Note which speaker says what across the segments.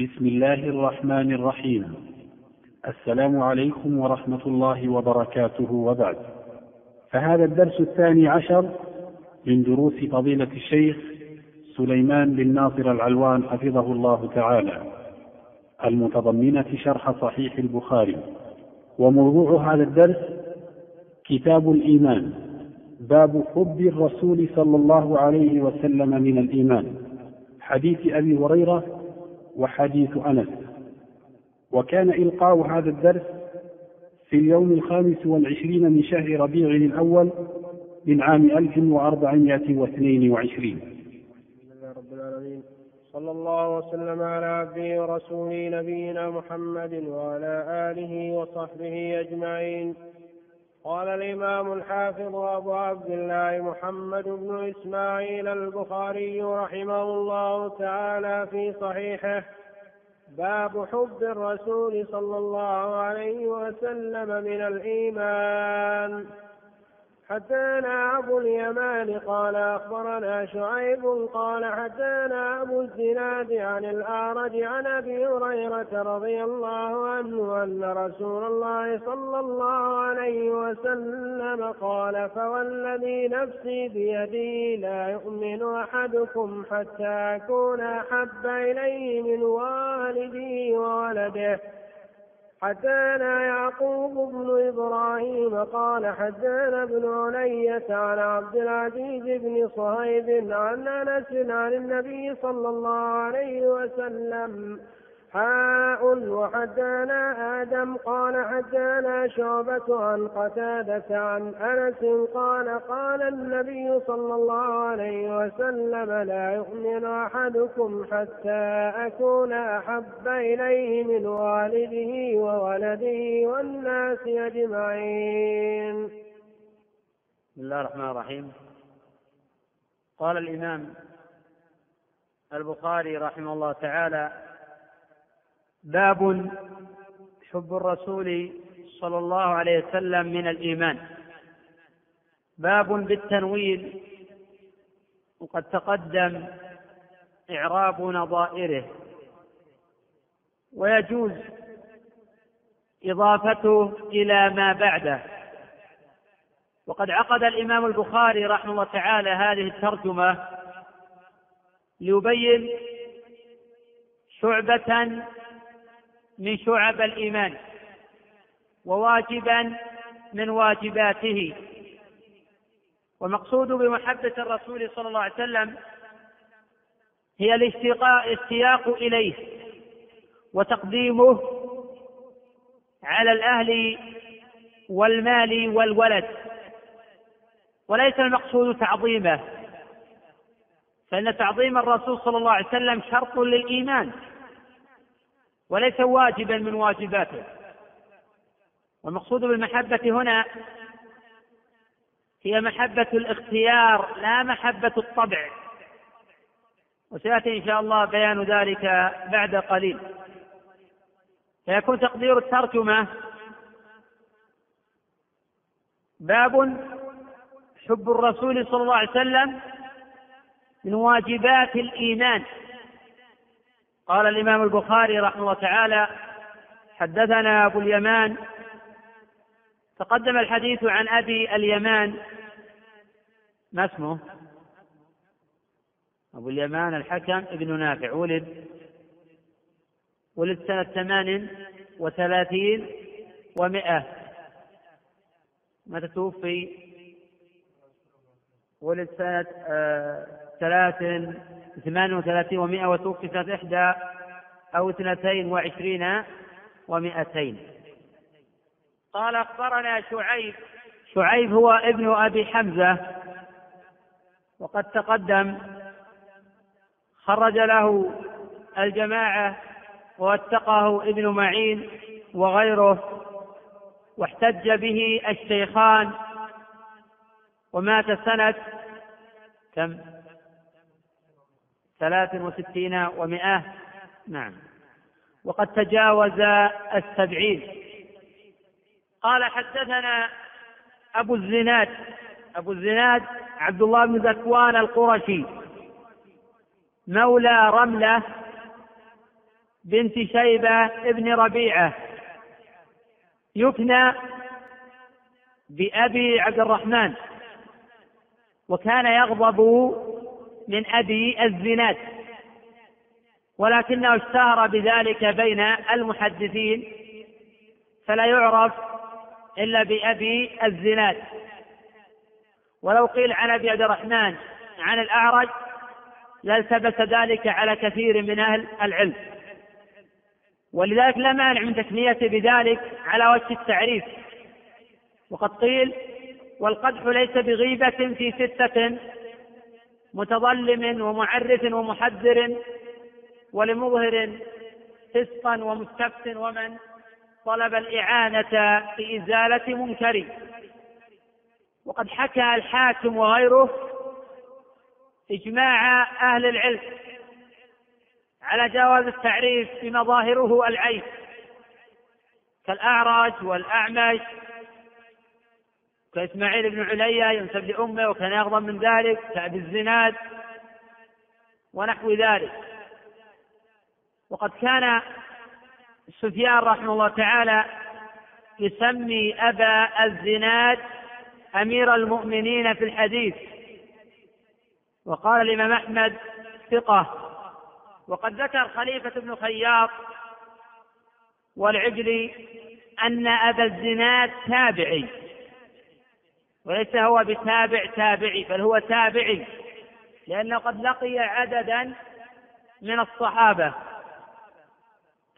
Speaker 1: بسم الله الرحمن الرحيم السلام عليكم ورحمة الله وبركاته وبعد فهذا الدرس الثاني عشر من دروس فضيلة الشيخ سليمان بن ناصر العلوان حفظه الله تعالى المتضمنة شرح صحيح البخاري وموضوع هذا الدرس كتاب الإيمان باب حب الرسول صلى الله عليه وسلم من الإيمان حديث أبي هريرة وحديث أنس وكان إلقاء هذا الدرس في اليوم الخامس والعشرين من شهر ربيع الأول من عام 1422
Speaker 2: رب العالمين صلى الله وسلم على عبده ورسوله نبينا محمد وعلى آله وصحبه أجمعين قال الإمام الحافظ أبو عبد الله محمد بن إسماعيل البخاري رحمه الله تعالى في صحيحه باب حب الرسول صلى الله عليه وسلم من الإيمان انا أبو اليمان قال أخبرنا شعيب قال انا أبو الزناد عن الأعرج عن أبي هريرة رضي الله عنه أن رسول الله صلى الله عليه وسلم قال فوالذي نفسي بيدي لا يؤمن أحدكم حتى أكون أحب إليه من والده وولده حدانا يعقوب بن إبراهيم قال حدانا بن علية عن عبد العزيز بن صهيب عن أنس عن النبي صلى الله عليه وسلم حاء وحدانا آدم قال حدانا شعبة عن قتادة عن أنس قال قال النبي صلى الله عليه وسلم لا يؤمن أحدكم حتى أكون أحب إليه من والده وولده والناس أجمعين
Speaker 1: بسم الله الرحمن الرحيم قال الإمام البخاري رحمه الله تعالى باب حب الرسول صلى الله عليه وسلم من الايمان باب بالتنوين وقد تقدم اعراب نظائره ويجوز اضافته الى ما بعده وقد عقد الامام البخاري رحمه الله تعالى هذه الترجمه ليبين شعبه من شعب الايمان وواجبا من واجباته والمقصود بمحبه الرسول صلى الله عليه وسلم هي الاشتياق اليه وتقديمه على الاهل والمال والولد وليس المقصود تعظيمه فان تعظيم الرسول صلى الله عليه وسلم شرط للايمان وليس واجبا من واجباته والمقصود بالمحبة هنا هي محبة الاختيار لا محبة الطبع وسيأتي إن شاء الله بيان ذلك بعد قليل فيكون تقدير الترجمة باب حب الرسول صلى الله عليه وسلم من واجبات الإيمان قال الإمام البخاري رحمه الله تعالى حدثنا أبو اليمان تقدم الحديث عن أبي اليمان ما اسمه أبو اليمان الحكم ابن نافع ولد ولد سنة ثمان وثلاثين ومائة متى توفي ولد سنة آه، ثلاث ثمان وثلاثين ومائة وتوقفت إحدى أو اثنتين وعشرين ومائتين قال أخبرنا شعيب شعيب هو ابن أبي حمزة وقد تقدم خرج له الجماعة ووثقه ابن معين وغيره واحتج به الشيخان ومات سنة كم ثلاث وستين ومائة نعم وقد تجاوز السبعين قال حدثنا أبو الزناد أبو الزناد عبد الله بن ذكوان القرشي مولى رملة بنت شيبة ابن ربيعة يكنى بأبي عبد الرحمن وكان يغضب من أبي الزناد ولكنه اشتهر بذلك بين المحدثين فلا يعرف إلا بأبي الزناد ولو قيل عن أبي عبد الرحمن عن الأعرج لالتبس ذلك على كثير من أهل العلم ولذلك لا مانع من تسميته بذلك على وجه التعريف وقد قيل والقدح ليس بغيبة في ستة متظلم ومعرف ومحذر ولمظهر فسقا ومستفس ومن طلب الإعانة في إزالة منكر وقد حكى الحاكم وغيره إجماع أهل العلم على جواز التعريف بمظاهره العين كالأعرج والأعمش فإسماعيل بن عليا ينسب لأمه وكان يغضب من ذلك كأبي الزناد ونحو ذلك وقد كان سفيان رحمه الله تعالى يسمي أبا الزناد أمير المؤمنين في الحديث وقال الإمام أحمد ثقة وقد ذكر خليفة بن خياط والعجلي أن أبا الزناد تابعي وليس هو بتابع تابعي بل هو تابعي لأنه قد لقي عددا من الصحابة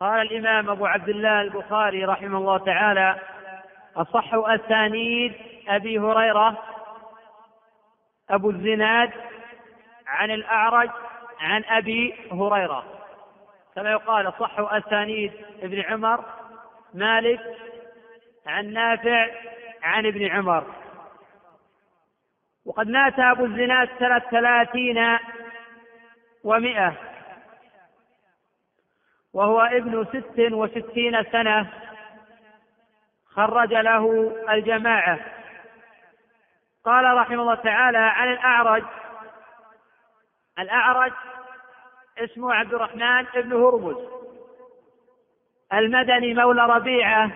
Speaker 1: قال الإمام أبو عبد الله البخاري رحمه الله تعالى أصح أسانيد أبي هريرة أبو الزناد عن الأعرج عن أبي هريرة كما يقال أصح أسانيد ابن عمر مالك عن نافع عن ابن عمر وقد مات أبو الزناد سنة ثلاثين ومائة وهو ابن ست وستين سنة خرج له الجماعة قال رحمه الله تعالى عن الأعرج الأعرج اسمه عبد الرحمن بن هرمز المدني مولى ربيعة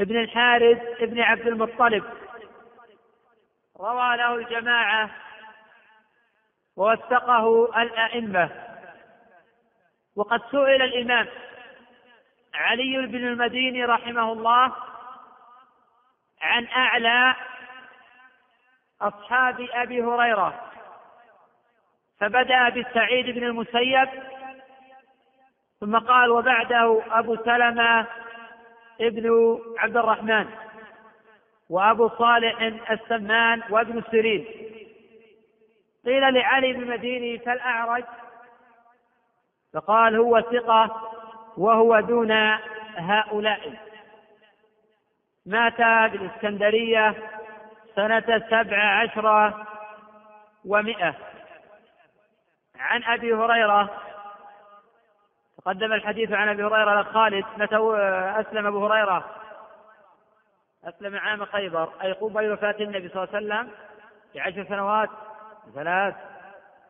Speaker 1: ابن الحارث ابن عبد المطلب روى له الجماعة ووثقه الأئمة وقد سئل الإمام علي بن المديني رحمه الله عن أعلى أصحاب أبي هريرة فبدأ بالسعيد بن المسيب ثم قال وبعده أبو سلمة ابن عبد الرحمن وأبو صالح السمان وابن سيرين قيل لعلي بن مديني فالأعرج فقال هو ثقة وهو دون هؤلاء مات بالإسكندرية سنة سبع عشرة ومائه عن أبي هريرة تقدم الحديث عن أبي هريرة خالد متى أسلم أبو هريرة أسلم عام خيبر أي قبيل وفاة النبي صلى الله عليه وسلم بعشر سنوات بثلاث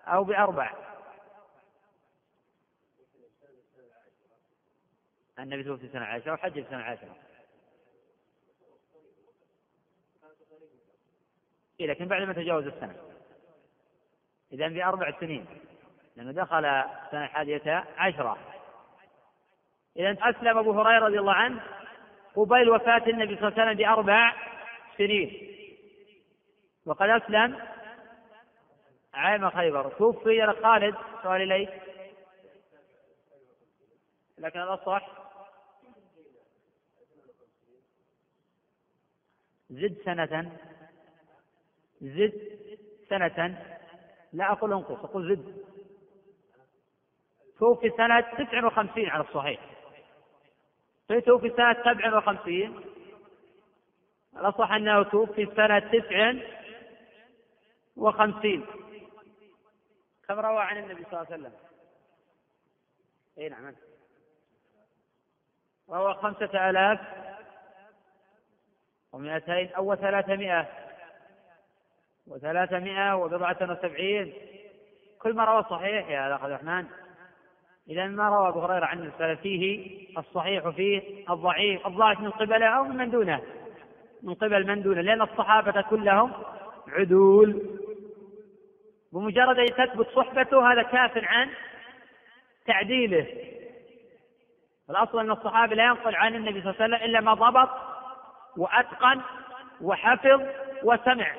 Speaker 1: أو بأربع النبي توفي سنة عشرة وحج في سنة عشرة إيه لكن بعد ما تجاوز السنة إذا بأربع سنين لأنه دخل سنة الحادية عشرة إذا أسلم أبو هريرة رضي الله عنه قبيل وفاة النبي صلى الله عليه وسلم بأربع سنين وقد أسلم عام خيبر توفي خالد سؤال إليك لكن الأصح زد سنة زد سنة لا أقول انقص أقول زد توفي سنة 59 على الصحيح فتوفي سنة سبع وخمسين الأصح أنه توفي سنة تسع وخمسين كم روى عن النبي صلى الله عليه وسلم اي نعم روى خمسة آلاف ومئتين أو ثلاثمائة وثلاثمائة وبضعة وسبعين كل ما روى صحيح يا أخي الرحمن إذا ما روى أبو هريرة عن فيه الصحيح فيه الضعيف الضعيف من قبله أو من دونه من قبل من دونه لأن الصحابة كلهم عدول بمجرد أن تثبت صحبته هذا كاف عن تعديله الأصل أن الصحابي لا ينقل عن النبي صلى الله عليه وسلم إلا ما ضبط وأتقن وحفظ وسمع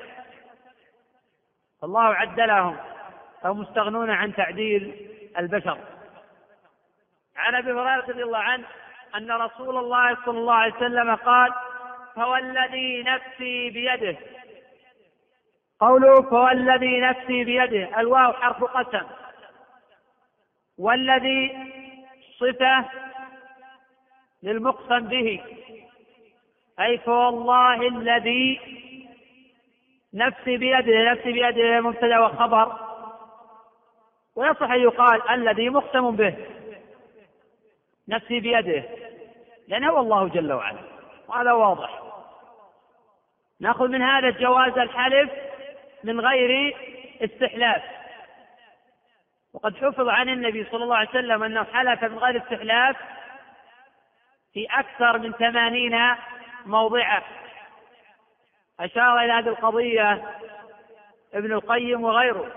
Speaker 1: فالله عدلهم أو مستغنون عن تعديل البشر عن ابي هريره رضي الله عنه ان رسول الله صلى الله عليه وسلم قال فوالذي نفسي بيده قوله فوالذي نفسي بيده الواو حرف قسم والذي صفه للمقسم به اي فوالله الذي نفسي بيده نفسي بيده مبتدا وخبر ويصح ان يقال الذي مقسم به نفسي بيده لأنه هو الله جل وعلا وهذا واضح ناخذ من هذا الجواز الحلف من غير استحلاف وقد حفظ عن النبي صلى الله عليه وسلم أنه حلف من غير استحلاف في أكثر من ثمانين موضعه أشار إلى هذه القضية ابن القيم وغيره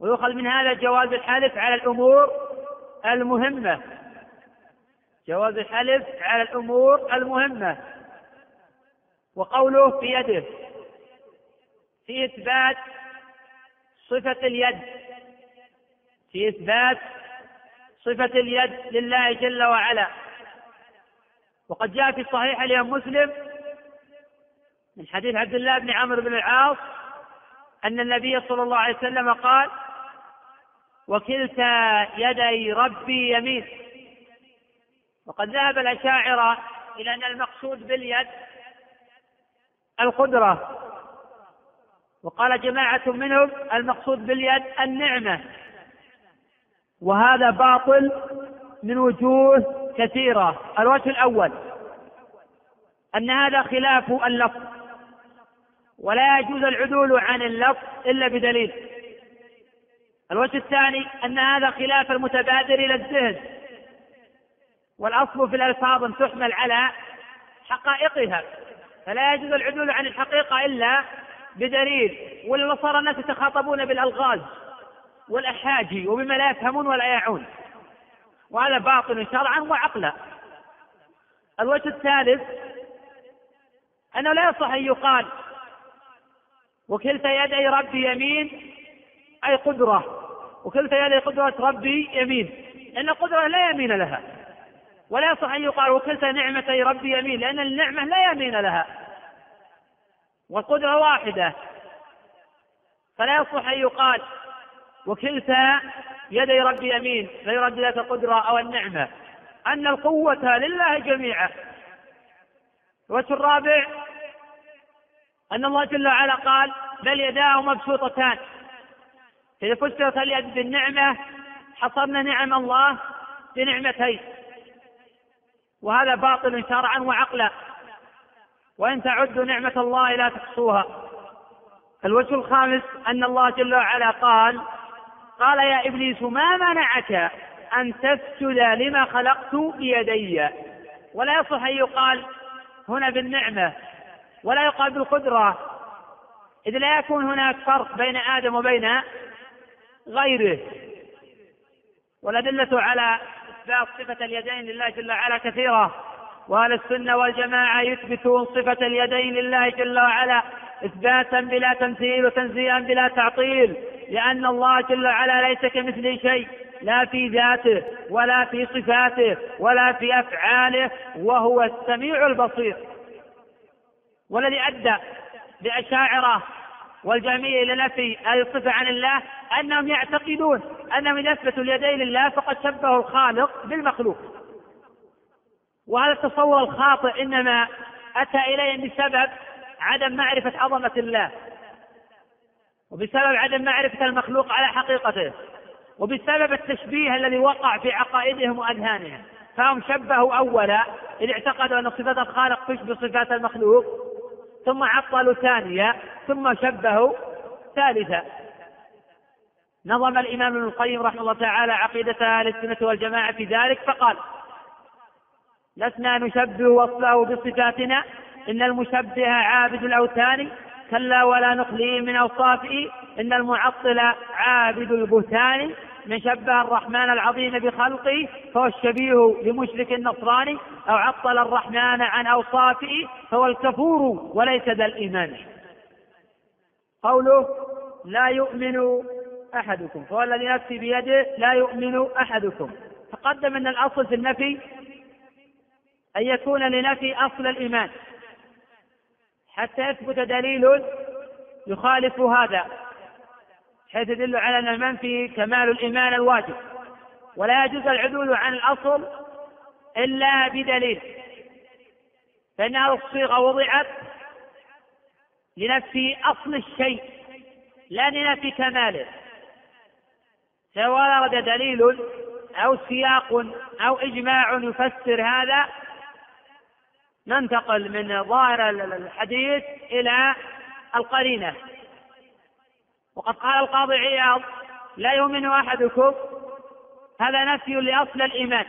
Speaker 1: ويؤخذ من هذا جواز الحلف على الأمور المهمة جواز الحلف على الأمور المهمة وقوله في يده في إثبات صفة اليد في إثبات صفة اليد لله جل وعلا وقد جاء في صحيح الإمام مسلم من حديث عبد الله بن عمرو بن العاص أن النبي صلى الله عليه وسلم قال وكلتا يدي ربي يمين وقد ذهب الأشاعرة إلى أن المقصود باليد القدرة وقال جماعة منهم المقصود باليد النعمة وهذا باطل من وجوه كثيرة الوجه الأول أن هذا خلاف اللفظ ولا يجوز العدول عن اللفظ إلا بدليل الوجه الثاني أن هذا خلاف المتبادر إلى الذهن والأصل في الألفاظ أن تحمل على حقائقها فلا يجوز العدول عن الحقيقة إلا بدليل ولو صار الناس يتخاطبون بالألغاز والأحاجي وبما لا يفهمون ولا يعون وهذا باطل شرعا وعقلا الوجه الثالث أنه لا يصح أن يقال وكلتا يدي ربي يمين أي قدرة وكلتا يدي قدرة ربي يمين لأن القدرة لا يمين لها ولا يصح أن يقال وكلت نعمتي ربي يمين لأن النعمة لا يمين لها والقدرة واحدة فلا يصح أن يقال وكلتا يدي ربي يمين فيرد ذات القدرة أو النعمة أن القوة لله جميعا الوجه الرابع أن الله جل وعلا قال بل يداه مبسوطتان إذا فسرت اليد بالنعمة حصرنا نعم الله بنعمتين وهذا باطل شرعا وعقلا وإن تعدوا نعمة الله لا تحصوها الوجه الخامس أن الله جل وعلا قال قال يا إبليس ما منعك أن تسجد لما خلقت بيدي ولا يصح أن يقال هنا بالنعمة ولا يقال بالقدرة إذ لا يكون هناك فرق بين آدم وبين غيره والأدلة على إثبات صفة اليدين لله جل وعلا كثيرة وأهل السنة والجماعة يثبتون صفة اليدين لله جل وعلا إثباتا بلا تمثيل وتنزيها بلا تعطيل لأن الله جل وعلا ليس كمثله شيء لا في ذاته ولا في صفاته ولا في أفعاله وهو السميع البصير والذي أدى بأشاعرة والجهمية لنفي الصفة عن الله أنهم يعتقدون أنهم إذا أثبتوا اليدين لله فقد شبهوا الخالق بالمخلوق وهذا التصور الخاطئ إنما أتى إليه بسبب عدم معرفة عظمة الله وبسبب عدم معرفة المخلوق على حقيقته وبسبب التشبيه الذي وقع في عقائدهم وأذهانهم فهم شبهوا أولا إذ اعتقدوا أن صفات الخالق تشبه صفات المخلوق ثم عطلوا ثانية ثم شبهوا ثالثة نظم الإمام ابن القيم رحمه الله تعالى عقيدة أهل السنة والجماعة في ذلك فقال لسنا نشبه وصفه بصفاتنا إن المشبه عابد الأوثان كلا ولا نخليه من أوصافه إن المعطل عابد البهتان من شبه الرحمن العظيم بخلقه فهو الشبيه بمشرك النصراني أو عطل الرحمن عن أوصافه فهو الكفور وليس ذا الإيمان قوله لا يؤمن أحدكم فهو الذي نفسي بيده لا يؤمن أحدكم تقدم أن الأصل في النفي أن يكون لنفي أصل الإيمان حتى يثبت دليل يخالف هذا حيث يدل على أن المنفي كمال الإيمان الواجب ولا يجوز العدول عن الأصل إلا بدليل فإن هذه الصيغة وضعت لنفي أصل الشيء لا لنفي كماله سواء ورد دليل أو سياق أو إجماع يفسر هذا ننتقل من ظاهر الحديث إلى القرينة وقد قال القاضي عياض لا يؤمن أحدكم هذا نفي لأصل الإيمان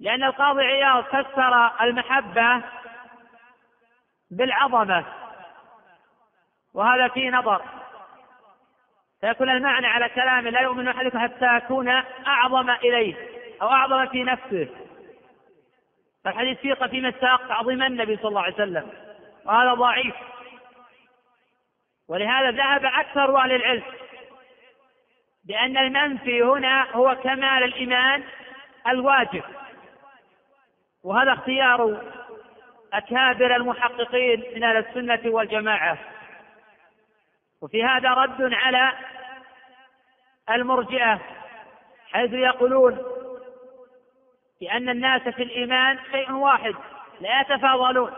Speaker 1: لأن القاضي عياض فسر المحبة بالعظمة وهذا فيه نظر فيكون المعنى على كلامه لا يؤمن أحدكم حتى يكون أعظم إليه أو أعظم في نفسه فالحديث فيه في مساق تعظيم النبي صلى الله عليه وسلم وهذا ضعيف ولهذا ذهب أكثر أهل العلم بأن المنفي هنا هو كمال الإيمان الواجب وهذا اختيار أكابر المحققين من أهل السنة والجماعة وفي هذا رد على المرجئة حيث يقولون بأن الناس في الإيمان شيء واحد لا يتفاضلون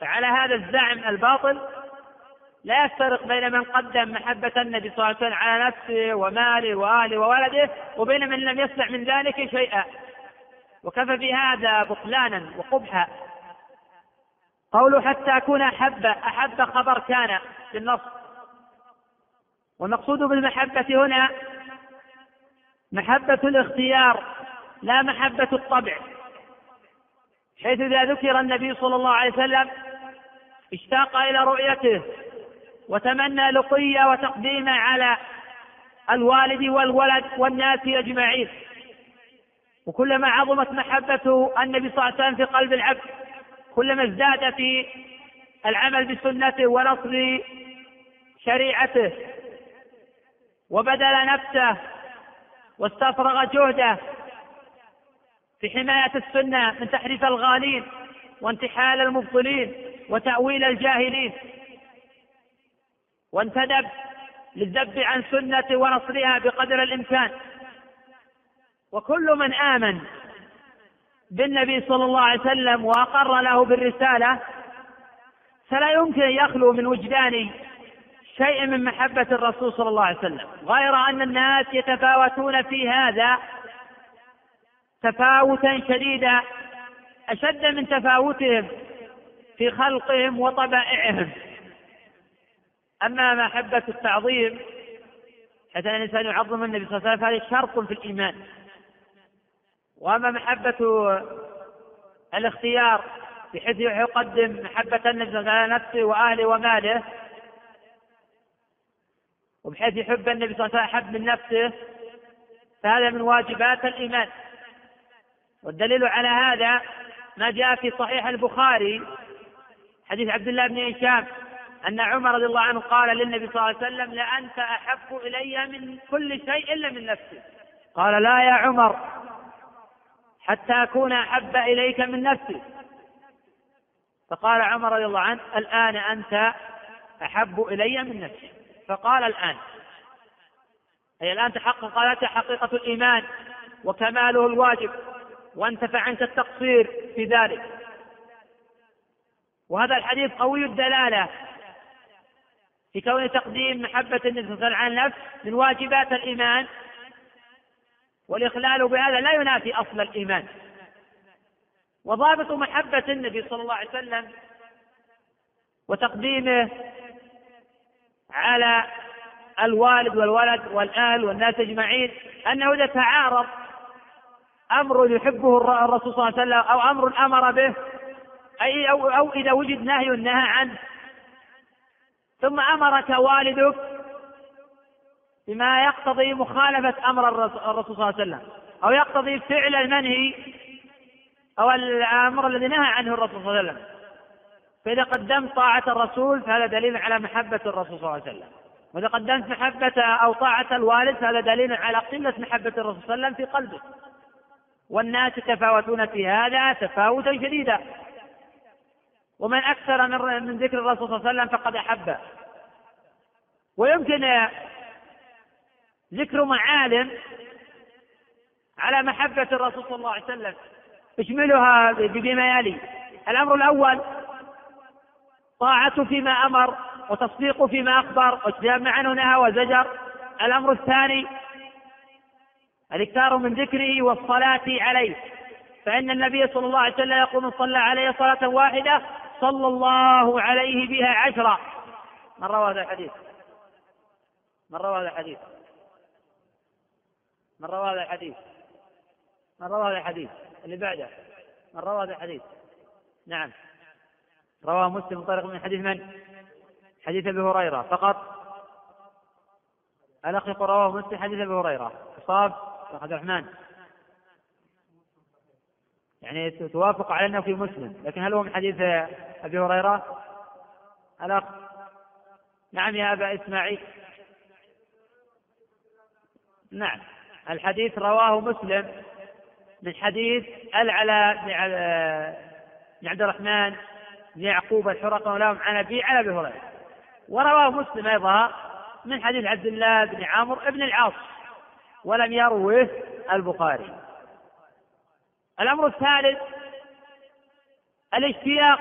Speaker 1: فعلى هذا الزعم الباطل لا يفترق بين من قدم محبة النبي صلى الله عليه وسلم على نفسه وماله وأهله وولده وبين من لم يصنع من ذلك شيئا وكفى في هذا بطلانا وقبحا قوله حتى أكون أحب أحب خبر كان في النص والمقصود بالمحبة هنا محبة الاختيار لا محبة الطبع حيث إذا ذكر النبي صلى الله عليه وسلم اشتاق إلى رؤيته وتمنى لقيا وتقديمه على الوالد والولد والناس اجمعين وكلما عظمت محبة النبي صلى الله عليه وسلم في قلب العبد كلما ازداد في العمل بسنته ونصر شريعته وبذل نفسه واستفرغ جهده في حماية السنة من تحريف الغالين وانتحال المبطلين وتأويل الجاهلين وانتدب للذب عن سنة ونصرها بقدر الإمكان وكل من آمن بالنبي صلى الله عليه وسلم وأقر له بالرسالة فلا يمكن أن يخلو من وجدان شيء من محبة الرسول صلى الله عليه وسلم غير أن الناس يتفاوتون في هذا تفاوتا شديدا أشد من تفاوتهم في خلقهم وطبائعهم أما محبة التعظيم حتى أن الإنسان يعظم النبي صلى الله عليه وسلم فهذا شرط في الإيمان وأما محبة الاختيار بحيث يقدم محبة النبي على نفسه وأهله وماله وبحيث يحب النبي صلى الله عليه وسلم أحب من نفسه فهذا من واجبات الإيمان والدليل على هذا ما جاء في صحيح البخاري حديث عبد الله بن هشام أن عمر رضي الله عنه قال للنبي صلى الله عليه وسلم لأنت أحب إلي من كل شيء إلا من نفسي قال لا يا عمر حتى أكون أحب إليك من نفسي فقال عمر رضي الله عنه الآن أنت أحب إلي من نفسي فقال الآن أي الآن تحقق لك حقيقة الإيمان وكماله الواجب وانتفى عنك التقصير في ذلك وهذا الحديث قوي الدلالة في كون تقديم محبة النبي صلى الله عليه وسلم على النفس من واجبات الإيمان والإخلال بهذا لا ينافي أصل الإيمان وضابط محبة النبي صلى الله عليه وسلم وتقديمه على الوالد والولد والأهل والناس أجمعين أنه إذا تعارض أمر يحبه الرسول صلى الله عليه وسلم أو أمر أمر به أي أو, أو إذا وجد نهي نهى عنه ثم امرك والدك بما يقتضي مخالفه امر الرسول صلى الله عليه وسلم او يقتضي فعل المنهي او الامر الذي نهى عنه الرسول صلى الله عليه وسلم فاذا قدمت طاعه الرسول فهذا دليل على محبه الرسول صلى الله عليه وسلم واذا قدمت محبه او طاعه الوالد فهذا دليل على قله محبه الرسول صلى الله عليه وسلم في قلبه والناس يتفاوتون في هذا تفاوتا شديدا ومن أكثر من من ذكر الرسول صلى الله عليه وسلم فقد أحبه ويمكن ذكر معالم على محبة الرسول صلى الله عليه وسلم اشملها بما يلي الأمر الأول طاعته فيما أمر وتصديقه فيما أخبر واجتناب ما عنه نهى وزجر الأمر الثاني الاكثار من ذكره والصلاة عليه فإن النبي صلى الله عليه وسلم يقول من صلى عليه صلاة واحدة صلى الله عليه بها عشرة من روى هذا الحديث من روى هذا الحديث من روى هذا الحديث من روى هذا الحديث اللي بعده من روى هذا الحديث نعم رواه مسلم من طريق من حديث من حديث ابي هريره فقط الاخ يقول رواه مسلم حديث ابي هريره اصاب عبد الرحمن يعني توافق على انه في مسلم لكن هل هو من حديث ابي هريره الاخ نعم يا ابا اسماعيل نعم الحديث رواه مسلم من حديث العلاء بن عبد الرحمن بن يعقوب الحرق ولهم عن ابي على ابي هريره ورواه مسلم ايضا من حديث عبد الله بن عامر بن العاص ولم يروه البخاري الأمر الثالث الاشتياق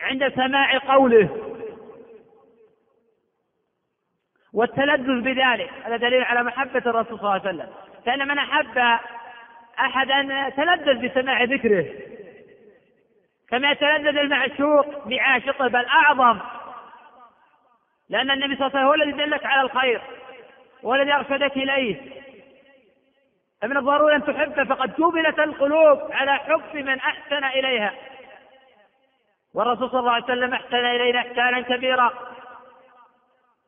Speaker 1: عند سماع قوله والتلذذ بذلك هذا دليل على محبة الرسول صلى الله عليه وسلم فإن من أحب أحدا تلذذ بسماع ذكره كما يتلذذ المعشوق بعاشقه بل أعظم لأن النبي صلى الله عليه وسلم هو الذي دلك على الخير والذي أرشدك إليه فمن الضروري أن تحبه فقد جبلت القلوب على حب من أحسن إليها والرسول صلى الله عليه وسلم أحسن إلينا إحسانا كبيرا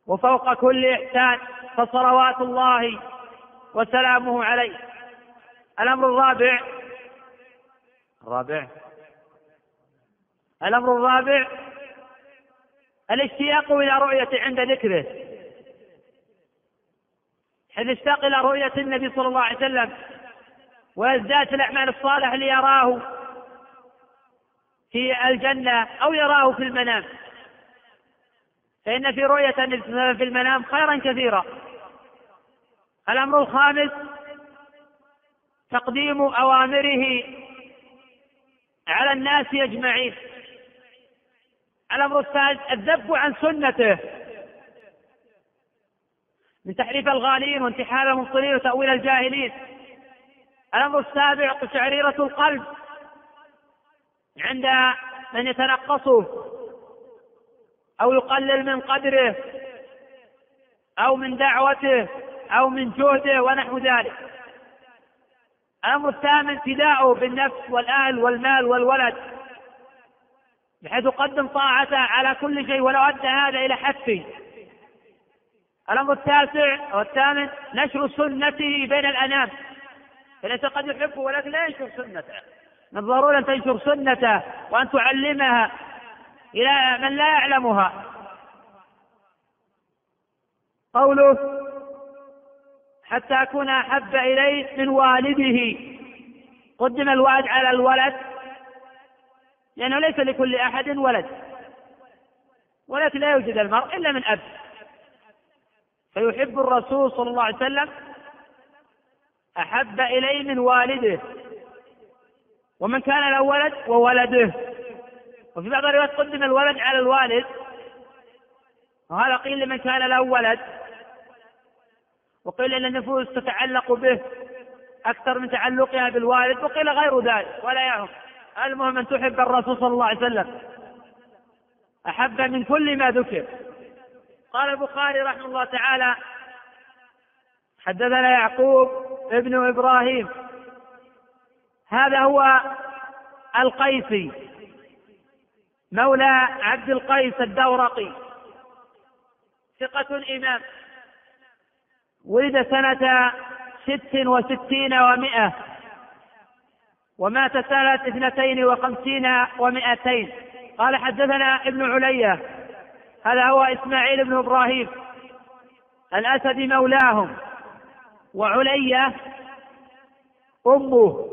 Speaker 1: وفوق كل إحسان فصلوات الله وسلامه عليه الأمر الرابع الرابع الأمر الرابع الاشتياق إلى رؤيته عند ذكره اشتاق إلى رؤية النبي صلى الله عليه وسلم وازداد الأعمال الصالحة ليراه في الجنة أو يراه في المنام فإن في رؤية النبي صلى الله عليه وسلم في المنام خيرا كثيرا الأمر الخامس تقديم أوامره على الناس أجمعين الأمر السادس الذب عن سنته من تحريف الغالين وانتحال المبطلين وتأويل الجاهلين الأمر السابع قشعريرة القلب عند من يتنقصه أو يقلل من قدره أو من دعوته أو من جهده ونحو ذلك الأمر الثامن ابتداءه بالنفس والأهل والمال والولد بحيث يقدم طاعته على كل شيء ولو أدى هذا إلى حفه الأمر التاسع والثامن نشر سنته بين الأنام فليس قد يحبه ولكن لا ينشر سنته من الضروري أن تنشر سنته وأن تعلمها إلى من لا يعلمها قوله حتى أكون أحب إليه من والده قدم الوالد على الولد لأنه ليس لكل أحد ولد ولكن لا يوجد المرء إلا من أب فيحب الرسول صلى الله عليه وسلم أحب إليه من والده ومن كان له ولد وولده وفي بعض الروايات قدم الولد على الوالد وهذا قيل لمن كان له ولد وقيل أن النفوس تتعلق به أكثر من تعلقها بالوالد وقيل غير ذلك ولا يهم المهم أن تحب الرسول صلى الله عليه وسلم أحب من كل ما ذكر قال البخاري رحمه الله تعالى حدثنا يعقوب ابن ابراهيم هذا هو القيسي مولى عبد القيس الدورقي ثقة إمام ولد سنة ست وستين ومائة ومات سنة اثنتين وخمسين ومائتين قال حدثنا ابن علية هذا هو إسماعيل بن إبراهيم الأسدي مولاهم وعليا أمه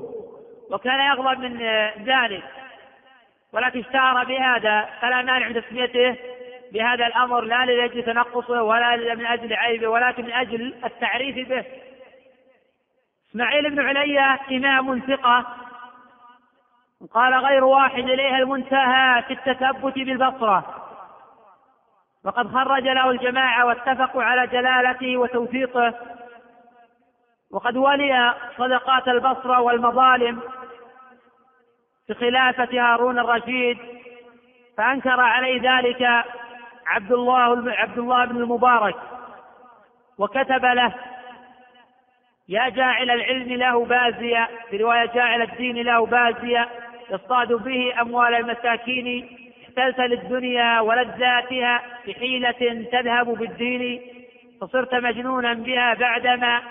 Speaker 1: وكان يغضب من ذلك ولكن اشتهر بهذا فلا مانع من تسميته بهذا الأمر لا لأجل تنقصه ولا من أجل عيبه ولكن من أجل التعريف به إسماعيل بن عليا إمام ثقة قال غير واحد إليها المنتهى في التثبت بالبصرة وقد خرج له الجماعة واتفقوا على جلالته وتوفيقه وقد ولي صدقات البصرة والمظالم في خلافة هارون الرشيد فأنكر عليه ذلك عبد الله عبد الله بن المبارك وكتب له يا جاعل العلم له بازيا في رواية جاعل الدين له بازيا يصطاد به أموال المساكين استلسل للدنيا ولذاتها بحيلة تذهب بالدين فصرت مجنونا بها بعدما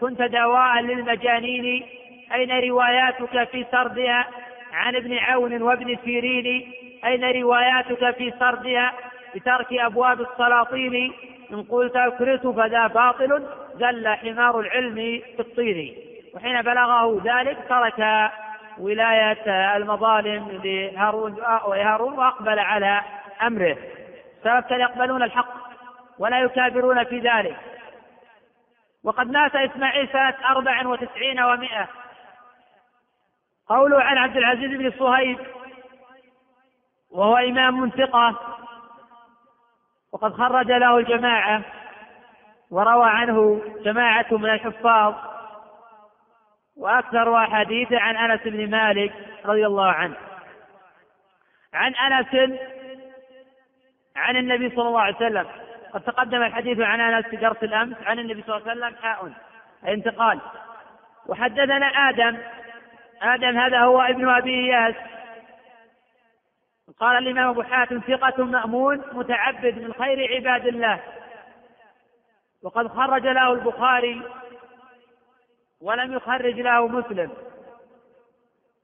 Speaker 1: كنت دواء للمجانين أين رواياتك في سردها عن ابن عون وابن سيرين أين رواياتك في سردها بترك أبواب السلاطين إن قلت أكرت فذا باطل زل حمار العلم في الطين وحين بلغه ذلك ترك ولاية المظالم لهارون آه، وهارون وأقبل على أمره فبالتالي يقبلون الحق ولا يكابرون في ذلك وقد مات إسماعيل سنة أربع وتسعين ومائة قوله عن عبد العزيز بن صهيب وهو إمام ثقة وقد خرج له الجماعة وروى عنه جماعة من الحفاظ وأكثر أحاديث عن أنس بن مالك رضي الله عنه عن أنس عن النبي صلى الله عليه وسلم قد تقدم الحديث عن أنس في درس الأمس عن النبي صلى الله عليه وسلم حاء انتقال وحدثنا آدم آدم هذا هو ابن أبي إياس قال الإمام أبو حاتم ثقة مأمون متعبد من خير عباد الله وقد خرج له البخاري ولم يخرج له مسلم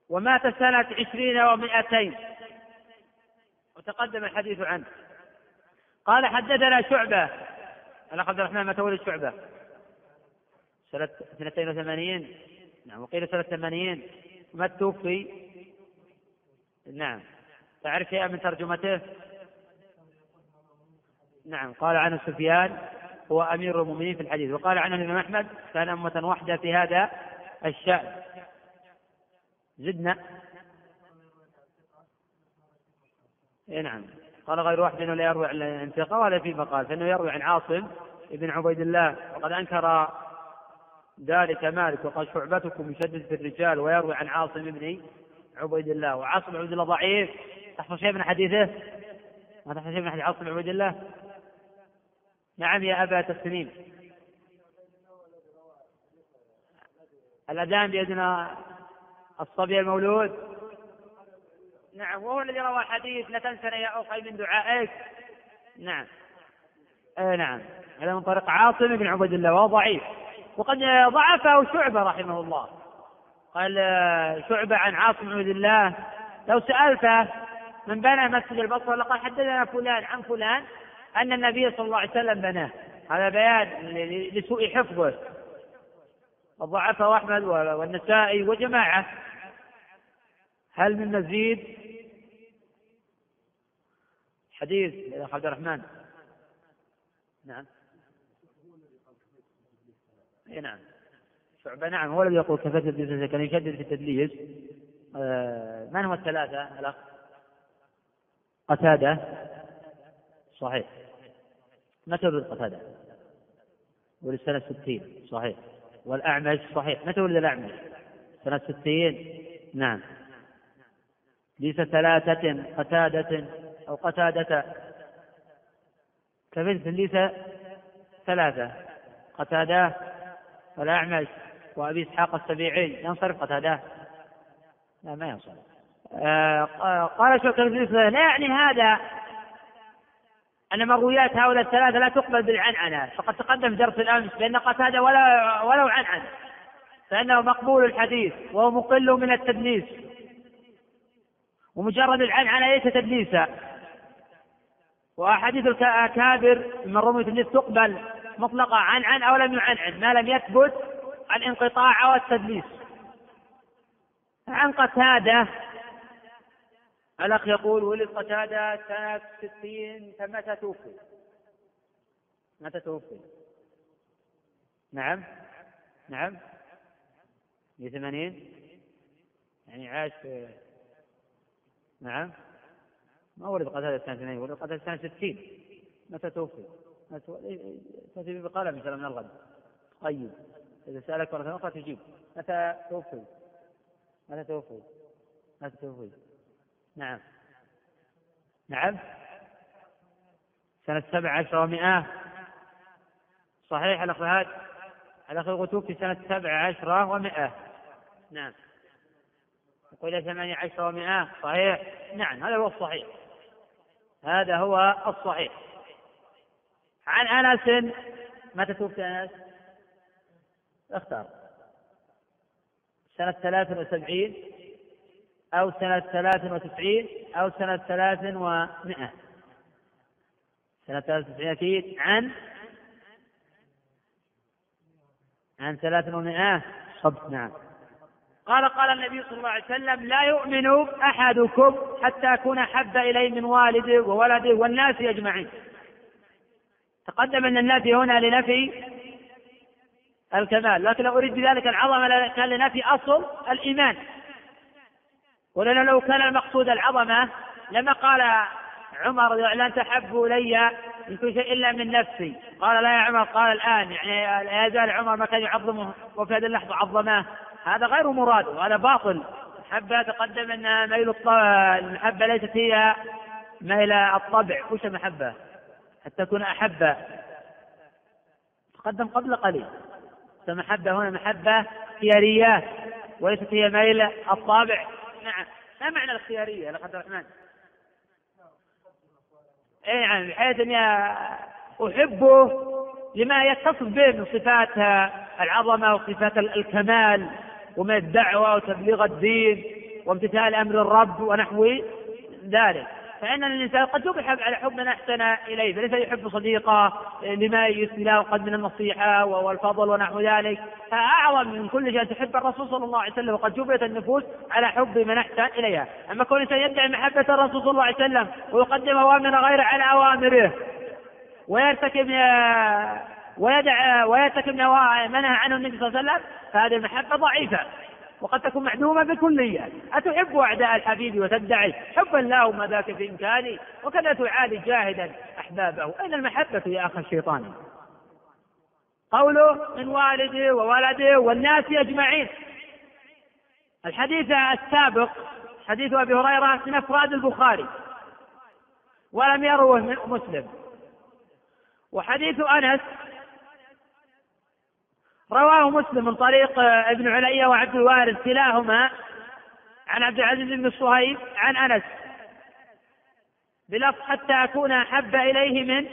Speaker 1: ومات سنة عشرين ومائتين وتقدم الحديث عنه قال حدثنا شعبة أنا عبد الرحمن متى ولد شعبة سنة 82 نعم وقيل سنة 80 ما توفي نعم تعرف شيئا من ترجمته نعم قال عنه سفيان هو أمير المؤمنين في الحديث وقال عنه الإمام أحمد كان أمة واحدة في هذا الشأن زدنا إيه نعم قال غير واحد انه لا يروي عن الثقه ولا في مقال فانه يروي عن عاصم بن عبيد الله وقد انكر ذلك مالك وقال شعبتكم يشدد في الرجال ويروي عن عاصم بن عبيد الله وعاصم بن عبيد الله ضعيف تحفظ شيء من حديثه؟ ما تحفظ شيء من حديث عاصم بن عبيد الله؟ نعم يا أبا تسليم الأذان بأذن الصبي المولود نعم وهو الذي روى الحديث لا تنسنا يا أخي من دعائك نعم آه نعم هذا من طريق عاصم بن عبد الله وهو ضعيف وقد ضعفه شعبة رحمه الله قال آه، شعبة عن عاصم بن عبد الله لو سألته من بنى مسجد البصرة لقد حدثنا فلان عن فلان أن النبي صلى الله عليه وسلم بناه هذا بيان لسوء حفظه وضعفه أحمد والنسائي وجماعة هل من مزيد حديث الأخ عبد الرحمن نعم اي نعم شعبة نعم هو الذي يقول كفت الدليل كان يشدد في التدليس آه، من هو الثلاثة الأخ قتادة صحيح متى ولد قتادة؟ ولد سنة 60 صحيح والأعمش صحيح متى ولد الأعمش؟ سنة 60 نعم ليس ثلاثة قتادة أو قتادة كبنت ليس ثلاثة قتادة والأعمش وأبي إسحاق السبيعي ينصرف قتادة لا ما ينصرف آه قال شوكر لا يعني هذا أن مرويات هؤلاء الثلاثة لا تقبل بالعنعنة فقد تقدم درس الأمس بأن قتادة ولا ولو عنعنة فإنه مقبول الحديث وهو مقل من التدليس ومجرد العنعنة ليس تدليسا وأحاديث الأكابر من رمية التدليس تقبل مطلقة عنعن أو لم يعنعن ما لم يثبت عن انقطاع أو التدليس عن قتادة الأخ يقول ولد قتادة سنة 60 فمتى توفي؟ متى توفي؟ نعم نعم في ثمانين يعني عاش نعم ما ولد قتادة سنة 80 ولد قتادة سنة 60 متى توفي؟ تأتي بقلم إن شاء الله من الغد طيب إذا سألك مرة أخرى تجيب متى توفي؟ متى توفي؟ متى توفي؟ نعم نعم سنة سبع عشر ومئة صحيح الأخ فهد الأخ توفي سنة سبع عشر ومئة نعم يقول ثمانية عشر ومئة صحيح نعم هذا هو الصحيح هذا هو الصحيح عن أنس متى توفي أنس؟ اختار سنة ثلاث وسبعين أو سنة ثلاث وتسعين أو سنة ثلاث ومئة سنة ثلاث وتسعين أكيد عن عن ثلاث ومئة صدق نعم قال قال النبي صلى الله عليه وسلم لا يؤمن أحدكم حتى أكون أحب إليه من والده وولده والناس أجمعين تقدم أن النفي هنا لنفي الكمال لكن لو أريد بذلك العظمة كان لنفي أصل الإيمان ولنا لو كان المقصود العظمة لما قال عمر لن تحب إلي من كل شيء إلا من نفسي قال لا يا عمر قال الآن يعني لا يزال عمر ما كان يعظمه وفي هذه اللحظة عظمه هذا غير مراد وهذا باطل المحبة تقدم أنها ميل الطبع المحبة ليست هي ميل الطبع وش المحبة حتى تكون أحبة تقدم قبل قليل فمحبة هنا محبة اختيارية وليست هي ميل الطابع نعم ما معنى الاختيارية لقد الرحمن اي نعم بحيث اني احبه لما يتصف به من صفات العظمه وصفات الكمال ومن الدعوه وتبليغ الدين وامتثال امر الرب ونحو ذلك فإن الإنسان قد يبحث على حب من أحسن إليه فليس يحب صديقه لما يسمي له قد من النصيحة والفضل ونحو ذلك أعظم من كل شيء تحب الرسول صلى الله عليه وسلم وقد جبلت النفوس على حب من أحسن إليها أما كون الإنسان يدعي محبة الرسول صلى الله عليه وسلم ويقدم أوامر غيره على أوامره ويرتكب ويدع ويرتكب نواه منهى عنه النبي صلى الله عليه وسلم فهذه المحبة ضعيفة وقد تكون معدومة بكلية أتحب أعداء الحبيب وتدعي حبا له ما ذاك في إمكاني وكذا تعادي جاهدا أحبابه أين المحبة يا أخ الشيطان قوله من والده وولده والناس أجمعين الحديث السابق حديث أبي هريرة من أفراد البخاري ولم يروه مسلم وحديث أنس رواه مسلم من طريق آه، ابن علي وعبد الوارث كلاهما عن عبد العزيز بن صهيب عن أنس بلفظ حتى أكون أحب إليه من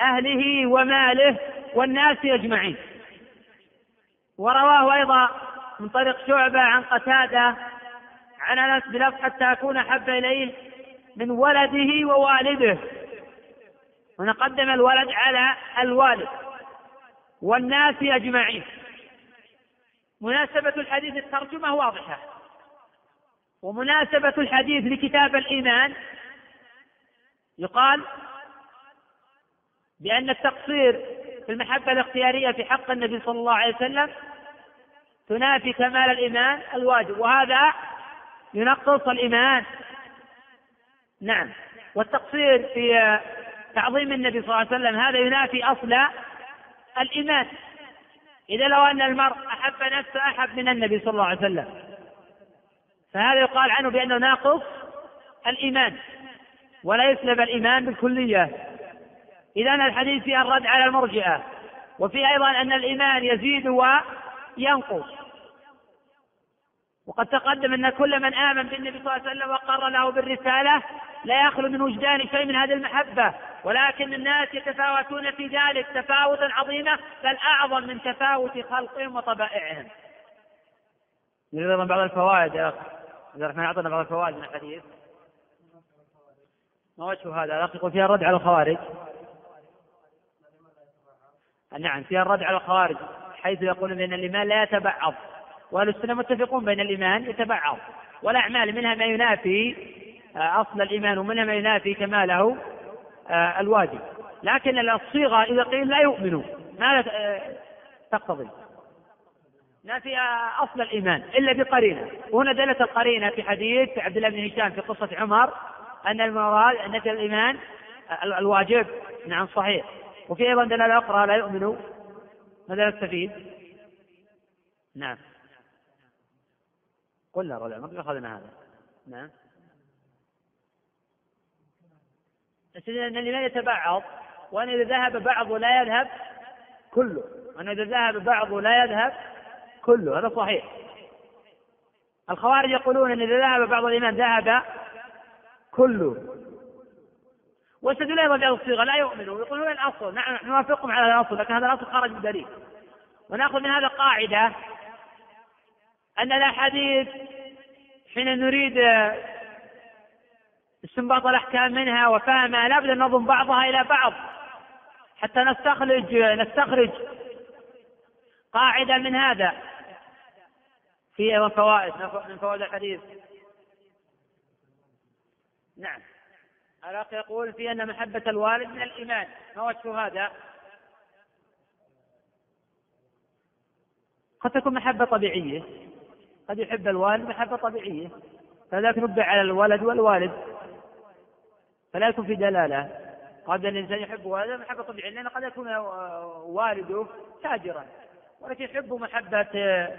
Speaker 1: أهله وماله والناس أجمعين ورواه أيضا من طريق شعبة عن قتادة عن أنس بلفظ حتى أكون أحب إليه من ولده ووالده ونقدم الولد على الوالد والناس أجمعين مناسبة الحديث الترجمة واضحة ومناسبة الحديث لكتاب الإيمان يقال بأن التقصير في المحبة الاختيارية في حق النبي صلى الله عليه وسلم تنافي كمال الإيمان الواجب وهذا ينقص الإيمان نعم والتقصير في تعظيم النبي صلى الله عليه وسلم هذا ينافي أصل الإيمان إذا لو أن المرء أحب نفسه أحب من النبي صلى الله عليه وسلم فهذا يقال عنه بأنه ناقص الإيمان ولا يسلب الإيمان بالكلية إذا الحديث فيه الرد على المرجئة وفيه أيضا أن الإيمان يزيد وينقص وقد تقدم أن كل من آمن بالنبي صلى الله عليه وسلم وقر له بالرسالة لا يخلو من وجدان شيء من هذه المحبة ولكن الناس يتفاوتون في ذلك تفاوتا عظيما بل أعظم من تفاوت خلقهم وطبائعهم نريد أيضا بعض الفوائد يا أخ إذا الرحمن أعطنا بعض الفوائد من الحديث ما وجه هذا الأخ يقول فيها الرد على الخوارج نعم فيها الرد على الخوارج حيث يقولون بأن الإيمان لا يتبعض وأهل السنة متفقون بأن الإيمان يتبعض والأعمال منها ما ينافي آه، أصل الإيمان ومنها ما ينافي كماله آه، الواجب لكن الصيغة إذا قيل لا يؤمن ما آه، تقتضي نفي أصل الإيمان إلا بقرينة وهنا دلت القرينة في حديث عبد الله بن هشام في قصة عمر أن المراد نفي الإيمان آه، الواجب نعم صحيح وفي أيضا دلالة أخرى لا يؤمن ماذا نستفيد؟ نعم قلنا رجل ما أخذنا هذا نعم نستدل أن الإيمان يتبعض وأن إذا ذهب بعضه لا يذهب كله وأن إذا ذهب بعضه لا يذهب كله هذا صحيح الخوارج يقولون أن إذا ذهب بعض الإيمان ذهب كله واستدل أيضا بهذه الصيغة لا يؤمنون يقولون الأصل نحن نوافقهم على الأصل لكن هذا الأصل خرج من دليل ونأخذ من هذا قاعدة أن الأحاديث حين نريد استنباط الأحكام منها وفهمها لابد أن نضم بعضها إلى بعض حتى نستخرج نستخرج قاعدة من هذا في فوائد من فوائد الحديث نعم الأخ يقول في أن محبة الوالد من الإيمان ما وجه هذا؟ قد تكون محبة طبيعية قد يحب الوالد محبة طبيعية فذلك نبع على الولد والوالد فلا يكون في دلالة قد الإنسان يحب هذا محبة طبيعية لأن قد يكون آه، والده تاجرا ولكن يحب محبة آه،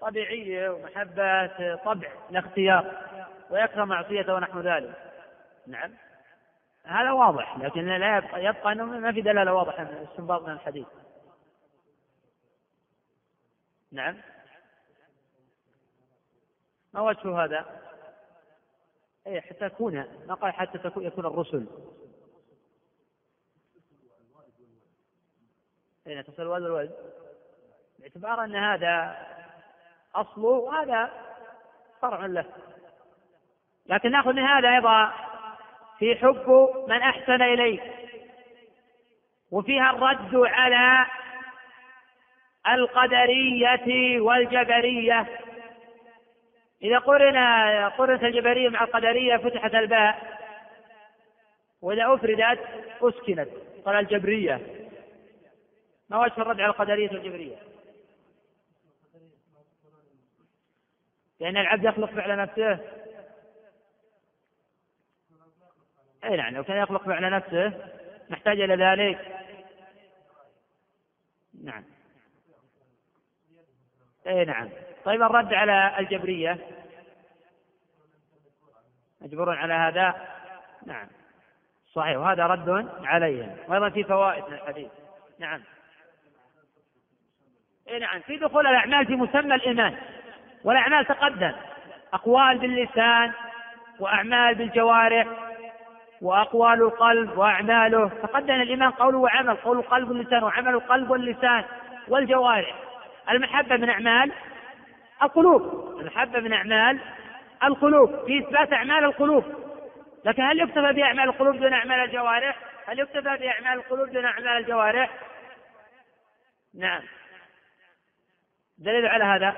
Speaker 1: طبيعية ومحبة آه، طبع لا اختيار ويكره معصيته ونحو ذلك نعم هذا واضح لكن لا يبقى, يبقى أنه ما في دلالة واضحة استنباط من الحديث نعم ما وجه هذا أي حتى تكون ما قال حتى تكون يكون الرسل أين تصل الوالد والولد باعتبار أن هذا أصله وهذا فرع له لكن نأخذ من هذا أيضا في حب من أحسن إليك وفيها الرد على القدرية والجبرية إذا قرن قرنت الجبرية مع القدرية فتحت الباء وإذا أفردت أسكنت قال الجبرية ما وجه الرد على القدرية والجبرية؟ لأن العبد يخلق فعل نفسه أي نعم لو كان يخلق فعل نفسه نحتاج إلى ذلك نعم اي نعم طيب الرد على الجبريه مجبور على هذا نعم صحيح وهذا رد عليهم وايضا في فوائد من الحديث نعم اي نعم في دخول الاعمال في مسمى الايمان والاعمال تقدم اقوال باللسان واعمال بالجوارح واقوال القلب واعماله تقدم الايمان قول وعمل قول القلب واللسان وعمل القلب واللسان والجوارح المحبة من أعمال القلوب المحبة من أعمال القلوب في إثبات أعمال القلوب لكن هل يكتفى بأعمال القلوب دون أعمال الجوارح هل يكتفى بأعمال القلوب دون أعمال الجوارح نعم دليل على هذا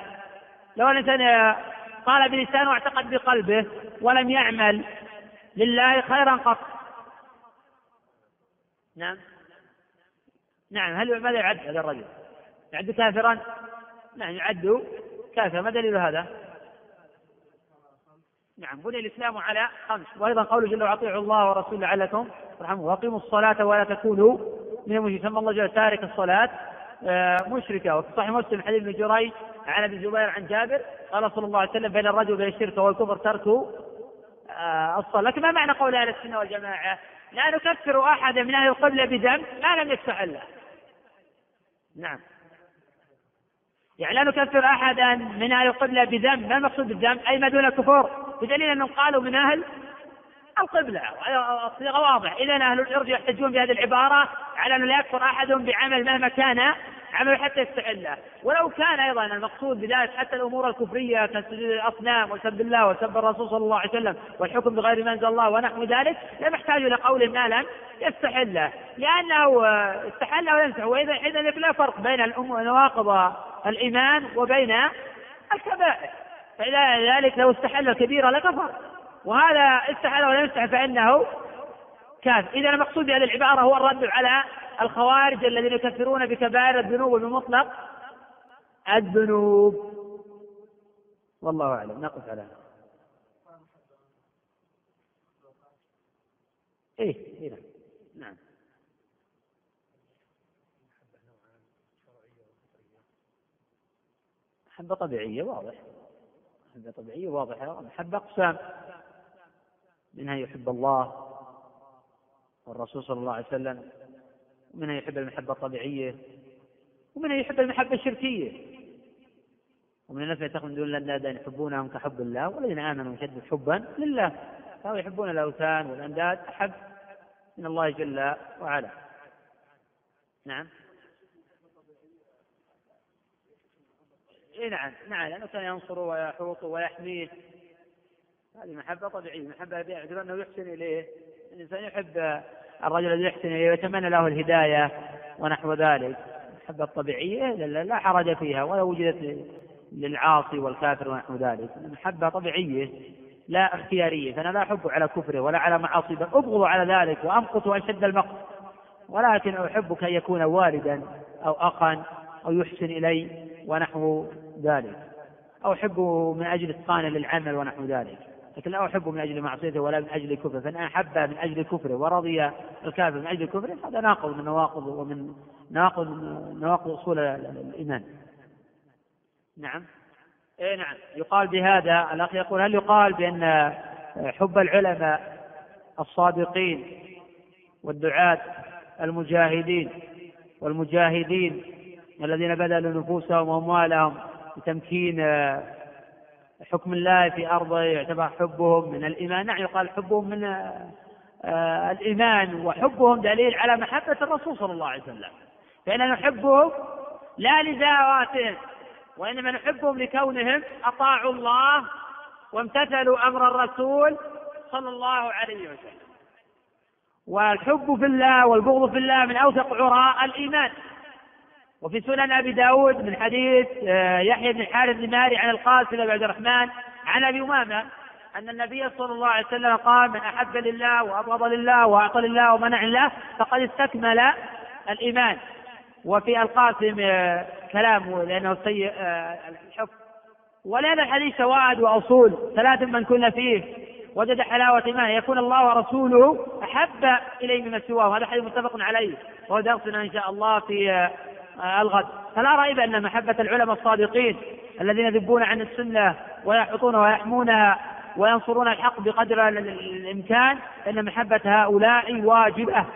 Speaker 1: لو أن الإنسان قال بلسانه واعتقد بقلبه ولم يعمل لله خيرا قط نعم نعم هل ماذا يعد هذا الرجل يعد كافرا نعم يعد كافرا ما دليل هذا نعم بني الإسلام على خمس وأيضا قوله جل وعلا الله ورسوله لعلكم ترحمون وأقيموا الصلاة ولا تكونوا من المشركين سمى الله جل تارك الصلاة آه، مشركة وفي صحيح مسلم حديث ابن جريج عن ابي الزبير عن جابر قال صلى الله عليه وسلم بين الرجل وبين الشرك والكفر ترك آه، الصلاة لكن ما معنى قول أهل السنة والجماعة لا نكفر أحدا من أهل القبلة بدم ما لم الله نعم يعني لا نكفر احدا من اهل القبله بذنب، ما المقصود بالذنب؟ اي ما دون الكفر، بدليل انهم قالوا من اهل القبله، الصيغه واضح، اذا اهل الارجاء يحتجون بهذه العباره على انه لا يكفر احد بعمل مهما كان عمل حتى يستحله ولو كان أيضا المقصود بذلك حتى الأمور الكفرية كسجود الأصنام وسب الله وسب الرسول صلى الله عليه وسلم والحكم بغير ما أنزل الله ونحو ذلك لم يحتاج إلى قول ما لم يستحله لأنه استحله ولم يستحله وإذا اذا لا فرق بين نواقض الإيمان وبين الكبائر فاذا ذلك لو استحل الكبيرة لكفر وهذا استحل ولم يستحل فإنه كاف إذا المقصود بهذه العبارة هو الرد على الخوارج الذين يكفرون بكبائر الذنوب بمطلق الذنوب والله أعلم نقف على هذا إيه هنا إيه، نعم محبة نعم. طبيعية واضح محبة طبيعية واضحة محبة أقسام منها يحب الله والرسول صلى الله عليه وسلم ومنها يحب المحبة الطبيعية ومنها يحب المحبة الشركية ومن الناس يتخذون دون الله أن يحبونهم كحب الله والذين آمنوا أشد حبا لله فهو يحبون الأوثان والأنداد أحب من الله جل وعلا نعم إيه نعم نعم لأنه كان ينصره ويحوطه ويحميه هذه محبة طبيعية محبة باعتبار أنه يحسن إليه الإنسان يحب الرجل الذي يحسن إليه ويتمنى له الهداية ونحو ذلك المحبة الطبيعية لا حرج فيها ولا وجدت للعاصي والكافر ونحو ذلك المحبة طبيعية لا اختيارية فأنا لا أحب على كفره ولا على معاصي بل أبغض على ذلك وأمقت أشد المقت ولكن أحبك أن يكون والدا أو أخا أو يحسن إلي ونحو ذلك أو أحبه من أجل إتقانه للعمل ونحو ذلك لكن لا أحبه من أجل معصيته ولا من أجل كفره فإن أحبه من أجل كفره ورضي الكافر من أجل كفره هذا ناقض من نواقض ومن ناقض من نواقض أصول الإيمان نعم إيه نعم يقال بهذا الأخ يقول هل يقال بأن حب العلماء الصادقين والدعاة المجاهدين والمجاهدين الذين بذلوا نفوسهم وأموالهم لتمكين حكم الله في أرضه يعتبر حبهم من الإيمان نعم يقال حبهم من آه، آه، الإيمان وحبهم دليل على محبة الرسول صلى الله عليه وسلم فإننا نحبهم لا لزواتهم وإنما نحبهم لكونهم أطاعوا الله وامتثلوا أمر الرسول صلى الله عليه وسلم والحب في الله والبغض في الله من أوثق عراء الإيمان وفي سنن أبي داود من حديث آه، يحيى بن الحارث الماري عن القاسم بن عبد الرحمن عن أبي أمامة أن النبي صلى الله عليه وسلم قال من أحب لله وأبغض لله وأعطى لله ومنع لله فقد استكمل الإيمان وفي القاسم آه، كلامه لأنه سيء آه، الحفظ ولهذا الحديث شواهد وأصول ثلاث من كنا فيه وجد حلاوة إيمانه يكون الله ورسوله أحب إليه مما سواه وهذا حديث متفق عليه وهو درسنا إن شاء الله في الغد فلا ريب أن محبة العلماء الصادقين الذين يذبون عن السنة ويحطونها ويحمونها وينصرون الحق بقدر الإمكان أن محبة هؤلاء واجبة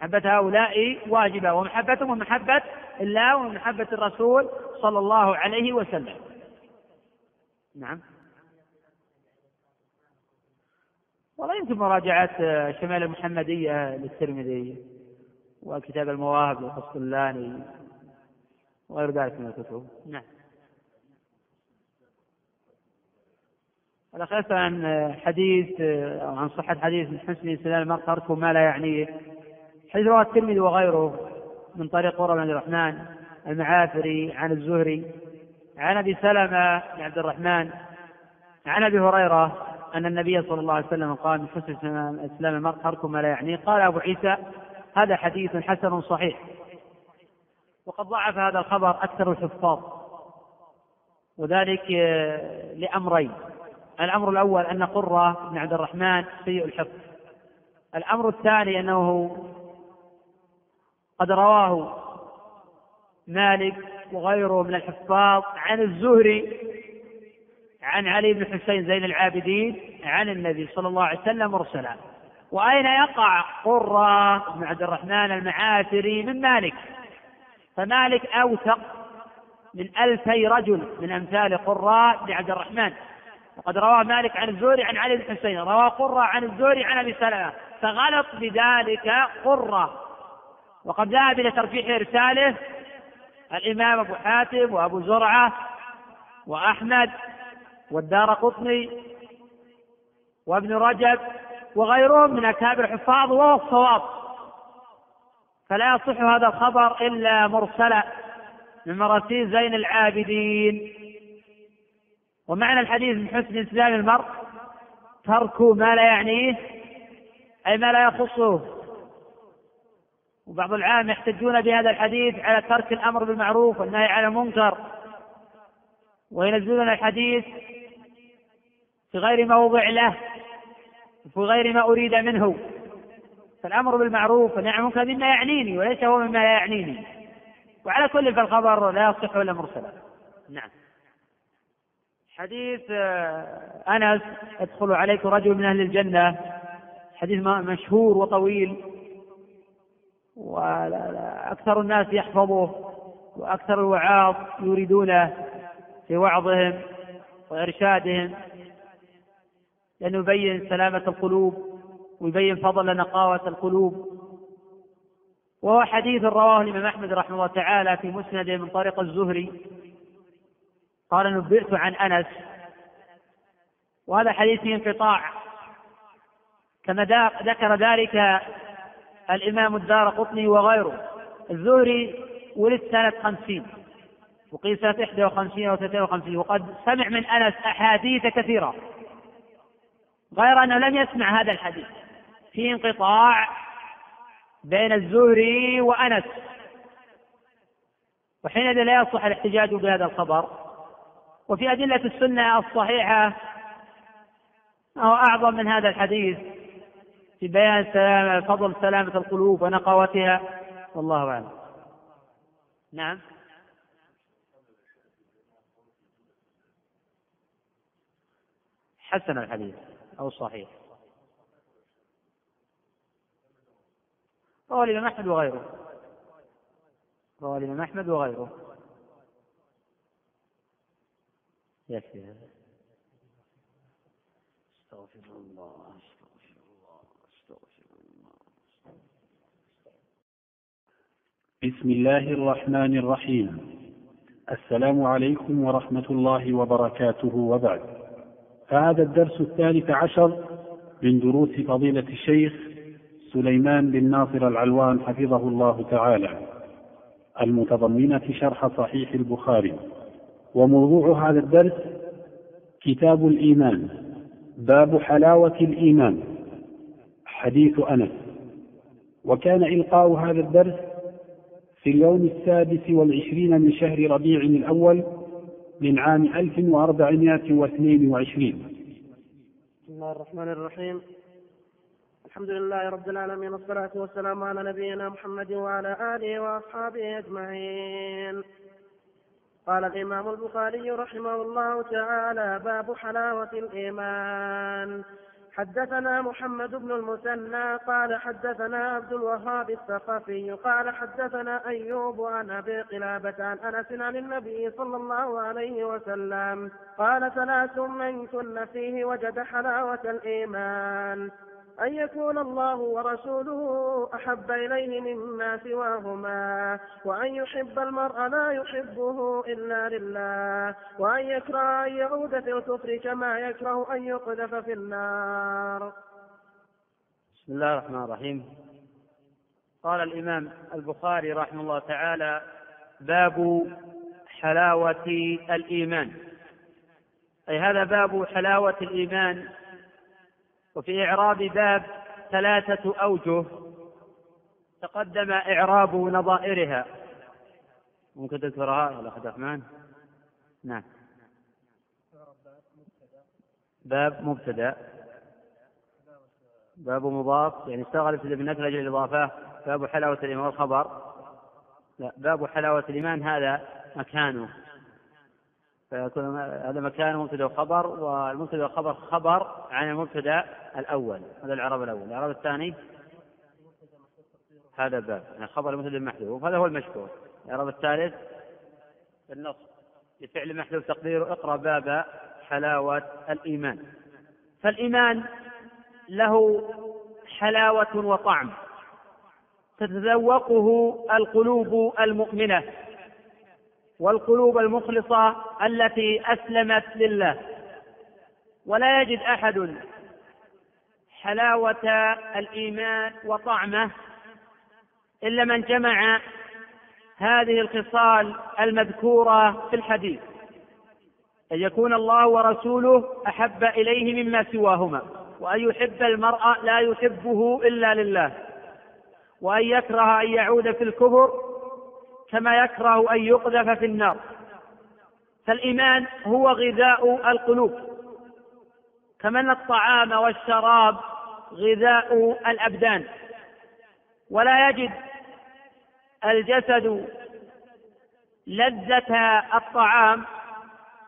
Speaker 1: محبة هؤلاء واجبة ومحبتهم ومحبة الله ومحبة الرسول صلى الله عليه وسلم نعم والله يمكن مراجعة شمال المحمدية للترمذي وكتاب المواهب للقسطلاني وغير ذلك من الكتب نعم الأخ عن حديث أو عن صحة حديث من حسن استدلال المرء تركه ما لا يعنيه حديث رواه الترمذي وغيره من طريق قرى بن عبد الرحمن المعافري عن الزهري عن ابي سلمه بن عبد الرحمن عن ابي هريره ان النبي صلى الله عليه وسلم قال من حسن اسلام المرء ما لا يعنيه قال ابو عيسى هذا حديث حسن صحيح وقد ضعف هذا الخبر أكثر الحفاظ وذلك آه، لأمرين الأمر الأول أن قرة بن عبد الرحمن سيء الحفظ الأمر الثاني أنه قد رواه مالك وغيره من الحفاظ عن الزهري عن علي بن حسين زين العابدين عن النبي صلى الله عليه وسلم مرسلا وأين يقع قرة بن عبد الرحمن المعافري من مالك فمالك أوثق من ألفي رجل من أمثال قراء لعبد الرحمن وقد روى مالك عن الزهري عن علي بن حسين روى قرة عن الزهري عن أبي سلمة فغلط بذلك قرة وقد ذهب إلى ترجيح إرساله الإمام أبو حاتم وأبو زرعة وأحمد والدار قطني وابن رجب وغيرهم من أكابر الحفاظ وهو الصواب فلا يصح هذا الخبر إلا مرسلا من مراسيل زين العابدين ومعنى الحديث من حسن إسلام المرء ترك ما لا يعنيه أي ما لا يخصه وبعض العام يحتجون بهذا الحديث على ترك الأمر بالمعروف والنهي عن المنكر وينزلون الحديث في غير موضع له وفي غير ما أريد منه فالأمر بالمعروف والنهي عن المنكر مما يعنيني وليس هو مما لا يعنيني وعلى كل فالخبر لا يصح ولا مرسلا نعم حديث آه، أنس يدخل عليك رجل من أهل الجنة حديث مشهور وطويل وأكثر الناس يحفظه وأكثر الوعاظ يريدونه في وعظهم وإرشادهم لأنه يبين سلامة القلوب ويبين فضل نقاوة القلوب وهو حديث رواه الإمام أحمد رحمه الله تعالى في مسنده من طريق الزهري قال نبئت عن أنس وهذا حديث فيه انقطاع كما ذكر ذلك الإمام الدار قطني وغيره الزهري ولد سنة خمسين وقيل سنة إحدى وخمسين أو ثلاثين وخمسين وقد سمع من أنس أحاديث كثيرة غير أنه لم يسمع هذا الحديث في انقطاع بين الزهري وأنس وحينئذ لا يصح الاحتجاج بهذا الخبر وفي أدلة السنة الصحيحة أو أعظم من هذا الحديث في بيان سلامة فضل سلامة القلوب ونقاوتها والله أعلم نعم حسن الحديث أو صحيح رواه الإمام أحمد وغيره رواه الإمام أحمد وغيره يكفي هذا استغفر
Speaker 3: الله استغفر الله استغفر الله بسم الله الرحمن الرحيم السلام عليكم ورحمة الله وبركاته وبعد فهذا الدرس الثالث عشر من دروس فضيلة الشيخ سليمان بن ناصر العلوان حفظه الله تعالى المتضمنة شرح صحيح البخاري وموضوع هذا الدرس كتاب الإيمان باب حلاوة الإيمان حديث أنس وكان إلقاء هذا الدرس في اليوم السادس والعشرين من شهر ربيع الأول من عام 1422
Speaker 4: بسم الله الرحمن الرحيم الحمد لله رب العالمين والصلاة والسلام على نبينا محمد وعلى آله وأصحابه أجمعين قال الإمام البخاري رحمه الله تعالى باب حلاوة الإيمان حدثنا محمد بن المثنى قال حدثنا عبد الوهاب الثقفي قال حدثنا أيوب عن أبي قلابة عن أنس عن النبي صلى الله عليه وسلم قال ثلاث من كن فيه وجد حلاوة الإيمان أن يكون الله ورسوله أحب إليه مما سواهما وأن يحب المرء لا يحبه إلا لله وأن يكره أن يعود في الكفر كما يكره أن يقذف في النار
Speaker 1: بسم الله الرحمن الرحيم قال الإمام البخاري رحمه الله تعالى باب حلاوة الإيمان أي هذا باب حلاوة الإيمان وفي إعراب باب ثلاثة أوجه تقدم إعراب نظائرها ممكن تذكرها يا أخ الرحمن نعم باب مبتدأ باب مضاف يعني اشتغل في النكرة لأجل الإضافة باب حلاوة الإيمان والخبر لا باب حلاوة الإيمان هذا مكانه فيكون هذا مكان مبتدا وخبر والمبتدا والخبر خبر عن المبتدا الاول هذا الاعراب الاول الاعراب الثاني هذا باب يعني خبر المبتدا المحذوف هذا هو المشكور الاعراب الثالث النص بفعل محذوف تقديره اقرا باب حلاوه الايمان فالايمان له حلاوه وطعم تتذوقه القلوب المؤمنه والقلوب المخلصه التي اسلمت لله ولا يجد احد حلاوه الايمان وطعمه الا من جمع هذه الخصال المذكوره في الحديث ان يكون الله ورسوله احب اليه مما سواهما وان يحب المرء لا يحبه الا لله وان يكره ان يعود في الكفر كما يكره ان يقذف في النار فالايمان هو غذاء القلوب كما ان الطعام والشراب غذاء الابدان ولا يجد الجسد لذه الطعام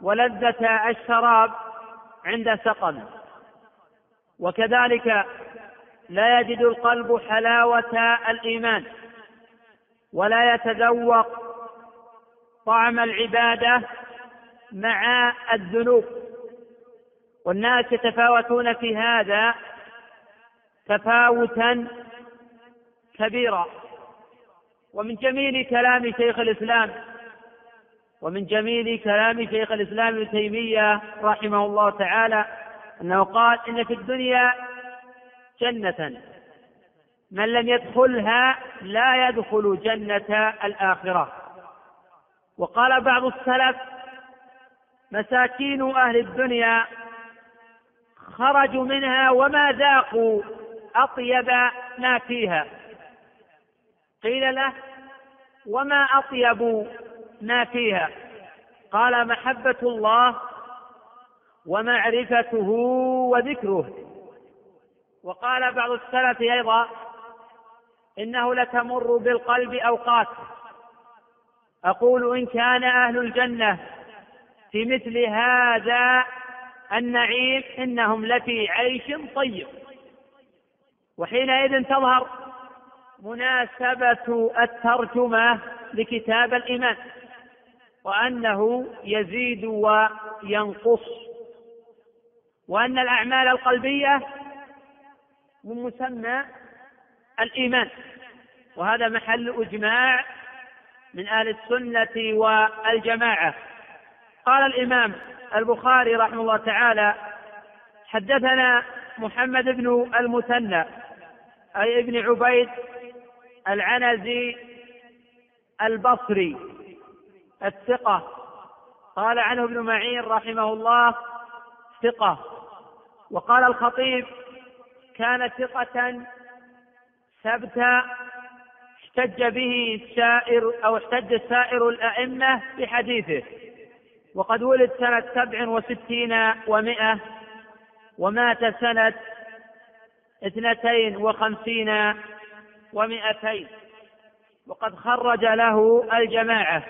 Speaker 1: ولذه الشراب عند سقم وكذلك لا يجد القلب حلاوه الايمان ولا يتذوق طعم العباده مع الذنوب والناس يتفاوتون في هذا تفاوتا كبيرا ومن جميل كلام شيخ الاسلام ومن جميل كلام شيخ الاسلام ابن تيميه رحمه الله تعالى انه قال ان في الدنيا جنه من لم يدخلها لا يدخل جنة الآخرة وقال بعض السلف مساكين أهل الدنيا خرجوا منها وما ذاقوا أطيب ما فيها قيل له وما أطيب ما فيها قال محبة الله ومعرفته وذكره وقال بعض السلف أيضا انه لتمر بالقلب اوقات اقول ان كان اهل الجنه في مثل هذا النعيم انهم لفي عيش طيب وحينئذ تظهر مناسبه الترجمه لكتاب الايمان وانه يزيد وينقص وان الاعمال القلبيه من مسمى الايمان وهذا محل اجماع من اهل السنه والجماعه قال الامام البخاري رحمه الله تعالى حدثنا محمد بن المثنى اي ابن عبيد العنزي البصري الثقه قال عنه ابن معين رحمه الله ثقه وقال الخطيب كان ثقه ثبت احتج به السائر أو احتج سائر الأئمة بحديثه وقد ولد سنة سبع وستين ومائة ومات سنة اثنتين وخمسين ومائتين وقد خرج له الجماعة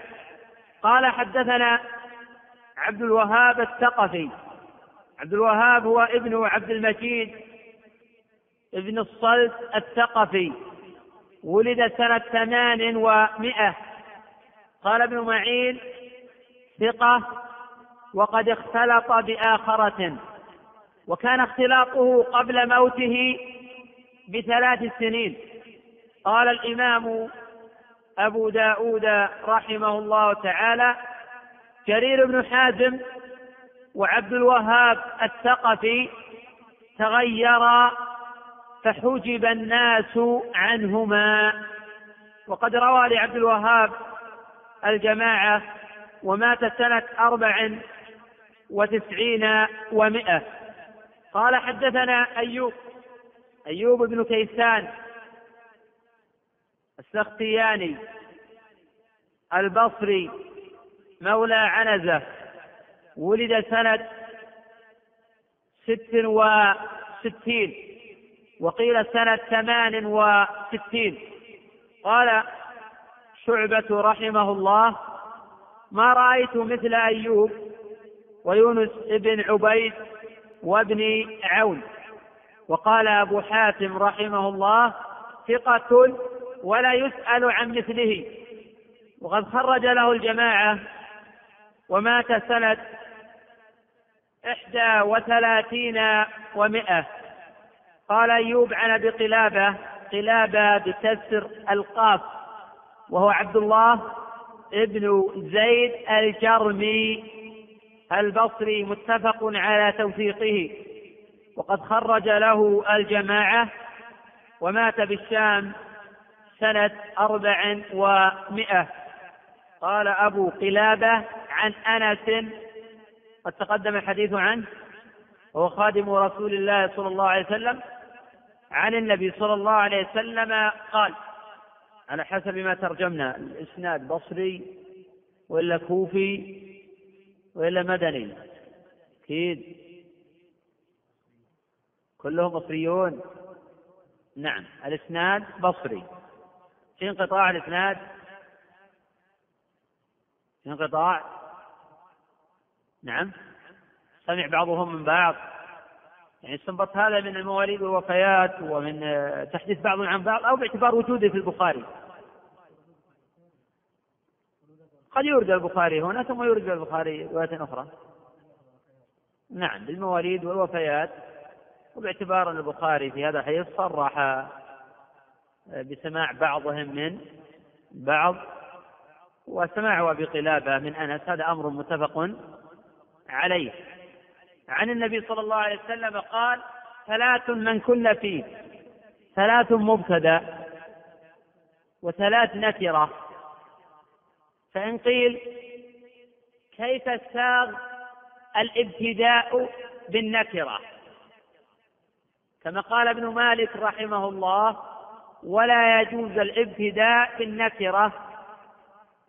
Speaker 1: قال حدثنا عبد الوهاب الثقفي عبد الوهاب هو ابن عبد المجيد بن الصلت الثقفي ولد سنة ثمان ومائة قال ابن معين ثقة وقد اختلط بآخرة وكان اختلاطه قبل موته بثلاث سنين قال الإمام أبو داود رحمه الله تعالى جرير بن حازم وعبد الوهاب الثقفي تغيرا فحجب الناس عنهما وقد روى لعبد الوهاب الجماعة ومات سنة أربع وتسعين ومائة قال حدثنا أيوب أيوب بن كيسان السختياني البصري مولى عنزة ولد سنة ست وستين وقيل سنة ثمان وستين قال شعبة رحمه الله ما رأيت مثل أيوب ويونس بن عبيد وابن عون وقال أبو حاتم رحمه الله ثقة ولا يسأل عن مثله وقد خرج له الجماعة ومات سنة إحدى وثلاثين ومائة قال أيوب عن أبي قلابة قلابة بكسر القاف وهو عبد الله ابن زيد الجرمي البصري متفق على توثيقه وقد خرج له الجماعة ومات بالشام سنة أربع ومائة قال أبو قلابة عن أنس قد تقدم الحديث عنه وهو خادم رسول الله صلى الله عليه وسلم عن النبي صلى الله عليه وسلم قال على حسب ما ترجمنا الإسناد بصري وإلا كوفي وإلا مدني أكيد كلهم بصريون نعم الإسناد بصري في انقطاع الإسناد في انقطاع نعم سمع بعضهم من بعض يعني استنبط هذا من المواليد والوفيات ومن آه، تحديث بعض عن بعض أو باعتبار وجوده في البخاري قد يورد البخاري هنا ثم يورد البخاري رواية أخرى نعم بالمواليد والوفيات وباعتبار أن البخاري في هذا الحديث صرح آه، بسماع بعضهم من بعض وسماع أبي قلابة من أنس هذا أمر متفق عليه عن النبي صلى الله عليه وسلم قال ثلاث من كن فيه ثلاث مبتدا وثلاث نكره فان قيل كيف ساغ الابتداء بالنكره كما قال ابن مالك رحمه الله ولا يجوز الابتداء بالنكره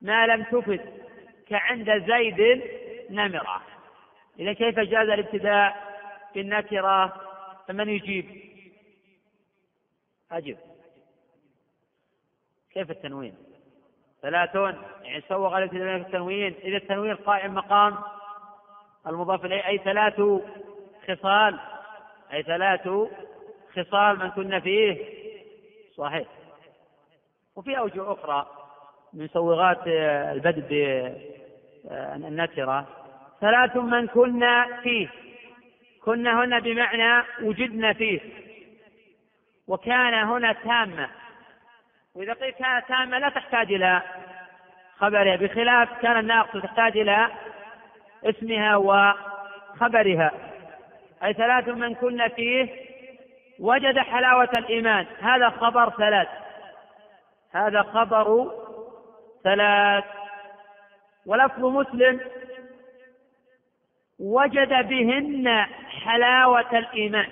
Speaker 1: ما لم تفد كعند زيد نمره إذا كيف جاز الابتداء بالنكرة فمن يجيب أجب كيف التنوين ثلاثون يعني سوغ الابتداء التنوين إذا التنوين قائم مقام المضاف إليه أي ثلاث خصال أي ثلاث خصال من كنا فيه صحيح وفي أوجه أخرى من صوغات البدء بالنكرة ثلاث من كنا فيه كنا هنا بمعنى وجدنا فيه وكان هنا تامة وإذا قيل كان تامة لا تحتاج إلى خبرها بخلاف كان الناقص تحتاج إلى اسمها وخبرها أي ثلاث من كنا فيه وجد حلاوة الإيمان هذا خبر ثلاث هذا خبر ثلاث ولفظ مسلم وجد بهن حلاوة الإيمان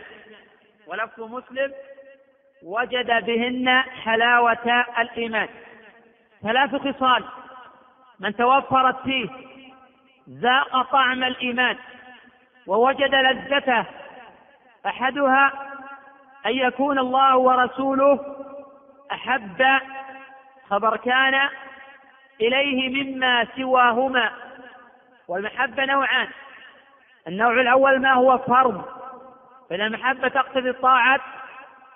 Speaker 1: ولفظ مسلم وجد بهن حلاوة الإيمان ثلاث خصال من توفرت فيه ذاق طعم الإيمان ووجد لذته أحدها أن يكون الله ورسوله أحب خبر كان إليه مما سواهما والمحبة نوعان النوع الأول ما هو فرض فان المحبه تقتضي طاعة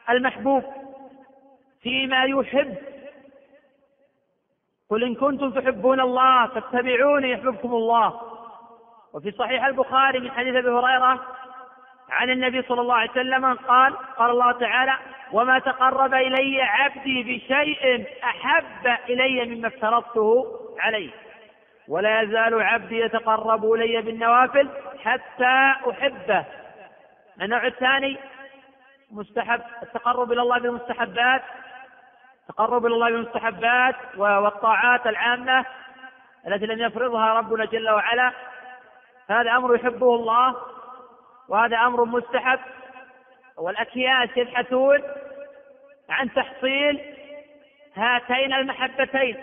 Speaker 1: المحبوب فيما يحب قل إن كنتم تحبون الله فاتبعوني يحببكم الله وفي صحيح البخاري من حديث أبي هريرة عن النبي صلى الله عليه وسلم قال قال الله تعالى وما تقرب إلي عبدي بشيء أحب إلي مما افترضته عليه ولا يزال عبدي يتقرب الي بالنوافل حتى احبه النوع الثاني مستحب التقرب الى الله بالمستحبات التقرب الى الله بالمستحبات والطاعات العامه التي لم يفرضها ربنا جل وعلا هذا امر يحبه الله وهذا امر مستحب والاكياس يبحثون عن تحصيل هاتين المحبتين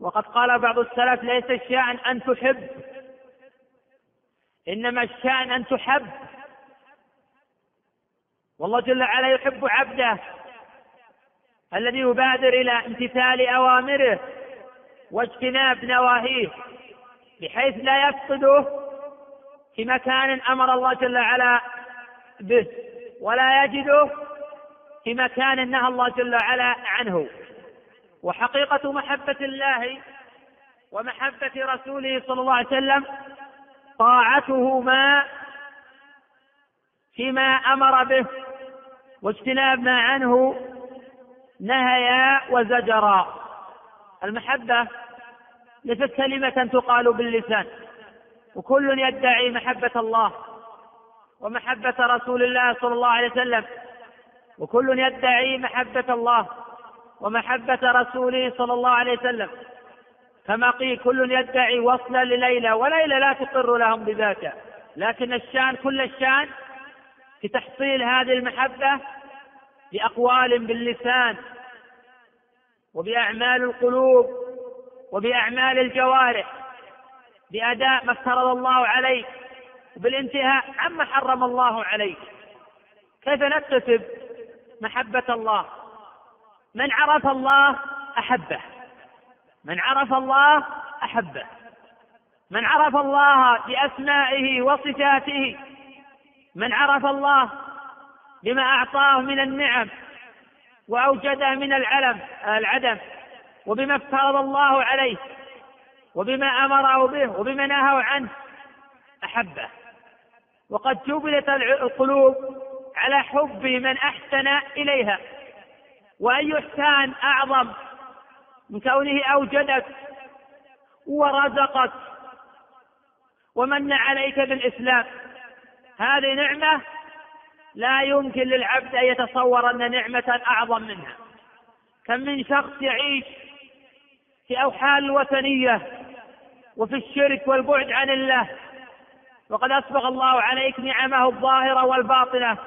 Speaker 1: وقد قال بعض السلف ليس الشأن أن تحب إنما الشأن أن تحب والله جل وعلا يحب عبده الذي يبادر إلى امتثال أوامره واجتناب نواهيه بحيث لا يفقده في مكان أمر الله جل وعلا به ولا يجده في مكان نهى الله جل وعلا عنه وحقيقة محبة الله ومحبة رسوله صلى الله عليه وسلم طاعتهما فيما أمر به واجتناب ما عنه نهيا وزجرا المحبة ليست كلمة تقال باللسان وكل يدعي محبة الله ومحبة رسول الله صلى الله عليه وسلم وكل يدعي محبة الله ومحبة رسوله صلى الله عليه وسلم كما قيل كل يدعي وصلا لليلى وليلى لا تقر لهم بذاك لكن الشان كل الشان في تحصيل هذه المحبة بأقوال باللسان وبأعمال القلوب وبأعمال الجوارح بأداء ما افترض الله عليك وبالانتهاء عما حرم الله عليك كيف نكتسب محبة الله من عرف الله احبه من عرف الله احبه من عرف الله باسمائه وصفاته من عرف الله بما اعطاه من النعم واوجده من العلم العدم وبما افترض الله عليه وبما امره به وبما نهى عنه احبه وقد جبلت القلوب على حب من احسن اليها وأي إحسان أعظم من كونه أوجدك ورزقك ومن عليك بالإسلام هذه نعمة لا يمكن للعبد أن يتصور أن نعمة أعظم منها كم من شخص يعيش في أوحال الوثنية وفي الشرك والبعد عن الله وقد أسبغ الله عليك نعمه الظاهرة والباطنة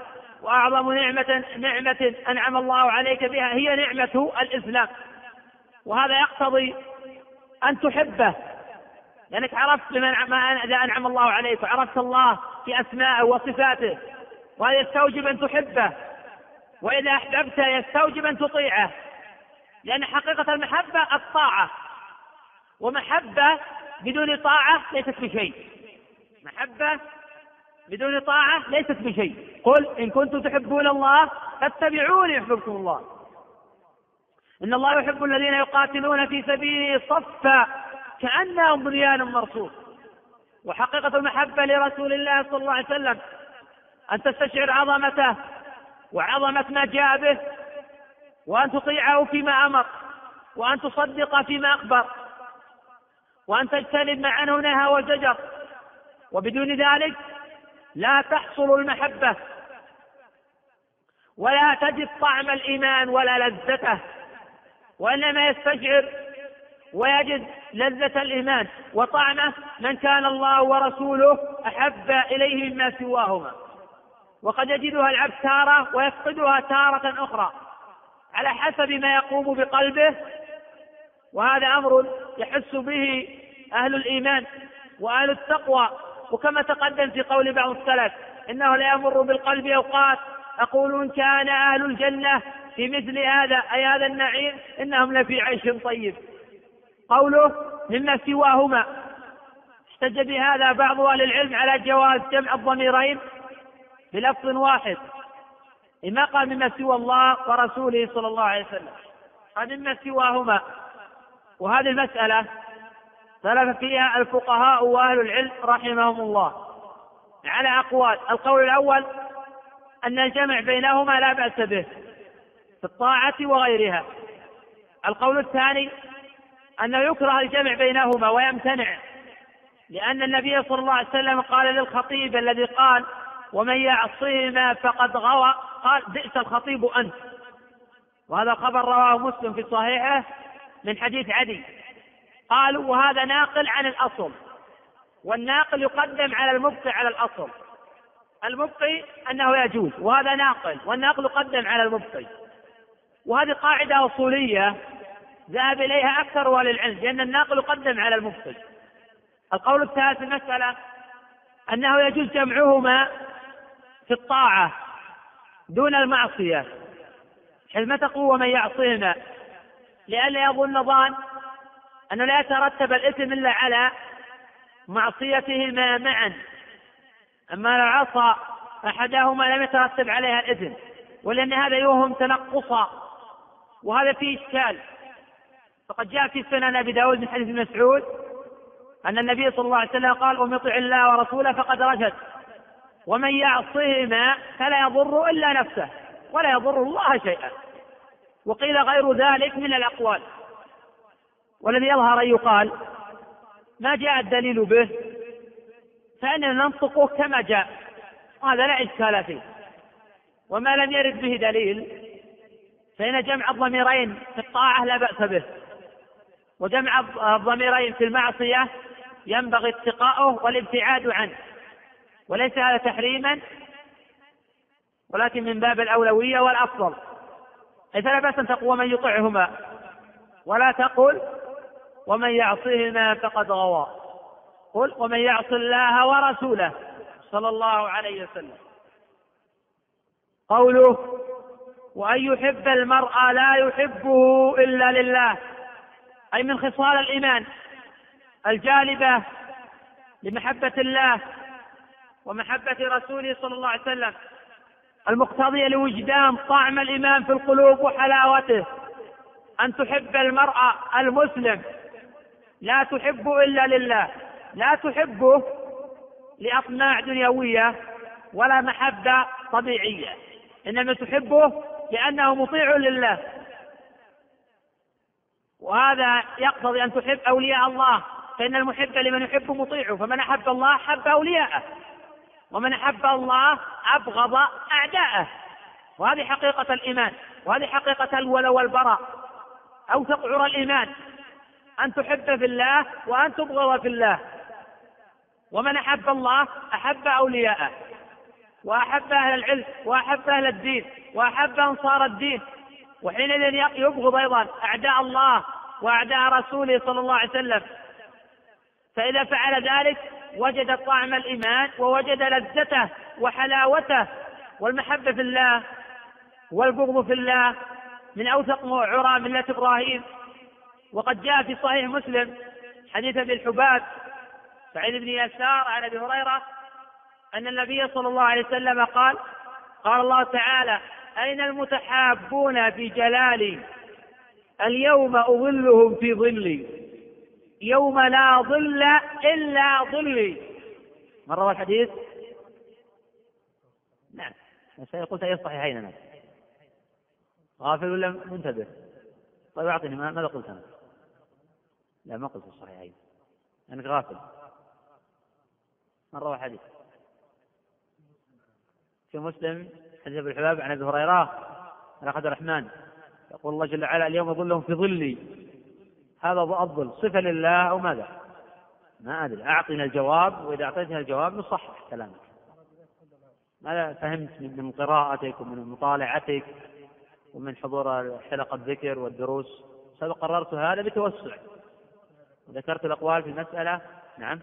Speaker 1: وأعظم نعمة نعمة أنعم الله عليك بها هي نعمة الإسلام وهذا يقتضي أن تحبه لأنك عرفت بما أنعم الله عليك وعرفت الله في أسمائه وصفاته وهذا يستوجب أن تحبه وإذا أحببته يستوجب أن تطيعه لأن حقيقة المحبة الطاعة ومحبة بدون طاعة ليست بشيء محبة بدون طاعة ليست بشيء قل إن كنتم تحبون الله فاتبعوني يحببكم الله إن الله يحب الذين يقاتلون في سبيله صفا كأنهم بنيان مرصوص وحقيقة المحبة لرسول الله صلى الله عليه وسلم أن تستشعر عظمته وعظمة ما جاء به وأن تطيعه فيما أمر وأن تصدق فيما أخبر وأن تجتنب ما عنه نهى وزجر وبدون ذلك لا تحصل المحبة ولا تجد طعم الإيمان ولا لذته وإنما يستشعر ويجد لذة الإيمان وطعمه من كان الله ورسوله أحب إليه مما سواهما وقد يجدها العبد تارة ويفقدها تارة أخرى على حسب ما يقوم بقلبه وهذا أمر يحس به أهل الإيمان وأهل التقوى وكما تقدم في قول بعض السلف إنه لا يمر بالقلب أوقات أقول إن كان أهل الجنة في مثل هذا أي هذا النعيم إنهم لفي عيش طيب قوله مما سواهما احتج بهذا بعض أهل العلم على جواز جمع الضميرين بلفظ واحد لما قال مما سوى الله ورسوله صلى الله عليه وسلم قال مما سواهما وهذه المسألة اختلف فيها الفقهاء واهل العلم رحمهم الله على اقوال القول الاول ان الجمع بينهما لا باس به في الطاعه وغيرها القول الثاني انه يكره الجمع بينهما ويمتنع لان النبي صلى الله عليه وسلم قال للخطيب الذي قال ومن يعصيهما فقد غوى قال بئس الخطيب انت وهذا خبر رواه مسلم في صحيحه من حديث عدي قالوا وهذا ناقل عن الأصل والناقل يقدم على المبقي على الأصل المبقي أنه يجوز وهذا ناقل والناقل يقدم على المبقي وهذه قاعدة أصولية ذهب إليها أكثر أهل العلم لأن الناقل يقدم على المبقي القول الثالث في المسألة أنه يجوز جمعهما في الطاعة دون المعصية حيث قوه من يعصينا لئلا يظن ظان أنه لا يترتب الإثم إلا على معصيتهما معا أما لو عصى أحدهما لم يترتب عليها الإثم ولأن هذا يوهم تنقصا وهذا فيه إشكال فقد جاء في سنن أبي داود من حديث مسعود أن النبي صلى الله عليه وسلم قال ومن يطع الله ورسوله فقد رشد ومن يعصهما فلا يضر إلا نفسه ولا يضر الله شيئا وقيل غير ذلك من الأقوال والذي يظهر أن يقال ما جاء الدليل به فإننا ننطقه كما جاء هذا لا إشكال فيه وما لم يرد به دليل فإن جمع الضميرين في الطاعة لا بأس به وجمع الضميرين في المعصية ينبغي اتقاؤه والابتعاد عنه وليس هذا تحريما ولكن من باب الأولوية والأفضل أي فلا بأس أن تقول من يطعهما ولا تقل ومن يعصهما فقد غوى قل ومن يعص الله ورسوله صلى الله عليه وسلم قوله وأن يحب المرء لا يحبه إلا لله أي من خصال الإيمان الجالبة لمحبة الله ومحبة رسوله صلى الله عليه وسلم المقتضية لوجدان طعم الإيمان في القلوب وحلاوته أن تحب المرأة المسلم لا تحب إلا لله لا تحبه لأطماع دنيوية ولا محبة طبيعية إنما تحبه لأنه مطيع لله وهذا يقتضي أن تحب أولياء الله فإن المحب لمن يحب مطيعه فمن أحب الله أحب أولياءه ومن أحب الله أبغض أعداءه وهذه حقيقة الإيمان وهذه حقيقة الولو والبراء أوثق عرى الإيمان أن تحب في الله وأن تبغض في الله ومن أحب الله أحب أولياءه وأحب أهل العلم وأحب أهل الدين وأحب أنصار الدين وحينئذ يبغض أيضا أعداء الله وأعداء رسوله صلى الله عليه وسلم فإذا فعل ذلك وجد طعم الإيمان ووجد لذته وحلاوته والمحبة في الله والبغض في الله من أوثق عرى ملة إبراهيم وقد جاء في صحيح مسلم حديث ابي الحباب سعيد بن يسار عن ابي هريره ان النبي صلى الله عليه وسلم قال قال الله تعالى اين المتحابون في جلالي اليوم اظلهم في ظلي يوم لا ظل الا ظلي من روى الحديث نعم سيقول في الصحيحين انا نعم. غافل ولا منتبه طيب اعطني ماذا قلت انا لا ما قلت في الصحيحين أنك يعني غافل من روى حديث في مسلم حديث ابن الحباب عن أبي هريرة عن أخذ الرحمن يقول الله جل وعلا اليوم ظلهم في ظلي هذا الظل صفة لله أو ماذا؟ ما أدري أعطنا الجواب وإذا أعطيتنا الجواب نصحح كلامك ماذا فهمت من قراءتك ومن مطالعتك ومن حضور حلقة الذكر والدروس سبق قررت هذا بتوسع ذكرت الأقوال في المسألة نعم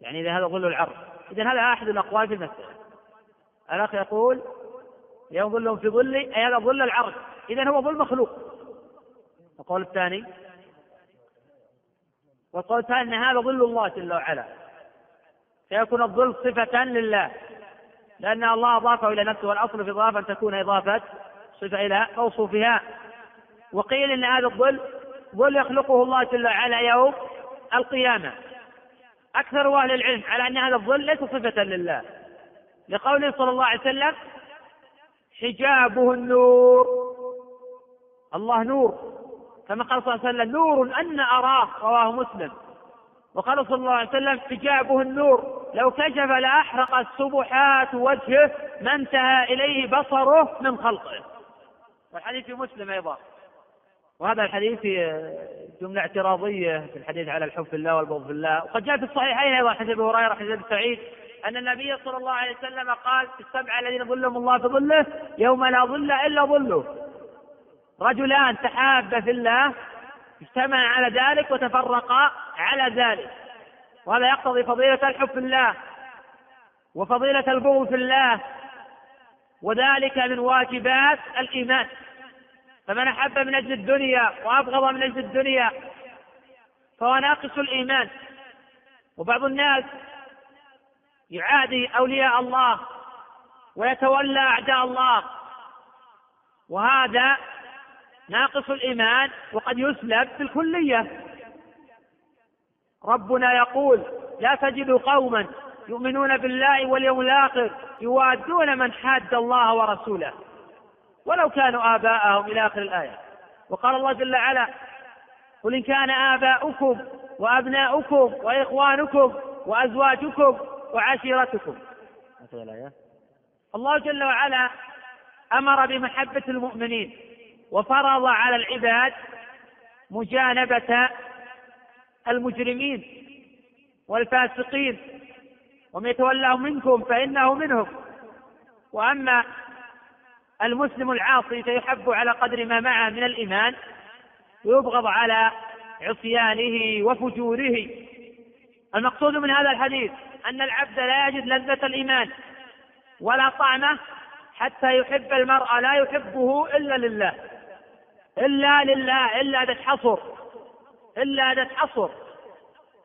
Speaker 1: يعني إذا هذا ظل العرض إذا هذا أحد الأقوال في المسألة الأخ يقول يوم ظلهم في ظلي أي هذا ظل العرض إذا هو ظل مخلوق القول الثاني والقول الثاني أن هذا ظل الله جل وعلا فيكون الظل صفة لله لأن الله أضافه إلى نفسه والأصل في الإضافة أن تكون إضافة صفة إلى موصوفها وقيل أن هذا الظل يخلقه الله جل وعلا يوم القيامة أكثر أهل العلم على أن هذا الظل ليس صفة لله لقوله صلى الله عليه وسلم حجابه النور الله نور كما قال صلى الله عليه وسلم نور أن أراه رواه مسلم وقال صلى الله عليه وسلم حجابه النور لو كشف لأحرقت سبحات وجهه ما انتهى إليه بصره من خلقه والحديث في مسلم أيضا وهذا الحديث جملة اعتراضية في الحديث على الحب في الله والبغض في الله وقد جاء في الصحيحين أيضا حديث أبي هريرة حديث أبي سعيد أن النبي صلى الله عليه وسلم قال في السبعة الذين ظلهم الله في ظله يوم لا ظل إلا ظله رجلان تحابا في الله اجتمعا على ذلك وتفرقا على ذلك وهذا يقتضي فضيلة الحب في الله وفضيلة البغض في الله وذلك من واجبات الإيمان فمن أحب من أجل الدنيا وأبغض من أجل الدنيا فهو ناقص الإيمان وبعض الناس يعادي أولياء الله ويتولى أعداء الله وهذا ناقص الإيمان وقد يسلب في الكلية
Speaker 5: ربنا يقول لا تجد قوما يؤمنون بالله واليوم الآخر يوادون من حاد الله ورسوله ولو كانوا آباءهم إلى آخر الآية وقال الله جل وعلا قل إن كان آباؤكم وأبناؤكم وإخوانكم وأزواجكم وعشيرتكم آخر الآية الله جل وعلا أمر بمحبة المؤمنين وفرض على العباد مجانبة المجرمين والفاسقين ومن يتولهم منكم فإنه منهم وأما المسلم العاصي فيحب على قدر ما معه من الإيمان ويبغض على عصيانه وفجوره المقصود من هذا الحديث أن العبد لا يجد لذة الإيمان ولا طعمه حتى يحب المرء لا يحبه إلا لله إلا لله إلا ذات حصر إلا ذات حصر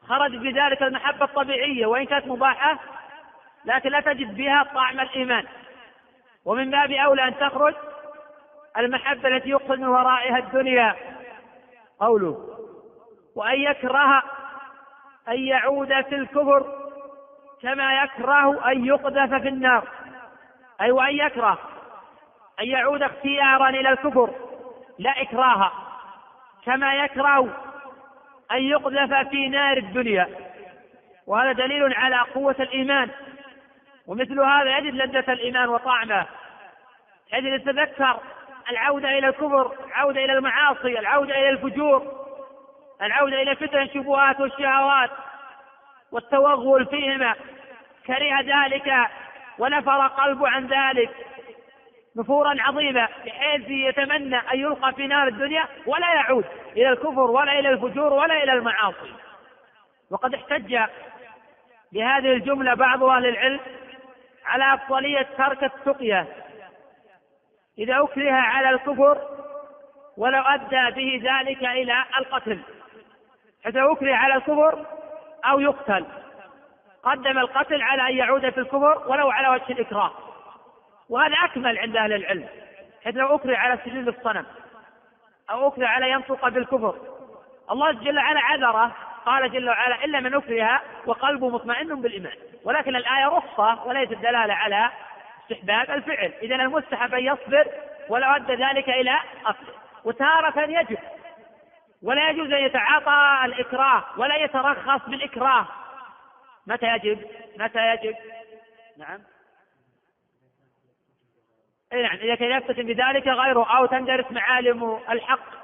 Speaker 5: خرج بذلك المحبة الطبيعية وإن كانت مباحة لكن لا تجد بها طعم الإيمان ومن باب أولى أن تخرج المحبة التي يقصد من ورائها الدنيا قوله وأن يكره أن يعود في الكفر كما يكره أن يقذف في النار أي وأن يكره أن يعود اختيارا إلى الكفر لا إكراها كما يكره أن يقذف في نار الدنيا وهذا دليل على قوة الإيمان ومثل هذا يجد لذة الإيمان وطعمه يجد يتذكر العودة إلى الكفر العودة إلى المعاصي العودة إلى الفجور العودة إلى فتن الشبهات والشهوات والتوغل فيهما كره ذلك ونفر قلبه عن ذلك نفورا عظيما بحيث يتمنى ان يلقى في نار الدنيا ولا يعود الى الكفر ولا الى الفجور ولا الى المعاصي وقد احتج بهذه الجمله بعض اهل العلم على أفضلية ترك التقية إذا أكره على الكفر ولو أدى به ذلك إلى القتل إذا أكره على الكفر أو يقتل قدم القتل على أن يعود في الكفر ولو على وجه الإكراه وهذا أكمل عند أهل العلم حيث لو أكره على سجود الصنم أو أكره على ينطق بالكفر الله جل وعلا عذره قال جل وعلا إلا من أكره وقلبه مطمئن بالإيمان ولكن الآية رخصة وليست دلالة على استحباب الفعل إذا المستحب أن يصبر ولا أدى ذلك إلى أصله وتارة يجب ولا يجوز أن يتعاطى الإكراه ولا يترخص بالإكراه متى يجب؟ متى يجب؟ نعم اي نعم اذا كان يفتتن بذلك غيره او تندرس معالم الحق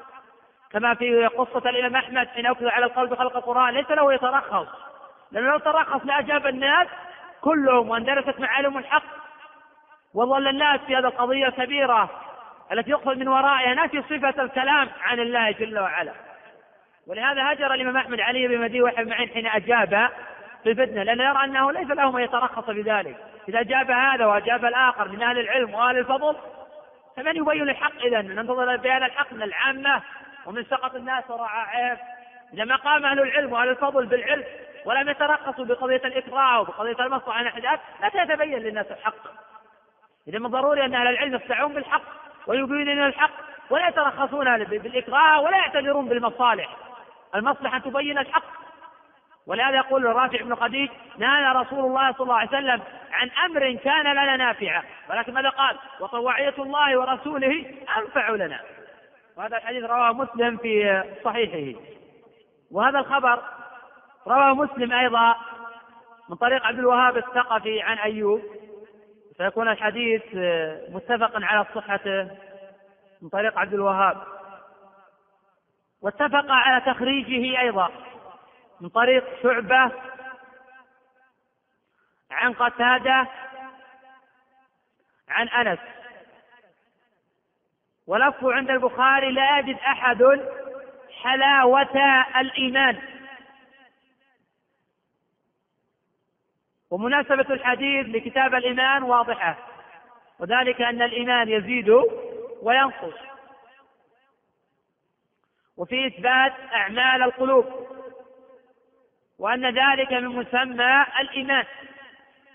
Speaker 5: كما في قصة الإمام أحمد حين أكذب على القول بخلق القرآن ليس له يترخص لأنه لو ترخص لأجاب الناس كلهم وأن درست معالم الحق وظل الناس في هذه القضية الكبيرة التي يقصد من ورائها نفي صفة الكلام عن الله جل وعلا ولهذا هجر الإمام أحمد علي بن مدي معين حين أجاب في الفتنة لأنه يرى أنه ليس له من يترخص بذلك إذا أجاب هذا وأجاب الآخر من أهل العلم وأهل الفضل فمن يبين الحق إذا ننتظر بيان الحق من العامة ومن سقط الناس ورعى عيب لما قام أهل العلم وأهل الفضل بالعلم ولم يترقصوا بقضية الإكراه وبقضية المصلحة عن الاحداث لا تتبين للناس الحق إذا من ضروري أن أهل العلم يستعون بالحق ويبينون الحق ولا يترخصون بالإكراه ولا يعتذرون بالمصالح المصلحة تبين الحق ولهذا يقول الرافع بن خديج نهانا رسول الله صلى الله عليه وسلم عن امر كان لنا نافعا ولكن ماذا قال؟ وطواعية الله ورسوله انفع لنا وهذا الحديث رواه مسلم في صحيحه وهذا الخبر رواه مسلم أيضا من طريق عبد الوهاب الثقفي عن أيوب فيكون الحديث آه، متفقا على صحته من طريق عبد الوهاب واتفق على تخريجه أيضا من طريق شعبة عن قتادة عن أنس ولف عند البخاري لا يجد أحد حلاوة الإيمان ومناسبة الحديث لكتاب الإيمان واضحة وذلك أن الإيمان يزيد وينقص وفي إثبات أعمال القلوب وأن ذلك من مسمى الإيمان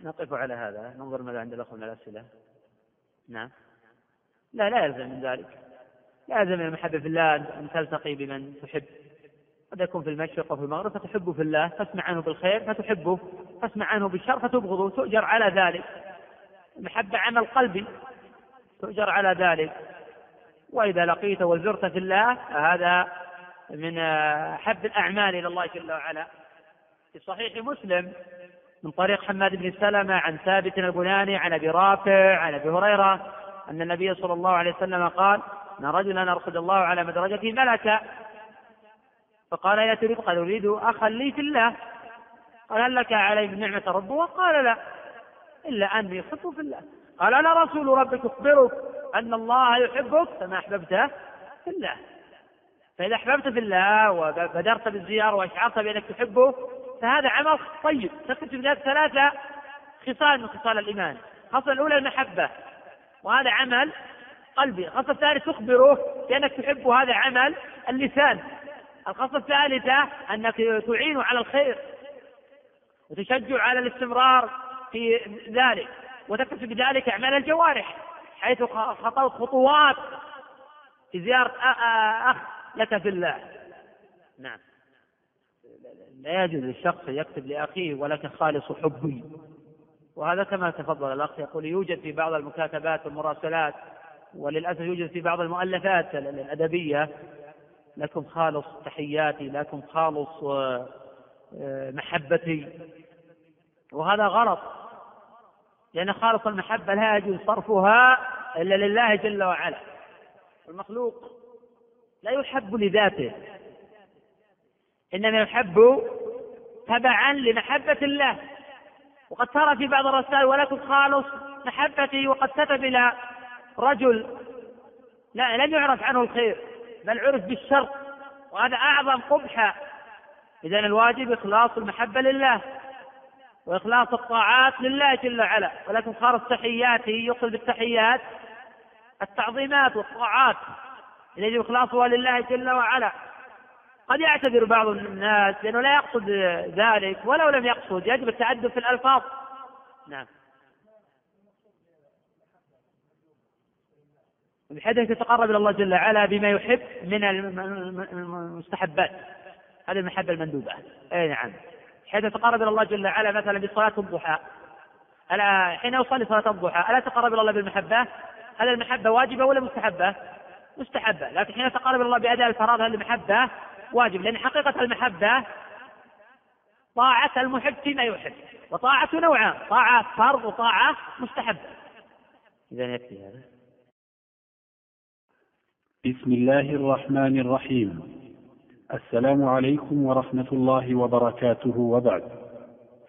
Speaker 5: نقف على هذا ننظر ماذا عند الأخوة من الأسئلة نعم لا لا يلزم من ذلك لا يلزم من المحبة في الله أن تلتقي بمن تحب قد يكون في المشرق وفي المغرب فتحب في الله تسمع عنه بالخير فتحبه تسمع عنه بالشر فتبغضه تؤجر على ذلك المحبة عمل قلبي تؤجر على ذلك وإذا لقيت وزرت في الله فهذا من أحب آه، الأعمال إلى الله جل وعلا في صحيح مسلم من طريق حماد بن سلمة عن ثابت البناني عن أبي رافع عن أبي هريرة أن النبي صلى الله عليه وسلم قال أن رجلا أرصد الله على مدرجته ملكا فقال يا تريد قال أريد أخا لي في الله قال هل لك علي نعمة ربه قال لا إلا أني أحبه في الله قال أنا رسول ربك أخبرك أن الله يحبك فما أحببته في الله فإذا أحببت في الله وبدرت بالزيارة وأشعرت بأنك تحبه فهذا عمل طيب تكتب في ثلاثة خصال من خصال الإيمان الخصلة الأولى المحبة وهذا عمل قلبي الخاصة الثالث تخبره بأنك تحب هذا عمل اللسان الخاصة الثالثة أنك تعين على الخير وتشجع على الاستمرار في ذلك وتكتسب بذلك أعمال الجوارح حيث خطوت خطوات في زيارة أخ لك في الله نعم لا يجوز للشخص يكتب لأخيه ولك خالص حبي وهذا كما تفضل الأخ يقول يوجد في بعض المكاتبات والمراسلات وللأسف يوجد في بعض المؤلفات الأدبية لكم خالص تحياتي لكم خالص آه، آه، محبتي وهذا غلط لأن خالص المحبة لا يجوز صرفها إلا لله جل وعلا المخلوق لا يحب لذاته إنما يحب تبعا لمحبة الله وقد ترى في بعض الرسائل ولكن خالص محبتي وقد كتب إلى رجل لا لم يعرف عنه الخير بل عرف بالشر وهذا أعظم قبحة إذا الواجب إخلاص المحبة لله وإخلاص الطاعات لله جل وعلا ولكن خالص التحيات يقصد بالتحيات التعظيمات والطاعات يجب إخلاصها لله جل وعلا قد يعتذر بعض الناس لأنه لا يقصد ذلك ولو لم يقصد يجب التعدد في الألفاظ نعم بحيث تتقرب إلى الله جل وعلا بما يحب من المستحبات هذه المحبة المندوبة أي نعم حيث يتقرب إلى الله جل وعلا مثلا بصلاة الضحى ألا حين أصلي صلاة الضحى ألا تقرب إلى الله بالمحبة؟ هل المحبة واجبة ولا مستحبة؟ مستحبة، لكن حين تقرب إلى الله بأداء الفرائض هل المحبة واجب لأن حقيقة المحبة طاعة المحب فيما يحب وطاعة نوعان طاعة فرض وطاعة مستحبة إذا يكفي هذا
Speaker 6: بسم الله الرحمن الرحيم السلام عليكم ورحمة الله وبركاته وبعد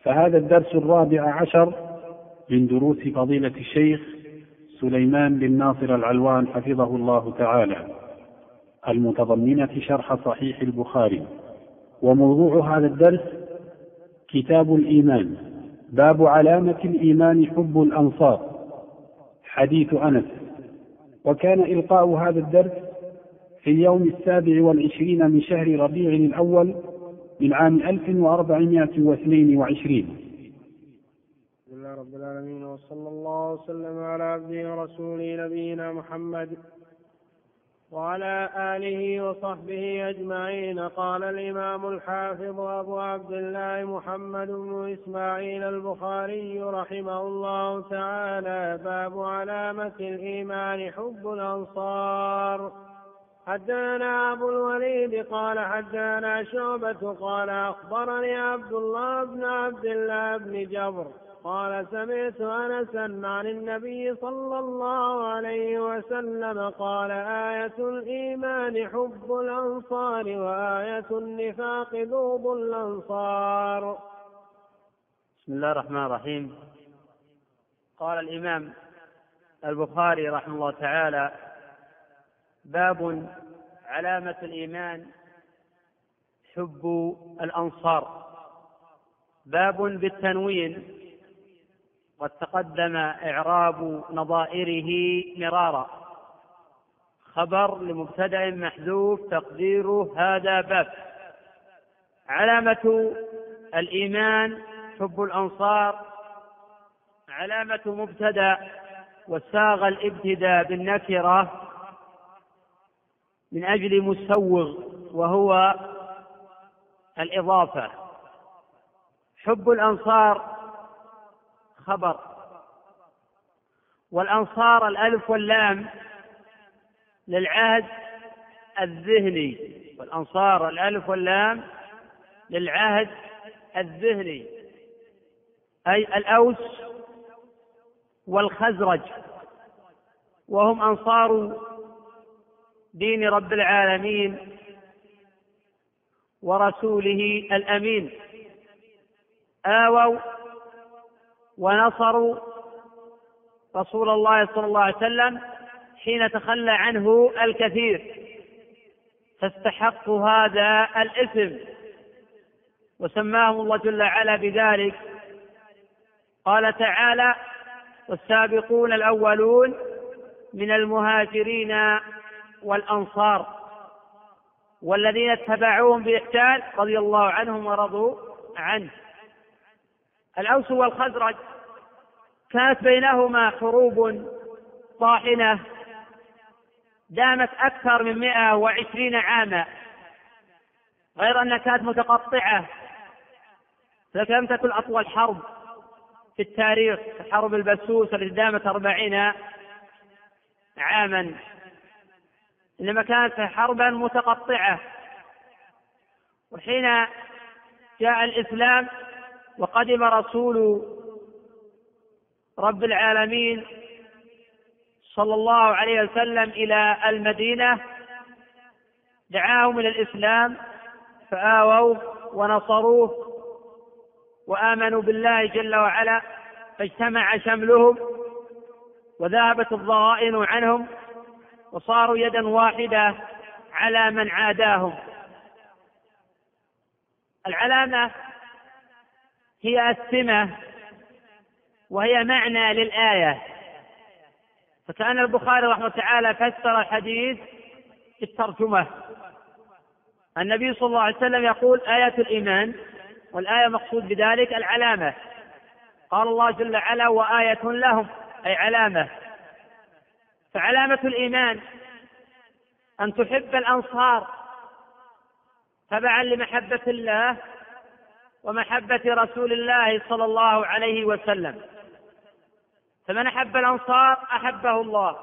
Speaker 6: فهذا الدرس الرابع عشر من دروس فضيلة الشيخ سليمان بن ناصر العلوان حفظه الله تعالى المتضمنة شرح صحيح البخاري وموضوع هذا الدرس كتاب الإيمان باب علامة الإيمان حب الأنصار حديث أنس وكان إلقاء هذا الدرس في اليوم السابع والعشرين من شهر ربيع الأول من عام 1422
Speaker 7: بسم الله رب العالمين وصلى الله وسلم على عبده ورسوله نبينا محمد وعلى آله وصحبه أجمعين قال الإمام الحافظ أبو عبد الله محمد بن إسماعيل البخاري رحمه الله تعالى باب علامة الإيمان حب الأنصار حدانا أبو الوليد قال حدانا شعبة قال أخبرني عبد الله بن عبد الله بن جبر قال سمعت انسا عن النبي صلى الله عليه وسلم قال ايه الايمان حب الانصار وايه النفاق ذوب الانصار
Speaker 6: بسم الله الرحمن الرحيم قال الامام البخاري رحمه الله تعالى باب علامه الايمان حب الانصار باب بالتنوين قد تقدم إعراب نظائره مرارا خبر لمبتدأ محذوف تقديره هذا باب علامة الإيمان حب الأنصار علامة مبتدأ وساغ الابتداء بالنكرة من أجل مسوغ وهو الإضافة حب الأنصار خبر والأنصار الألف واللام للعهد الذهني والأنصار الألف واللام للعهد الذهني أي الأوس والخزرج وهم أنصار دين رب العالمين ورسوله الأمين آووا ونصروا رسول الله صلى الله عليه وسلم حين تخلى عنه الكثير فاستحقوا هذا الاسم وسماهم الله جل وعلا بذلك قال تعالى والسابقون الاولون من المهاجرين والانصار والذين اتبعوهم باحسان رضي الله عنهم ورضوا عنه الأوس والخزرج كانت بينهما حروب طاحنة دامت أكثر من 120 عاما غير أنها كانت متقطعة فلم تكن أطول حرب في التاريخ حرب البسوس التي دامت أربعين عاما إنما كانت حربا متقطعة وحين جاء الإسلام وقدم رسول رب العالمين صلى الله عليه وسلم الى المدينه دعاهم الى الاسلام فاووه ونصروه وامنوا بالله جل وعلا فاجتمع شملهم وذهبت الضغائن عنهم وصاروا يدا واحده على من عاداهم العلامه هي السمة وهي معنى للآية فكأن البخاري رحمه الله تعالى فسر الحديث بالترجمة النبي صلى الله عليه وسلم يقول آية الإيمان والآية مقصود بذلك العلامة قال الله جل وعلا وآية لهم أي علامة فعلامة الإيمان أن تحب الأنصار تبعا لمحبة الله ومحبة رسول الله صلى الله عليه وسلم فمن أحب الأنصار أحبه الله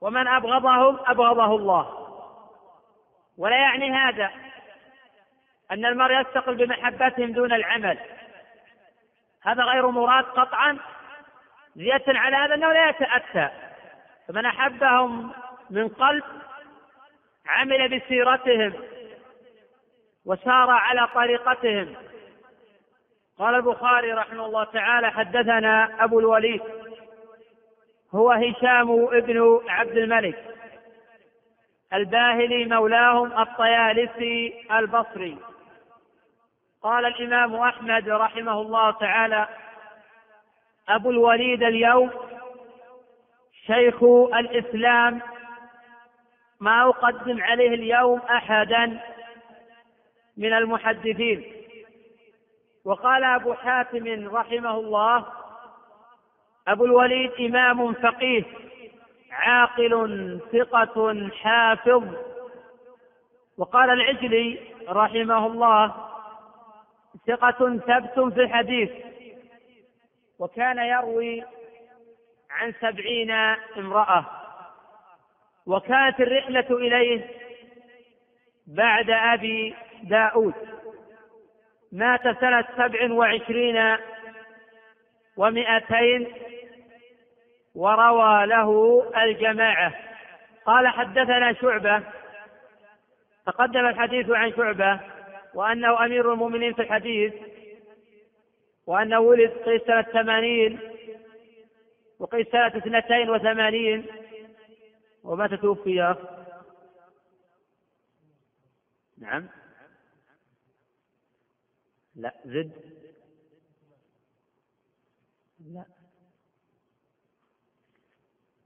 Speaker 6: ومن أبغضهم أبغضه الله ولا يعني هذا أن المرء يستقل بمحبتهم دون العمل هذا غير مراد قطعا زيادة على هذا أنه لا يتأتى فمن أحبهم من قلب عمل بسيرتهم وسار على طريقتهم قال البخاري رحمه الله تعالى حدثنا أبو الوليد هو هشام بن عبد الملك الباهلي مولاهم الطيالسي البصري قال الإمام أحمد رحمه الله تعالى أبو الوليد اليوم شيخ الإسلام ما أقدم عليه اليوم أحدا من المحدثين وقال أبو حاتم رحمه الله أبو الوليد إمام فقيه عاقل ثقة حافظ وقال العجلي رحمه الله ثقة ثبت في الحديث وكان يروي عن سبعين امرأة وكانت الرحلة إليه بعد أبي داود مات سنة سبع وعشرين ومئتين وروى له الجماعة قال حدثنا شعبة تقدم الحديث عن شعبة وأنه أمير المؤمنين في الحديث وأنه ولد قيس سنة ثمانين وقيس سنة اثنتين وثمانين ومتى توفي نعم لا زد لا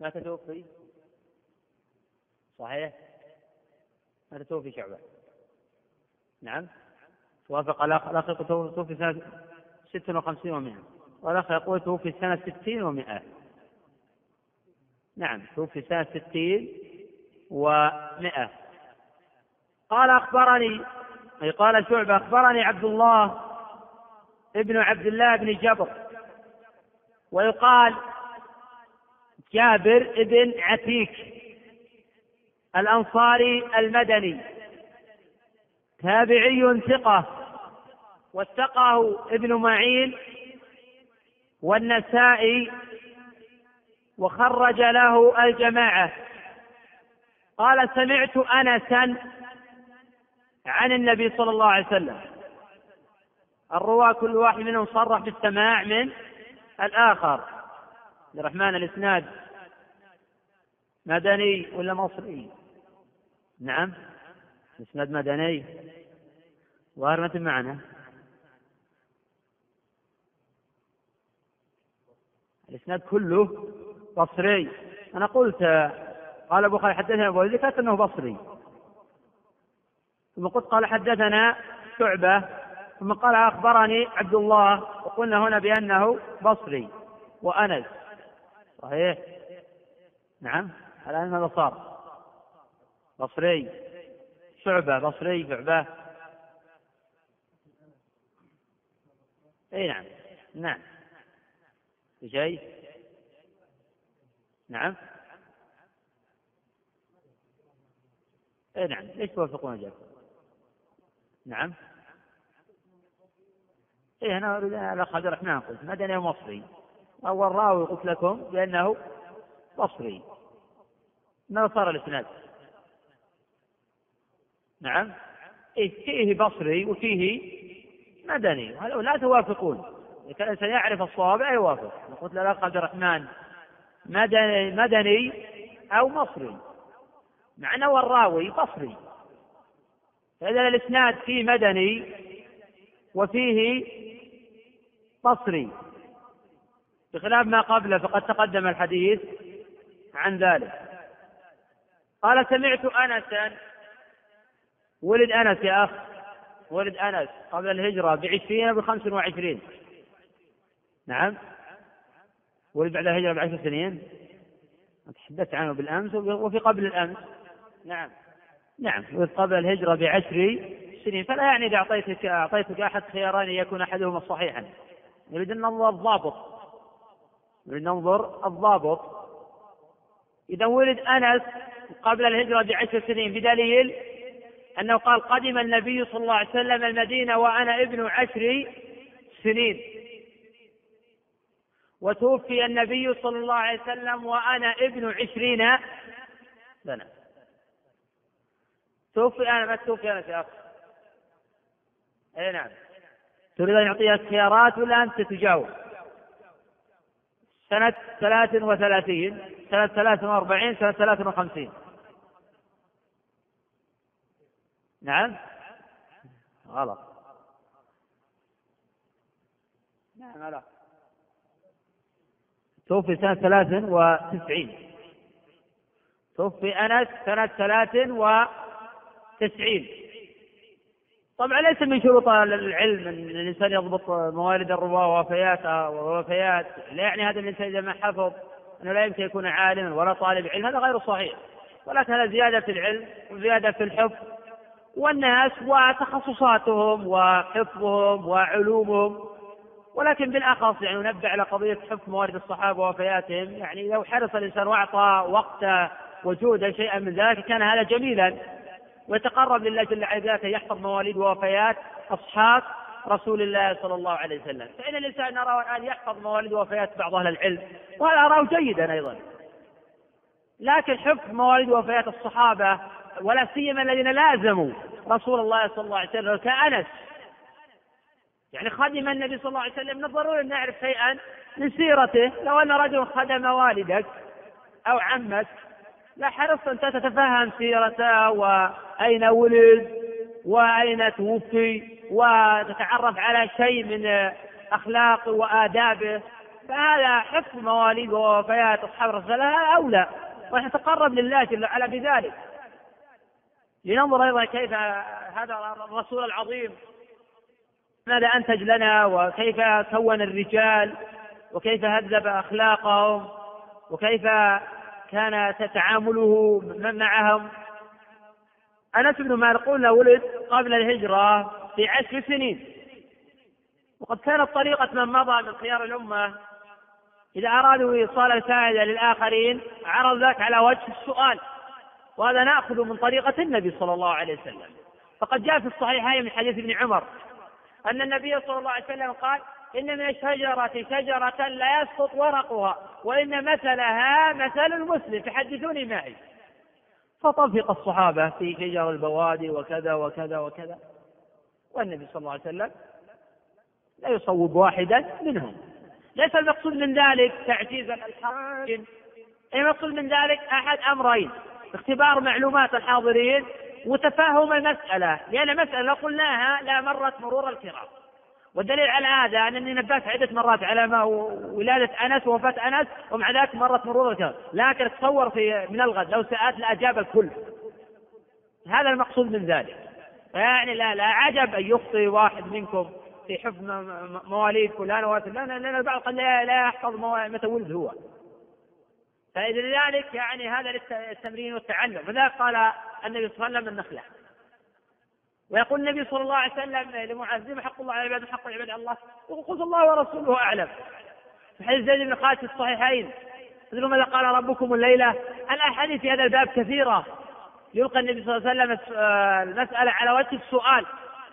Speaker 6: ما توفي صحيح متى توفي شعبة نعم وافق الأخ يقول توفي سنة ست وخمسين ومئة والأخ يقول توفي سنة ستين ومئة نعم توفي سنة ستين ومئة قال أخبرني أي قال شعبة أخبرني عبد الله ابن عبد الله بن جبر ويقال جابر بن عتيك الأنصاري المدني تابعي ثقة واتقاه ابن معين والنسائي وخرج له الجماعة قال سمعت أنسا عن النبي صلى الله عليه وسلم الرواة كل واحد منهم صرح بالسماع من الآخر الرحمن الإسناد مدني ولا مصري نعم الإسناد مدني ظاهر ما معنا الإسناد كله بصري أنا قلت قال أبو خالد حدثنا أبو ذكرت أنه بصري ثم قلت قال حدثنا شعبة ثم قال أخبرني عبد الله وقلنا هنا بأنه بصري وأنس صحيح نعم على أن هذا صار بصري شعبة بصري شعبة أي نعم نعم شيء نعم أي نعم ليش توافقون جاكم نعم إيه أنا أريد الأخ عبد الرحمن قلت مدني مصري أو الراوي قلت لكم بأنه مصري ماذا صار الإسناد؟ نعم إيه فيه بصري وفيه مدني لا توافقون كان الإنسان يعرف الصواب لا يوافق قلت للأخ عبد الرحمن مدني مدني أو مصري مع أنه الراوي بصري فإذا الإسناد فيه مدني وفيه بصري بخلاف ما قبله فقد تقدم الحديث عن ذلك قال سمعت أنسا ولد أنس يا أخ ولد أنس قبل الهجرة بعشرين أو بخمس وعشرين نعم ولد بعد الهجرة بعشر سنين تحدثت عنه بالأمس وفي قبل الأمس نعم نعم قبل الهجرة بعشر سنين فلا يعني إذا أعطيتك أعطيتك أحد خيارين يكون أحدهما صحيحا نريد أن ننظر الضابط نريد ننظر الضابط إذا ولد أنس قبل الهجرة بعشر سنين بدليل أنه قال قدم النبي صلى الله عليه وسلم المدينة وأنا ابن عشر سنين وتوفي النبي صلى الله عليه وسلم وأنا ابن عشرين سنة توفي أنا ما توفي أنا شيخ أي نعم تريد أن يعطيها الخيارات ولا أنت تجاوب سنة ثلاث وثلاثين سنة ثلاث وأربعين سنة ثلاث وخمسين نعم غلط نعم غلط توفي سنة ثلاث وتسعين توفي أنس سنة ثلاث و تسعين طبعا ليس من شروط العلم ان الانسان يضبط موارد الرواه ووفياتها ووفيات لا يعني هذا الانسان اذا ما حفظ انه لا يمكن يكون عالما ولا طالب علم هذا غير صحيح ولكن هذا زياده في العلم وزياده في الحفظ والناس وتخصصاتهم وحفظهم وعلومهم ولكن بالاخص يعني ننبه على قضيه حفظ موارد الصحابه ووفياتهم يعني لو حرص الانسان واعطى وقته وجوده شيئا من ذلك كان هذا جميلا ويتقرب لله جل وعلا يحفظ مواليد ووفيات أصحاب رسول الله صلى الله عليه وسلم فإن الإنسان نراه الآن يحفظ مواليد ووفيات بعض أهل العلم وهذا أراه جيدا أيضا لكن حفظ مواليد ووفيات الصحابة ولا سيما الذين لازموا رسول الله صلى الله عليه وسلم كأنس يعني خدم النبي صلى الله عليه وسلم من الضروري أن نعرف شيئا من سيرته لو أن رجل خدم والدك أو عمك لا حرصت أنت تتفهم سيرته وأين ولد وأين توفي وتتعرف على شيء من أخلاقه وآدابه فهذا حفظ مواليد ووفيات أصحاب الرسالة أولى ونتقرب لله جل وعلا بذلك لننظر أيضا كيف هذا الرسول العظيم ماذا أنتج لنا وكيف كون الرجال وكيف هذب أخلاقهم وكيف كان تتعامله معهم أنس بن مالك قلنا ولد قبل الهجرة بعشر سنين وقد كانت طريقة من مضى من خيار الأمة إذا أرادوا إيصال الفائدة للآخرين عرض ذلك على وجه السؤال وهذا نأخذ من طريقة النبي صلى الله عليه وسلم فقد جاء في الصحيحين من حديث ابن عمر أن النبي صلى الله عليه وسلم قال إن من الشجرة شجرة لا يسقط ورقها وإن مثلها مثل المسلم فحدثوني معي فطفق الصحابة في شجر البوادي وكذا وكذا وكذا والنبي صلى الله عليه وسلم لا يصوب واحدا منهم ليس المقصود من ذلك تعجيز الحاكم المقصود من ذلك أحد أمرين اختبار معلومات الحاضرين وتفاهم المسألة لأن مسألة لو قلناها لا مرت مرور الكرام والدليل على هذا انني نبهت عده مرات على ما ولاده انس ووفاه انس ومع ذلك مرت مرور الكلام لكن اتصور في من الغد لو سالت لاجاب الكل هذا المقصود من ذلك يعني لا, لا عجب ان يخطي واحد منكم في حفظ مواليد فلان وفلان لان البعض قد لا يحفظ متى ولد هو فلذلك يعني هذا للتمرين والتعلم فذلك قال النبي صلى الله عليه وسلم النخله ويقول النبي صلى الله عليه وسلم لمعاذ لما حق الله على العباد وحق العباد على الله وقلت الله ورسوله اعلم في حديث زيد بن خالد في الصحيحين تدرون ماذا قال ربكم الليله الاحاديث في هذا الباب كثيره يلقى النبي صلى الله عليه وسلم آه، المساله على وجه السؤال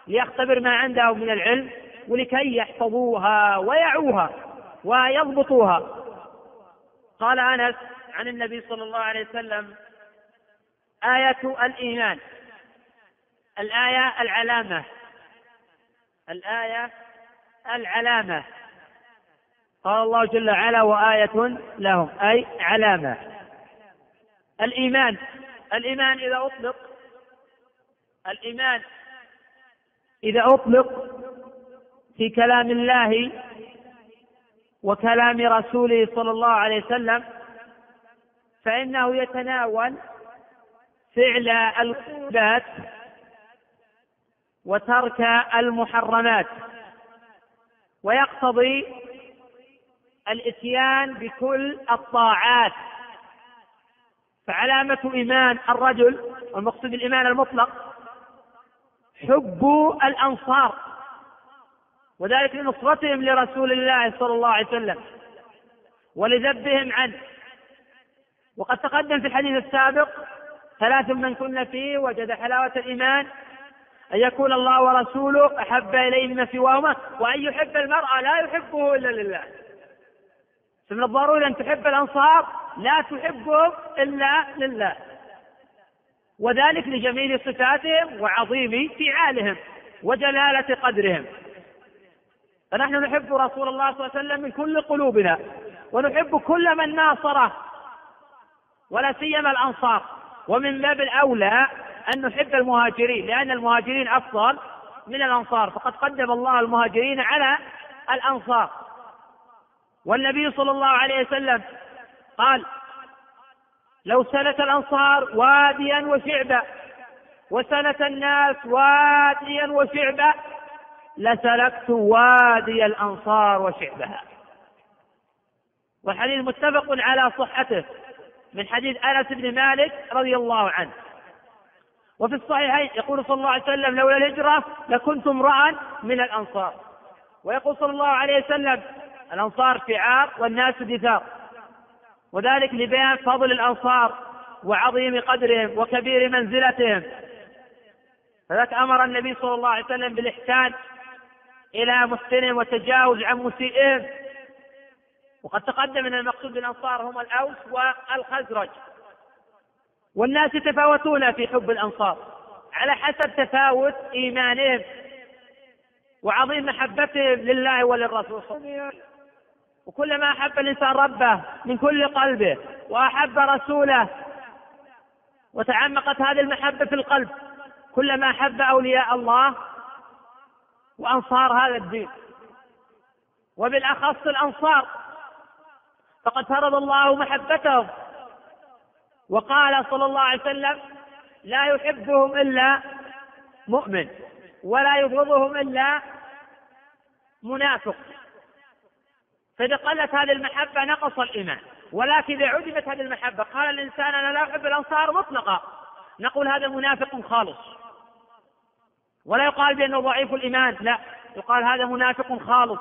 Speaker 6: ليختبر ما عنده من العلم ولكي يحفظوها ويعوها ويضبطوها قال انس عن النبي صلى الله عليه وسلم ايه الايمان الآية العلامة الآية العلامة قال الله جل وعلا وآية لهم أي علامة الإيمان الإيمان إذا أطلق الإيمان إذا أطلق في كلام الله وكلام رسوله صلى الله عليه وسلم فإنه يتناول فعل القربات وترك المحرمات ويقتضي الاتيان بكل الطاعات فعلامة إيمان الرجل والمقصود الإيمان المطلق حب الأنصار وذلك لنصرتهم لرسول الله صلى الله عليه وسلم ولذبهم عنه وقد تقدم في الحديث السابق ثلاث من كن فيه وجد حلاوة الإيمان أن يكون الله ورسوله أحب إليه مما سواهما وأن يحب المرأة لا يحبه إلا لله فمن الضروري أن تحب الأنصار لا تحبهم إلا لله وذلك لجميل صفاتهم وعظيم فعالهم وجلالة قدرهم فنحن نحب رسول الله صلى الله عليه وسلم من كل قلوبنا ونحب كل من ناصره ولا سيما الأنصار ومن باب الأولى أن نحب المهاجرين لأن المهاجرين أفضل من الأنصار فقد قدم الله المهاجرين على الأنصار والنبي صلى الله عليه وسلم قال لو سلك الأنصار واديا وشعبا وسلك الناس واديا وشعبا لسلكت وادي الأنصار وشعبها والحديث متفق على صحته من حديث أنس بن مالك رضي الله عنه وفي الصحيحين يقول صلى الله عليه وسلم لولا الهجرة لكنت امرأ من الأنصار ويقول صلى الله عليه وسلم الأنصار شعار والناس دثار وذلك لبيان فضل الأنصار وعظيم قدرهم وكبير منزلتهم فذلك أمر النبي صلى الله عليه وسلم بالإحسان إلى محسنهم والتجاوز عن مسيئهم وقد تقدم أن المقصود بالأنصار هم الأوس والخزرج والناس يتفاوتون في حب الأنصار على حسب تفاوت إيمانهم وعظيم محبتهم لله وللرسول صلى الله عليه وسلم وكلما أحب الإنسان ربه من كل قلبه وأحب رسوله وتعمقت هذه المحبة في القلب كلما أحب أولياء الله وأنصار هذا الدين وبالأخص الأنصار فقد فرض الله محبتهم وقال صلى الله عليه وسلم لا يحبهم إلا مؤمن ولا يبغضهم إلا منافق فإذا قلت هذه المحبة نقص الإيمان ولكن إذا عدمت هذه المحبة قال الإنسان أنا لا أحب الأنصار مطلقا نقول هذا منافق خالص ولا يقال بأنه ضعيف الإيمان لا يقال هذا منافق خالص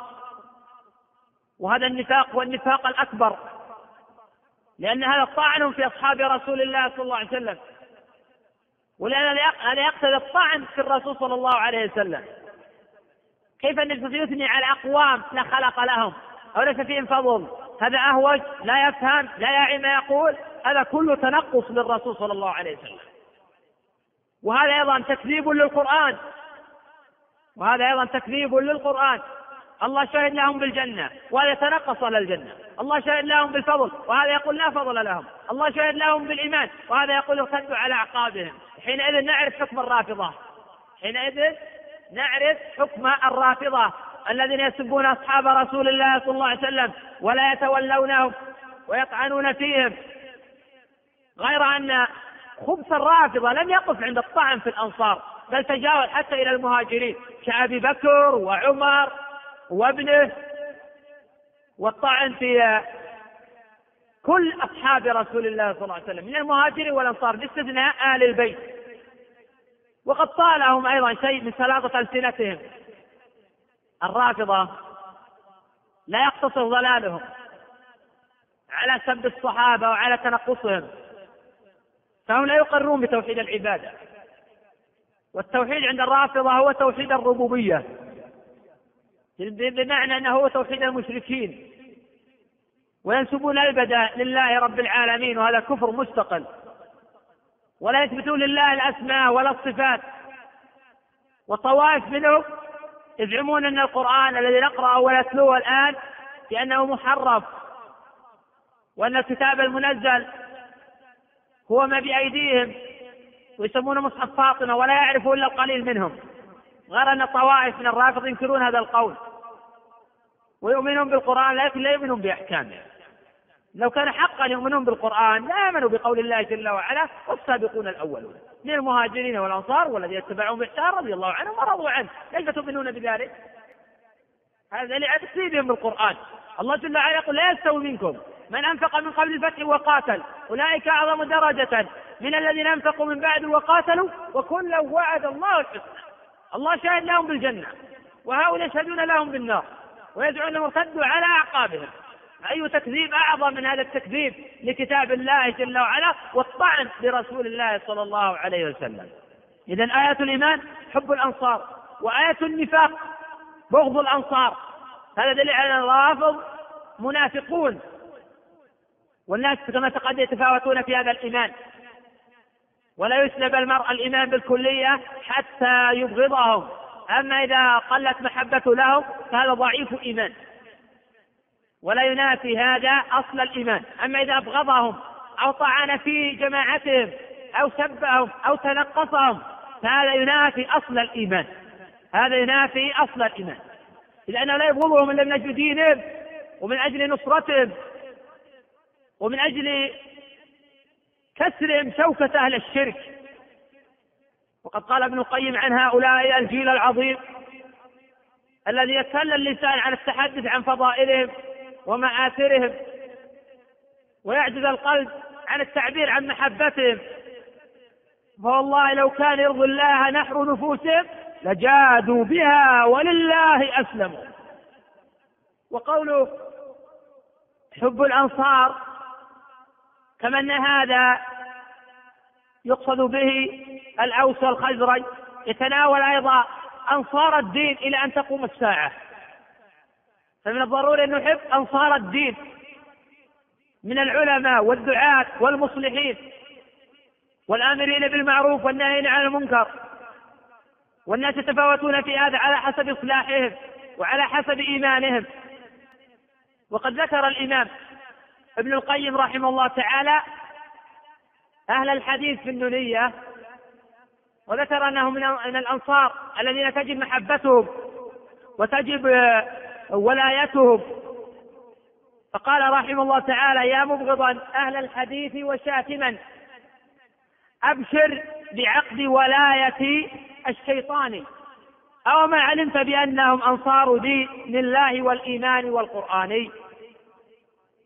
Speaker 6: وهذا النفاق والنفاق الأكبر لأن هذا طعن في أصحاب رسول الله صلى الله عليه وسلم ولأن هذا يقتضي الطعن في الرسول صلى الله عليه وسلم كيف أن يثني على أقوام لا خلق لهم أو ليس فيهم فضل هذا أهوج لا يفهم لا يعي ما يقول هذا كله تنقص للرسول صلى الله عليه وسلم وهذا أيضا تكذيب للقرآن وهذا أيضا تكذيب للقرآن الله شهد لهم بالجنة وهذا يتنقص على الجنة الله شهد لهم بالفضل وهذا يقول لا فضل لهم الله شهد لهم بالإيمان وهذا يقول ارتدوا على أعقابهم حينئذ نعرف حكم الرافضة حينئذ نعرف حكم الرافضة الذين يسبون أصحاب رسول الله صلى الله عليه وسلم ولا يتولونهم ويطعنون فيهم غير أن خبث الرافضة لم يقف عند الطعن في الأنصار بل تجاوز حتى إلى المهاجرين كأبي بكر وعمر وابنه والطعن في كل أصحاب رسول الله صلى الله عليه وسلم من المهاجرين والأنصار باستثناء آل البيت وقد طالهم أيضا شيء من سلاطة ألسنتهم الرافضة لا يقتصر ضلالهم على سب الصحابة وعلى تنقصهم فهم لا يقرون بتوحيد العبادة والتوحيد عند الرافضة هو توحيد الربوبية بمعنى أنه هو توحيد المشركين وينسبون البدا لله رب العالمين وهذا كفر مستقل ولا يثبتون لله الأسماء ولا الصفات وطوائف منهم يزعمون أن القرآن الذي نقرأه ونتلوه الآن بأنه محرف وأن الكتاب المنزل هو ما بأيديهم ويسمونه مصحف فاطمة ولا يعرفون إلا القليل منهم غير أن الطوائف من الرافض ينكرون هذا القول ويؤمنون بالقرآن لكن لا يؤمنون بأحكامه لو كان حقا يؤمنون بالقرآن لآمنوا بقول الله جل وعلا والسابقون الأولون من المهاجرين والأنصار والذين اتبعهم بإحسان رضي الله عنهم ورضوا عنه كيف تؤمنون بذلك؟ هذا لتكذيبهم بالقرآن الله جل وعلا يقول لا يستوي منكم من أنفق من قبل الفتح وقاتل أولئك أعظم درجة من الذين أنفقوا من بعد وقاتلوا وكلا وعد الله الحسنى الله شاهد لهم بالجنة وهؤلاء يشهدون لهم بالنار ويدعون أنهم ارتدوا على أعقابهم أي تكذيب أعظم من هذا التكذيب لكتاب الله جل وعلا والطعن برسول الله صلى الله عليه وسلم إذا آية الإيمان حب الأنصار وآية النفاق بغض الأنصار هذا دليل على الرافض منافقون والناس كما قد يتفاوتون في هذا الإيمان ولا يسلب المرء الإيمان بالكلية حتى يبغضهم أما إذا قلت محبته لهم فهذا ضعيف إيمان ولا ينافي هذا أصل الإيمان أما إذا أبغضهم أو طعن في جماعتهم أو سبهم أو تنقصهم فهذا ينافي أصل الإيمان هذا ينافي أصل الإيمان لأنه لا يبغضهم إلا من أجل دينهم ومن أجل نصرتهم ومن أجل كسرهم شوكة أهل الشرك وقد قال ابن القيم عن هؤلاء الجيل العظيم الذي يتكلم اللسان عن التحدث عن فضائلهم ومآثرهم ويعجز القلب عن التعبير عن محبتهم فوالله لو كان يرضي الله نحر نفوسهم لجادوا بها ولله أسلموا وقوله حب الأنصار كما أن هذا يقصد به الأوس والخزرج يتناول أيضا أنصار الدين إلى أن تقوم الساعة فمن الضروري أن نحب أنصار الدين من العلماء والدعاة والمصلحين والآمرين بالمعروف والناهين عن المنكر والناس يتفاوتون في هذا على حسب إصلاحهم وعلى حسب إيمانهم وقد ذكر الإمام ابن القيم رحمه الله تعالى أهل الحديث في النونية وذكر أنه من الأنصار الذين تجب محبتهم وتجب آه، ولايتهم فقال رحمه الله تعالى يا مبغضا أهل الحديث وشاتما أبشر بعقد ولاية الشيطان أو ما علمت بأنهم أنصار دين الله والإيمان والقرآن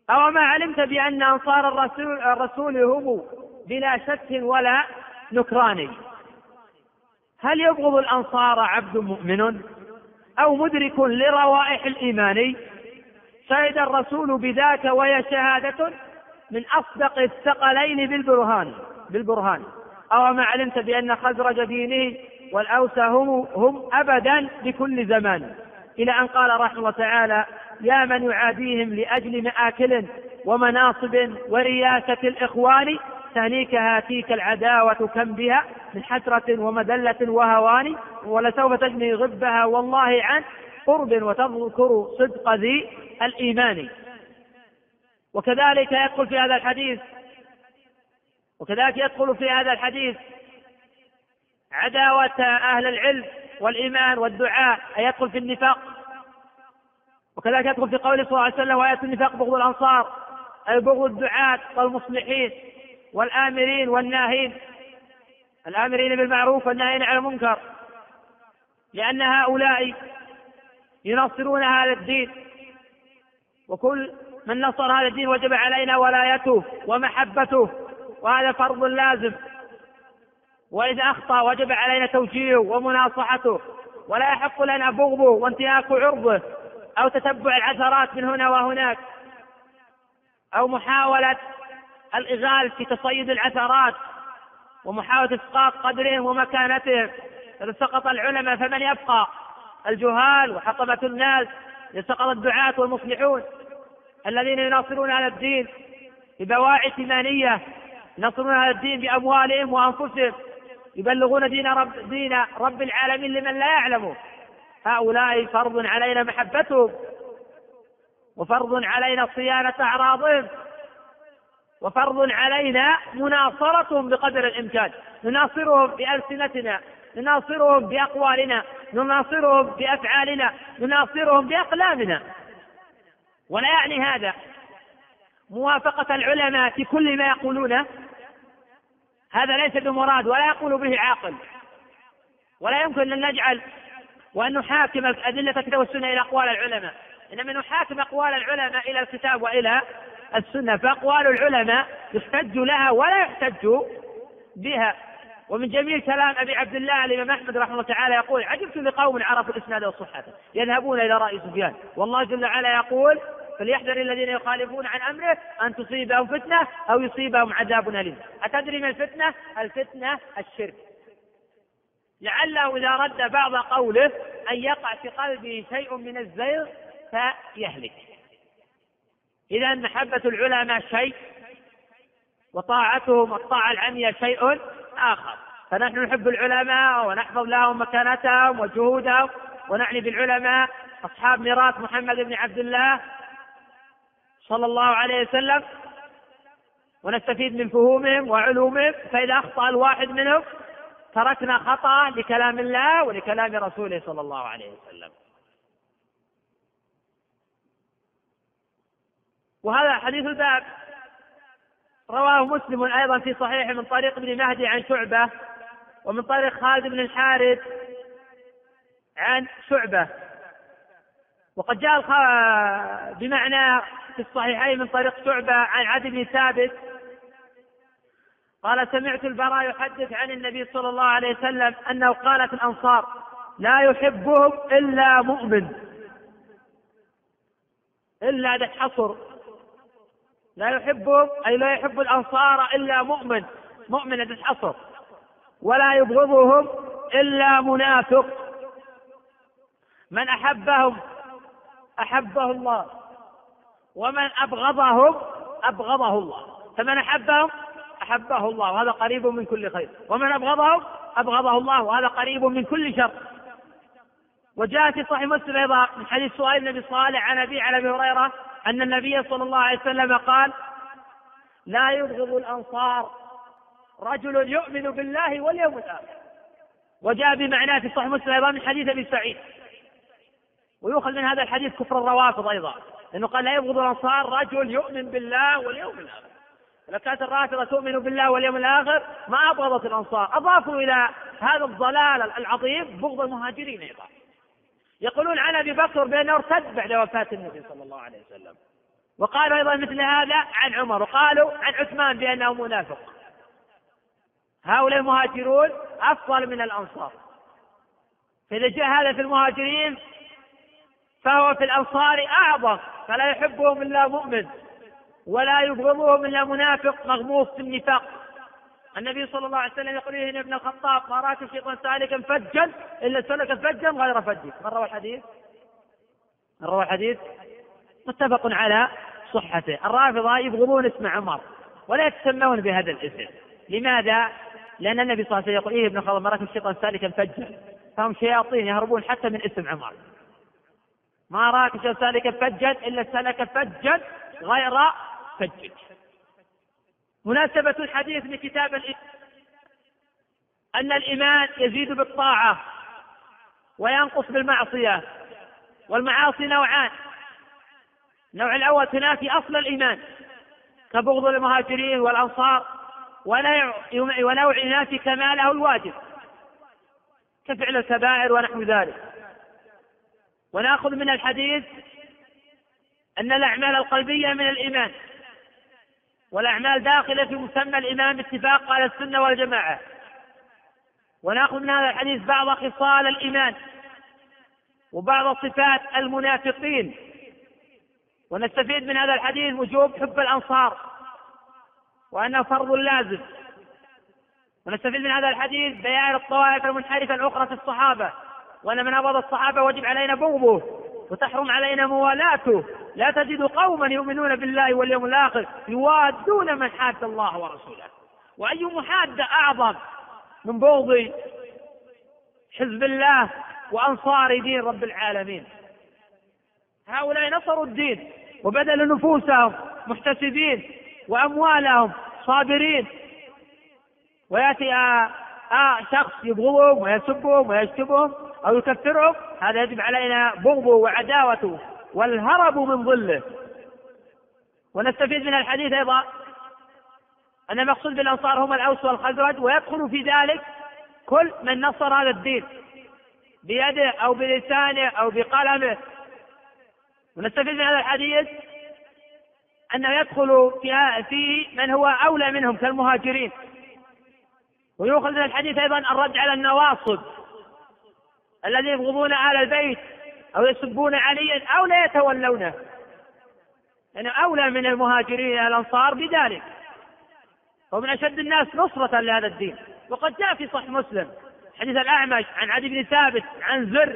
Speaker 6: أو ما علمت بأن أنصار الرسول, الرسول هم بلا شك ولا نكران هل يبغض الأنصار عبد مؤمن أو مدرك لروائح الإيمان شهد الرسول بذاك وهي شهادة من أصدق الثقلين بالبرهان بالبرهان أو ما علمت بأن خزرج دينه والأوس هم, هم أبدا لكل زمان إلى أن قال رحمه الله تعالى يا من يعاديهم لأجل مآكل ومناصب ورياسة الإخوان تهنيك هاتيك العداوة كم بها من حسرة ومذلة وهوان ولسوف تجني غبها والله عن قرب وتذكر صدق ذي الإيمان وكذلك يدخل في هذا الحديث وكذلك يدخل في هذا الحديث عداوة أهل العلم والإيمان والدعاء أي يدخل في النفاق وكذلك يدخل في قوله صلى الله عليه وسلم وآية النفاق بغض الأنصار أي بغض الدعاة والمصلحين والآمرين والناهين الآمرين بالمعروف والناهين عن المنكر لأن هؤلاء ينصرون هذا الدين وكل من نصر هذا الدين وجب علينا ولايته ومحبته وهذا فرض لازم وإذا أخطأ وجب علينا توجيهه ومناصحته ولا يحق لنا بغضه وانتهاك عرضه أو تتبع العثرات من هنا وهناك أو محاولة الإغال في تصيد العثرات ومحاولة إسقاط قدرهم ومكانتهم إذا سقط العلماء فمن يبقى الجهال وحطمة الناس إذا سقط الدعاة والمصلحون الذين يناصرون على الدين ببواعث إيمانية ينصرون على الدين بأموالهم وأنفسهم يبلغون دين رب دين رب العالمين لمن لا يعلمه هؤلاء فرض علينا محبتهم وفرض علينا صيانة أعراضهم وفرض علينا مناصرتهم بقدر الامكان نناصرهم بالسنتنا نناصرهم باقوالنا نناصرهم بافعالنا نناصرهم باقلامنا ولا يعني هذا موافقه العلماء في كل ما يقولونه هذا ليس بمراد ولا يقول به عاقل ولا يمكن ان نجعل وان نحاكم ادله الكتاب والسنه الى اقوال العلماء انما نحاكم اقوال العلماء الى الكتاب والى السنة فأقوال العلماء يحتج لها ولا يحتج بها ومن جميل كلام أبي عبد الله الإمام أحمد رحمه الله تعالى يقول عجبت لقوم عرفوا الإسناد وصحته يذهبون إلى رأي سفيان والله جل وعلا يقول فليحذر الذين يخالفون عن امره ان تصيبهم فتنه او يصيبهم عذاب اليم. اتدري ما الفتنه؟ الفتنه الشرك. لعله اذا رد بعض قوله ان يقع في قلبه شيء من الزيغ فيهلك. إذا محبة العلماء شيء وطاعتهم الطاعة العمياء شيء آخر فنحن نحب العلماء ونحفظ لهم مكانتهم وجهودهم ونعني بالعلماء أصحاب ميراث محمد بن عبد الله صلى الله عليه وسلم ونستفيد من فهومهم وعلومهم فإذا أخطأ الواحد منهم تركنا خطأ لكلام الله ولكلام رسوله صلى الله عليه وسلم وهذا حديث الباب رواه مسلم أيضا في صحيحه من طريق ابن مهدي عن شعبة ومن طريق خالد بن الحارث عن شعبة وقد جاء بمعنى في الصحيحين من طريق شعبة عن عدي بن ثابت قال سمعت البراء يحدث عن النبي صلى الله عليه وسلم أنه قال في الأنصار لا يحبهم إلا مؤمن إلا ذا حصر لا يحبهم أي لا يحب الأنصار إلا مؤمن مؤمن ذي الحصر ولا يبغضهم إلا منافق من أحبهم أحبه الله ومن أبغضهم أبغضه الله فمن أحبهم أحبه الله وهذا قريب من كل خير ومن أبغضهم أبغضه الله وهذا قريب من كل شر وجاء في صحيح مسلم أيضا من حديث سؤال النبي صالح عن أبي عن أبي هريرة أن النبي صلى الله عليه وسلم قال لا يبغض الأنصار رجل يؤمن بالله واليوم الآخر وجاء بمعناه في صحيح مسلم أيضا من حديث أبي سعيد ويؤخذ من هذا الحديث كفر الروافض أيضا لأنه قال لا يبغض الأنصار رجل يؤمن بالله واليوم الآخر لو كانت الرافضة تؤمن بالله واليوم الآخر ما أبغضت الأنصار أضافوا إلى هذا الضلال العظيم بغض المهاجرين أيضا يقولون عن ابي بكر بانه ارتد بعد وفاه النبي صلى الله عليه وسلم وقالوا ايضا مثل هذا عن عمر وقالوا عن عثمان بانه منافق هؤلاء المهاجرون افضل من الانصار فاذا جاء هذا في المهاجرين فهو في الانصار اعظم فلا يحبهم الا مؤمن ولا يبغضهم الا منافق مغموس في النفاق النبي صلى الله عليه وسلم يقول إيه ابن الخطاب ما راك الشيطان سالكا فجا إلا سلك فجا غير فجك من روى الحديث من روى الحديث متفق على صحته الرافضة يبغضون اسم عمر ولا يتسمون بهذا الاسم لماذا؟ لأن النبي صلى الله عليه وسلم يقول إيه ابن الخطاب ما راك الشيطان سالكا فجا فهم شياطين يهربون حتى من اسم عمر ما راك سالكا فجا إلا سلك فجا غير فجج مناسبة الحديث لكتاب الإيمان أن الإيمان يزيد بالطاعة وينقص بالمعصية والمعاصي نوعان النوع الأول تنافي أصل الإيمان كبغض المهاجرين والأنصار ونوع ينافي كماله الواجب كفعل الكبائر ونحو ذلك وناخذ من الحديث أن الأعمال القلبية من الإيمان والأعمال داخلة في مسمى الإمام باتفاق على السنة والجماعة ونأخذ من هذا الحديث بعض خصال الإيمان وبعض صفات المنافقين ونستفيد من هذا الحديث وجوب حب الأنصار وأنه فرض لازم ونستفيد من هذا الحديث بيان الطوائف المنحرفة الأخرى في الصحابة وأن من أبغض الصحابة وجب علينا بغضه وتحرم علينا موالاته لا تجد قوما يؤمنون بالله واليوم الآخر يوادون من حاد الله ورسوله وأي محادة أعظم من بغض حزب الله وأنصار دين رب العالمين هؤلاء نصروا الدين وبذلوا نفوسهم محتسبين وأموالهم صابرين ويأتي آه شخص يبغضهم ويسبهم ويشتمهم أو يكفرهم هذا يجب علينا بغضه وعداوته والهرب من ظله ونستفيد من الحديث أيضا أن المقصود بالأنصار هم الأوس والخزرج ويدخل في ذلك كل من نصر هذا الدين بيده أو بلسانه أو بقلمه ونستفيد من هذا الحديث أنه يدخل فيه من هو أولى منهم كالمهاجرين ويؤخذ من الحديث أيضا الرد على النواصب الذين يبغضون اهل البيت أو يسبون عليا أو لا يتولونه أنا يعني أولى من المهاجرين الأنصار بذلك ومن أشد الناس نصرة لهذا الدين وقد جاء في صحيح مسلم حديث الأعمش عن عدي بن ثابت عن زر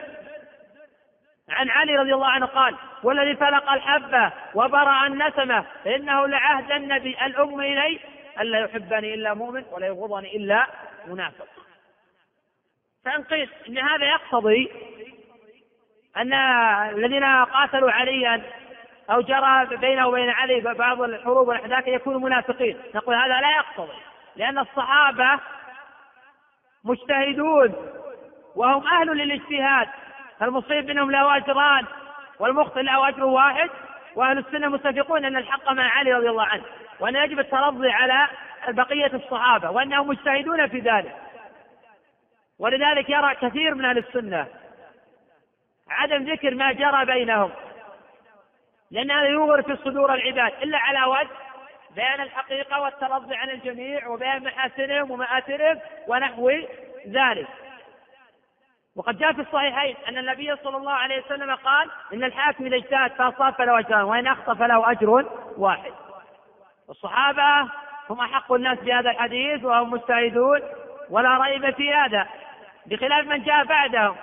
Speaker 6: عن علي رضي الله عنه قال والذي فلق الحبة وبرع النسمة فإنه لعهد النبي الأم إلي ألا يحبني إلا مؤمن ولا يبغضني إلا منافق فإن قيل إن هذا يقتضي أن الذين قاتلوا عليا أو جرى بينه وبين علي بعض الحروب والأحداث يكونوا منافقين نقول هذا لا يقتضي لأن الصحابة مجتهدون وهم أهل للاجتهاد فالمصيب منهم له أجران والمخطئ له أجر واحد وأهل السنة متفقون أن الحق مع علي رضي الله عنه وأن يجب الترضي على بقية الصحابة وأنهم مجتهدون في ذلك ولذلك يرى كثير من أهل السنة عدم ذكر ما جرى بينهم لأن هذا يوغر في صدور العباد إلا على وجه بيان الحقيقة والترضي عن الجميع وبيان محاسنهم ومآثرهم ونحو ذلك وقد جاء في الصحيحين أن النبي صلى الله عليه وسلم قال إن الحاكم إذا اجتهد فأصاب فله أجران وإن أخطأ فله أجر واحد الصحابة هم أحق الناس بهذا الحديث وهم مستعدون ولا ريب في هذا بخلاف من جاء بعدهم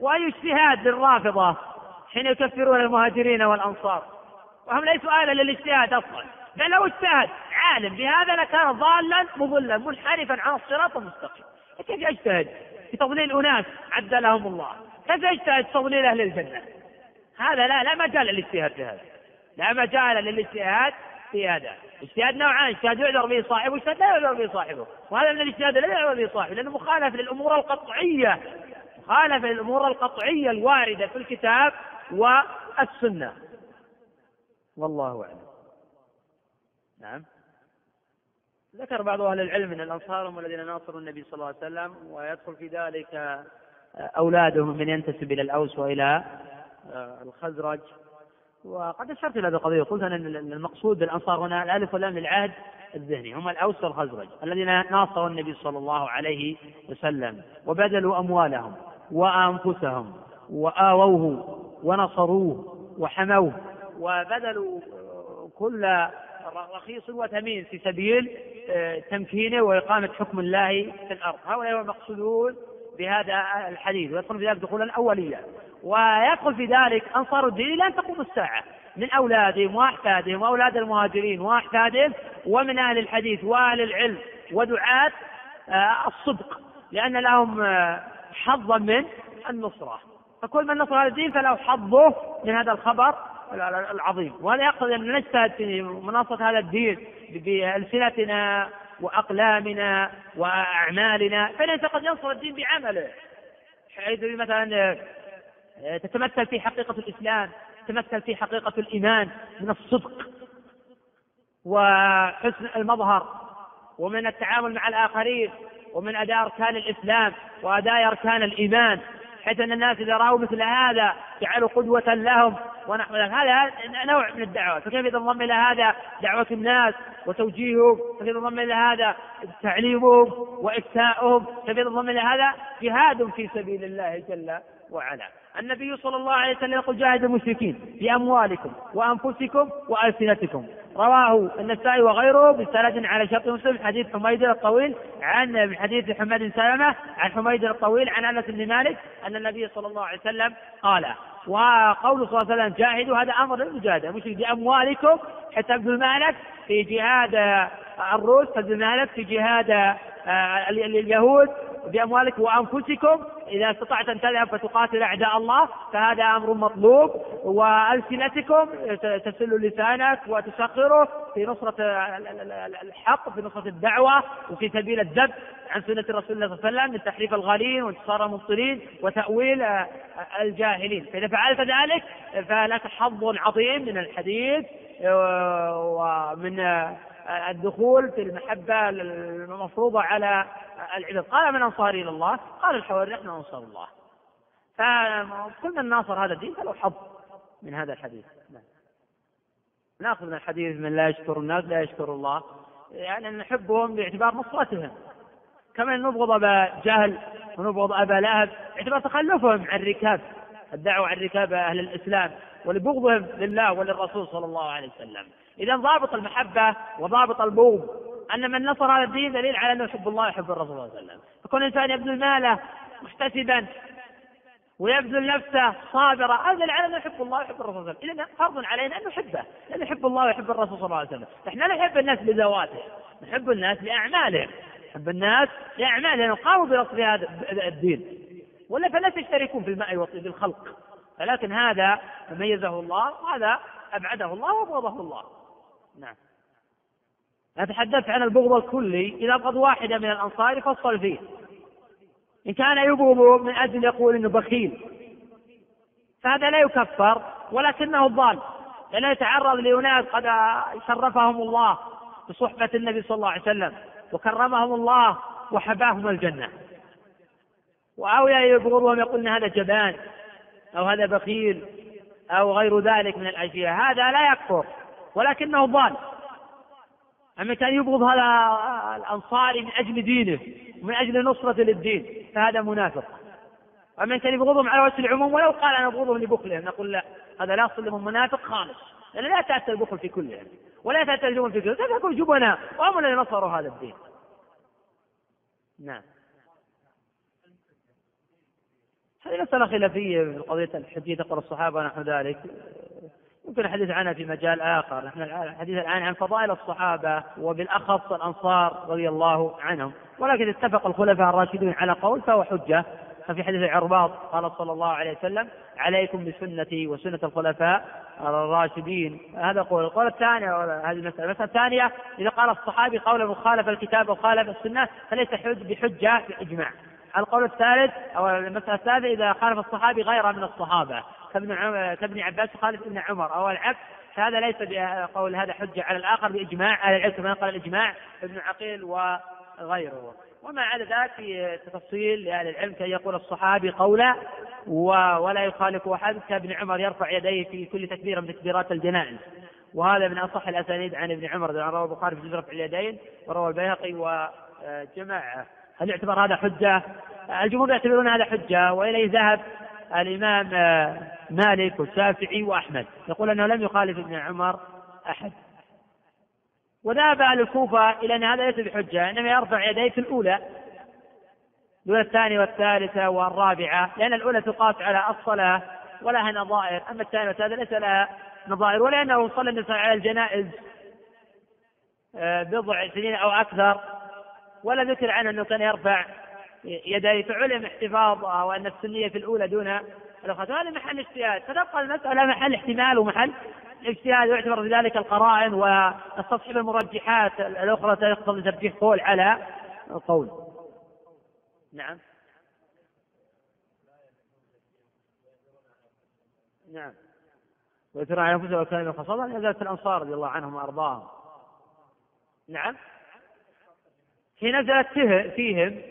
Speaker 6: واي اجتهاد للرافضه حين يكفرون المهاجرين والانصار وهم ليسوا اهلا للاجتهاد اصلا بل لو اجتهد عالم بهذا لكان ضالا مضلا منحرفا عن الصراط المستقيم كيف يجتهد في تضليل اناس عدلهم الله كيف يجتهد في تضليل اهل الجنه هذا لا لا مجال للاجتهاد في هذا لا مجال للاجتهاد في هذا اجتهاد نوعان اجتهاد يعذر به صاحبه واجتهاد لا يعذر به صاحبه وهذا من الاجتهاد الذي لا يعذر به صاحبه لانه مخالف للامور القطعيه خالف الامور القطعيه الوارده في الكتاب والسنه والله اعلم نعم ذكر بعض اهل العلم ان الانصار هم الذين ناصروا النبي صلى الله عليه وسلم ويدخل في ذلك آه، اولادهم من ينتسب الى الاوس والى آه، الخزرج وقد اشرت الى هذه القضيه وقلت ان المقصود بالانصار هنا الالف واللام للعهد الذهني هم الاوس والخزرج الذين ناصروا النبي صلى الله عليه وسلم وبذلوا اموالهم وأنفسهم وآووه ونصروه وحموه وبذلوا كل رخيص وثمين في سبيل آه، تمكينه وإقامة حكم الله في الأرض هؤلاء هم المقصودون بهذا الحديث ويدخل في ذلك دخولا أوليا ويدخل في ذلك أنصار الدين لن تقوم الساعة من أولادهم وأحفادهم وأولاد المهاجرين وأحفادهم ومن أهل الحديث وأهل العلم ودعاة آه، الصدق لأن لهم آه، حظا من النصرة فكل من نصر هذا الدين فله حظه من هذا الخبر العظيم وهذا يقصد أن نجتهد في مناصرة هذا الدين بألسنتنا وأقلامنا وأعمالنا فليس قد ينصر الدين بعمله حيث مثلا آه، تتمثل في حقيقة الإسلام تتمثل في حقيقة الإيمان من الصدق وحسن المظهر ومن التعامل مع الآخرين ومن أداء أركان الإسلام وأداء أركان الإيمان حيث أن الناس إذا رأوا مثل هذا جعلوا قدوة لهم ونحو ذلك هذا نوع من الدعوة فكيف تنضم إلى هذا دعوة الناس وتوجيههم كيف ينضم إلى هذا تعليمهم وإفتاؤهم كيف ينضم إلى هذا جهاد في سبيل الله جل وعلا النبي صلى الله عليه وسلم يقول جاهدوا المشركين بأموالكم وأنفسكم وألسنتكم رواه النسائي وغيره بسند على شرط مسلم حديث حميد الطويل عن حديث حماد بن سلمة عن حميد الطويل عن أنس بن مالك أن النبي صلى الله عليه وسلم قال وقوله صلى الله عليه وسلم جاهدوا هذا أمر للمجاهدة مشرك بأموالكم حتى تبذل مالك في جهاد الروس تبذل مالك في جهاد آه، اليهود باموالك وأنفسكم إذا استطعت أن تذهب فتقاتل أعداء الله فهذا أمر مطلوب وألسنتكم تسل لسانك وتسخره في نصرة الحق في نصرة الدعوة وفي سبيل الذب عن سنة الرسول صلى الله عليه وسلم من تحريف الغالين وانتصار المبطلين وتأويل آه، الجاهلين فإذا فعلت ذلك فلك حظ عظيم من الحديث آه، ومن آه، الدخول في المحبة المفروضة على العباد قال من أنصار إلى الله قال الحواري نحن أنصار الله فكل من ناصر هذا الدين فله حظ من هذا الحديث نعم. ناخذ من الحديث من لا يشكر الناس لا يشكر الله يعني نحبهم باعتبار نصرتهم كما نبغض ابا جهل ونبغض ابا لهب اعتبار تخلفهم عن ركاب الدعوه عن ركاب اهل الاسلام ولبغضهم لله وللرسول صلى الله عليه وسلم إذا ضابط المحبة وضابط البغض أن من نصر هذا الدين دليل على أنه يحب الله ويحب الرسول صلى الله عليه وسلم فكون الإنسان يبذل ماله محتسبا ويبذل نفسه صابرا هذا على انه يحب الله ويحب الرسول صلى الله عليه وسلم، اذا فرض علينا ان نحبه، لان يحب الله ويحب الرسول صلى الله عليه وسلم، احنا لا نحب الناس لذواته، نحب الناس لاعماله، نحب الناس لاعماله لانهم قاموا بنصر هذا الدين. ولا فلا تشتركون في الماء والطيب الخلق، ولكن هذا ميزه الله وهذا ابعده الله وابغضه الله. نعم أنا تحدثت عن البغض الكلي إذا أبغض واحدة من الأنصار يفصل فيه إن كان يبغض من أجل يقول إنه بخيل فهذا لا يكفر ولكنه الضال لأنه يتعرض لأناس قد شرفهم الله بصحبة النبي صلى الله عليه وسلم وكرمهم الله وحباهم الجنة أو يبغضهم يقول إن هذا جبان أو هذا بخيل أو غير ذلك من الأشياء هذا لا يكفر ولكنه ضال أما كان يبغض هذا الأنصاري من أجل دينه ومن أجل نصرة للدين فهذا منافق أما كان يبغضهم على وجه العموم ولو قال أنا أبغضهم لبخلهم نقول لا هذا لا يصل لهم منافق خالص لأن لا تأتى البخل في كلهم يعني. ولا تأتى الجبن في كلهم تأتى جبناء وهم الذين نصروا هذا الدين نعم هذه مسألة خلافية في قضية الحديث تقرأ الصحابة نحو ذلك ممكن الحديث عنها في مجال آخر نحن الحديث الآن عن فضائل الصحابة وبالأخص الأنصار رضي الله عنهم ولكن اتفق الخلفاء الراشدون على قول فهو حجة ففي حديث العرباط قال صلى الله عليه وسلم عليكم بسنتي وسنة الخلفاء الراشدين هذا قول القول الثاني هذه المسألة المسألة الثانية إذا قال الصحابي قولا مخالف الكتاب وخالف السنة فليس حج بحجة بإجماع القول الثالث أو المسألة الثالثة إذا خالف الصحابي غيره من الصحابة كابن كابن عباس خالد بن عمر أو العكس فهذا ليس قول هذا حجة على الآخر بإجماع أهل العلم كما قال الإجماع ابن عقيل وغيره وما عدا ذلك في تفصيل لأهل العلم كأن يقول الصحابي قولا ولا يخالف أحد كابن عمر يرفع يديه في كل تكبيرة من تكبيرات الجنائز وهذا من أصح الأسانيد عن ابن عمر لأن روى البخاري في رفع اليدين وروى البيهقي وجماعة هل يعتبر هذا حجة؟ الجمهور يعتبرون هذا حجة وإليه ذهب الإمام آه، مالك والشافعي وأحمد يقول أنه لم يخالف ابن عمر أحد وذهب أهل الكوفة إلى أن هذا ليس بحجة إنما يرفع يديه في الأولى دون الثانية والثالثة والرابعة لأن الأولى تقاس على الصلاة ولها نظائر أما الثانية والثالثة ليس لها نظائر ولأنه صلى النبي على الجنائز آه، بضع سنين أو أكثر ولا ذكر عنه أنه كان يرفع يدي فعلم احتفاظها آه، وأن السنية في الأولى دون الأخرى هذا محل اجتهاد فتبقى المسألة محل احتمال ومحل اجتهاد ويعتبر بذلك القرائن والتصحيح المرجحات الأخرى تقتضي ترجيح قول على قول نعم نعم ويترى على انفسهم وكانوا خصال نزلت الانصار رضي الله عنهم وارضاهم نعم هي نزلت فيهم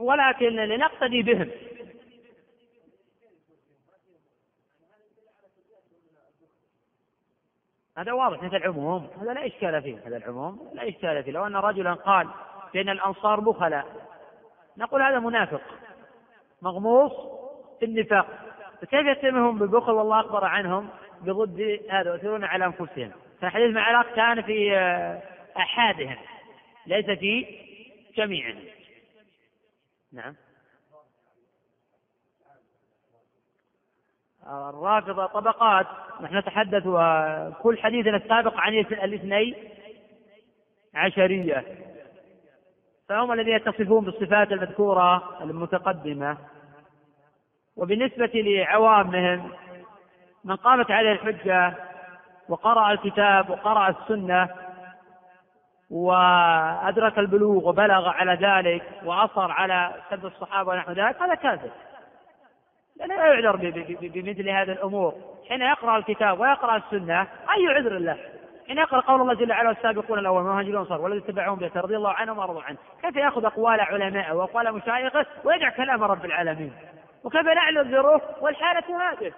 Speaker 6: ولكن لنقتدي بهم هذا واضح هذا العموم هذا لا إشكال فيه هذا العموم لا إشكال فيه لو أن رجلا قال بأن الأنصار بخلاء نقول هذا منافق مغموص في النفاق فكيف يتهمهم بالبخل والله أخبر عنهم بضد هذا يؤثرون على أنفسهم فالحديث مع العراق كان في آه، أحادهم ليس في جميعهم نعم الرافضة طبقات نحن نتحدث كل حديثنا السابق عن الاثني عشرية فهم الذين يتصفون بالصفات المذكورة المتقدمة وبالنسبة لعوامهم من قامت عليه الحجة وقرأ الكتاب وقرأ السنة وأدرك البلوغ وبلغ على ذلك وأصر على سب الصحابة ونحو ذلك هذا كاذب لأنه لا يعذر بمثل هذه الأمور حين يقرأ الكتاب ويقرأ السنة أي عذر له حين يقرأ قول الله جل وعلا السابقون الأول المهاجرون الأنصار والذين اتبعهم بيته رضي الله عنهم ورضوا عنه كيف يأخذ أقوال علمائه وأقوال مشايخه ويدع كلام رب العالمين وكيف نعلم الظروف والحالة هذه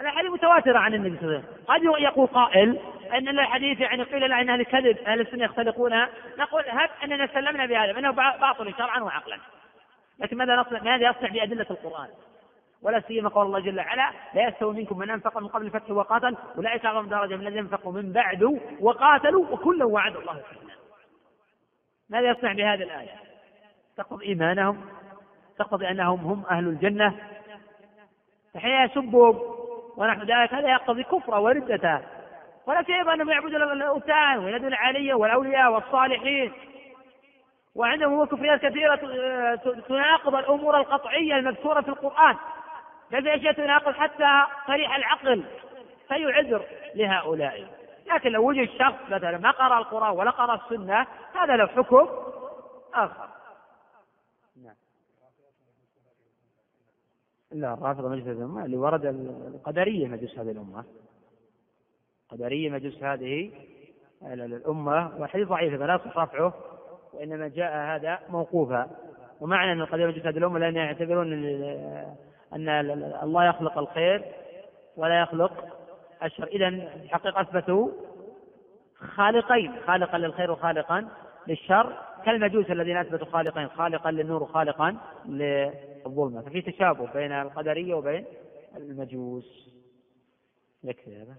Speaker 6: الاحاديث متواتره عن النبي صلى الله عليه وسلم قد يقول قائل ان الحديث يعني قيل ان اهل الكذب اهل السنه يختلقونها نقول هب اننا سلمنا بهذا انه باطل شرعا وعقلا لكن ماذا نصنع ماذا يصنع بادله القران ولا سيما قول الله جل وعلا لا يستوي منكم من انفق من قبل الفتح وقاتل اولئك اعظم درجه من الذين انفقوا من بعد وقاتلوا وكلا وعد الله الحسنى ماذا يصنع بهذه الايه تقتضي ايمانهم تقتضي انهم هم اهل الجنه فحين يسبهم ونحن ذلك هذا يقتضي كفره وردته ولا شيء انهم يعبدون الاوثان ويدعون العلي والاولياء والصالحين وعندهم كفريات كثيره تناقض الامور القطعيه المذكوره في القران كذا اشياء تناقض حتى صريح العقل فاي عذر لهؤلاء لكن لو وجد شخص مثلا ما قرأ القرآن ولا قرأ السنة هذا له حكم آخر لا الرافضة مجلس هذه الأمة اللي ورد القدرية مجلس هذه الأمة قدريه مجلس هذه الأمة والحديث ضعيف فلا يصح رفعه وإنما جاء هذا موقوفا ومعنى أن القدرية مجلس هذه الأمة لأن يعتبرون أن الله يخلق الخير ولا يخلق الشر إذا الحقيقة أثبتوا خالقين خالقا للخير وخالقا للشر كالمجوس الذين أثبتوا خالقين خالقا للنور وخالقا الظلمة ففي تشابه بين القدرية وبين المجوس لك هذا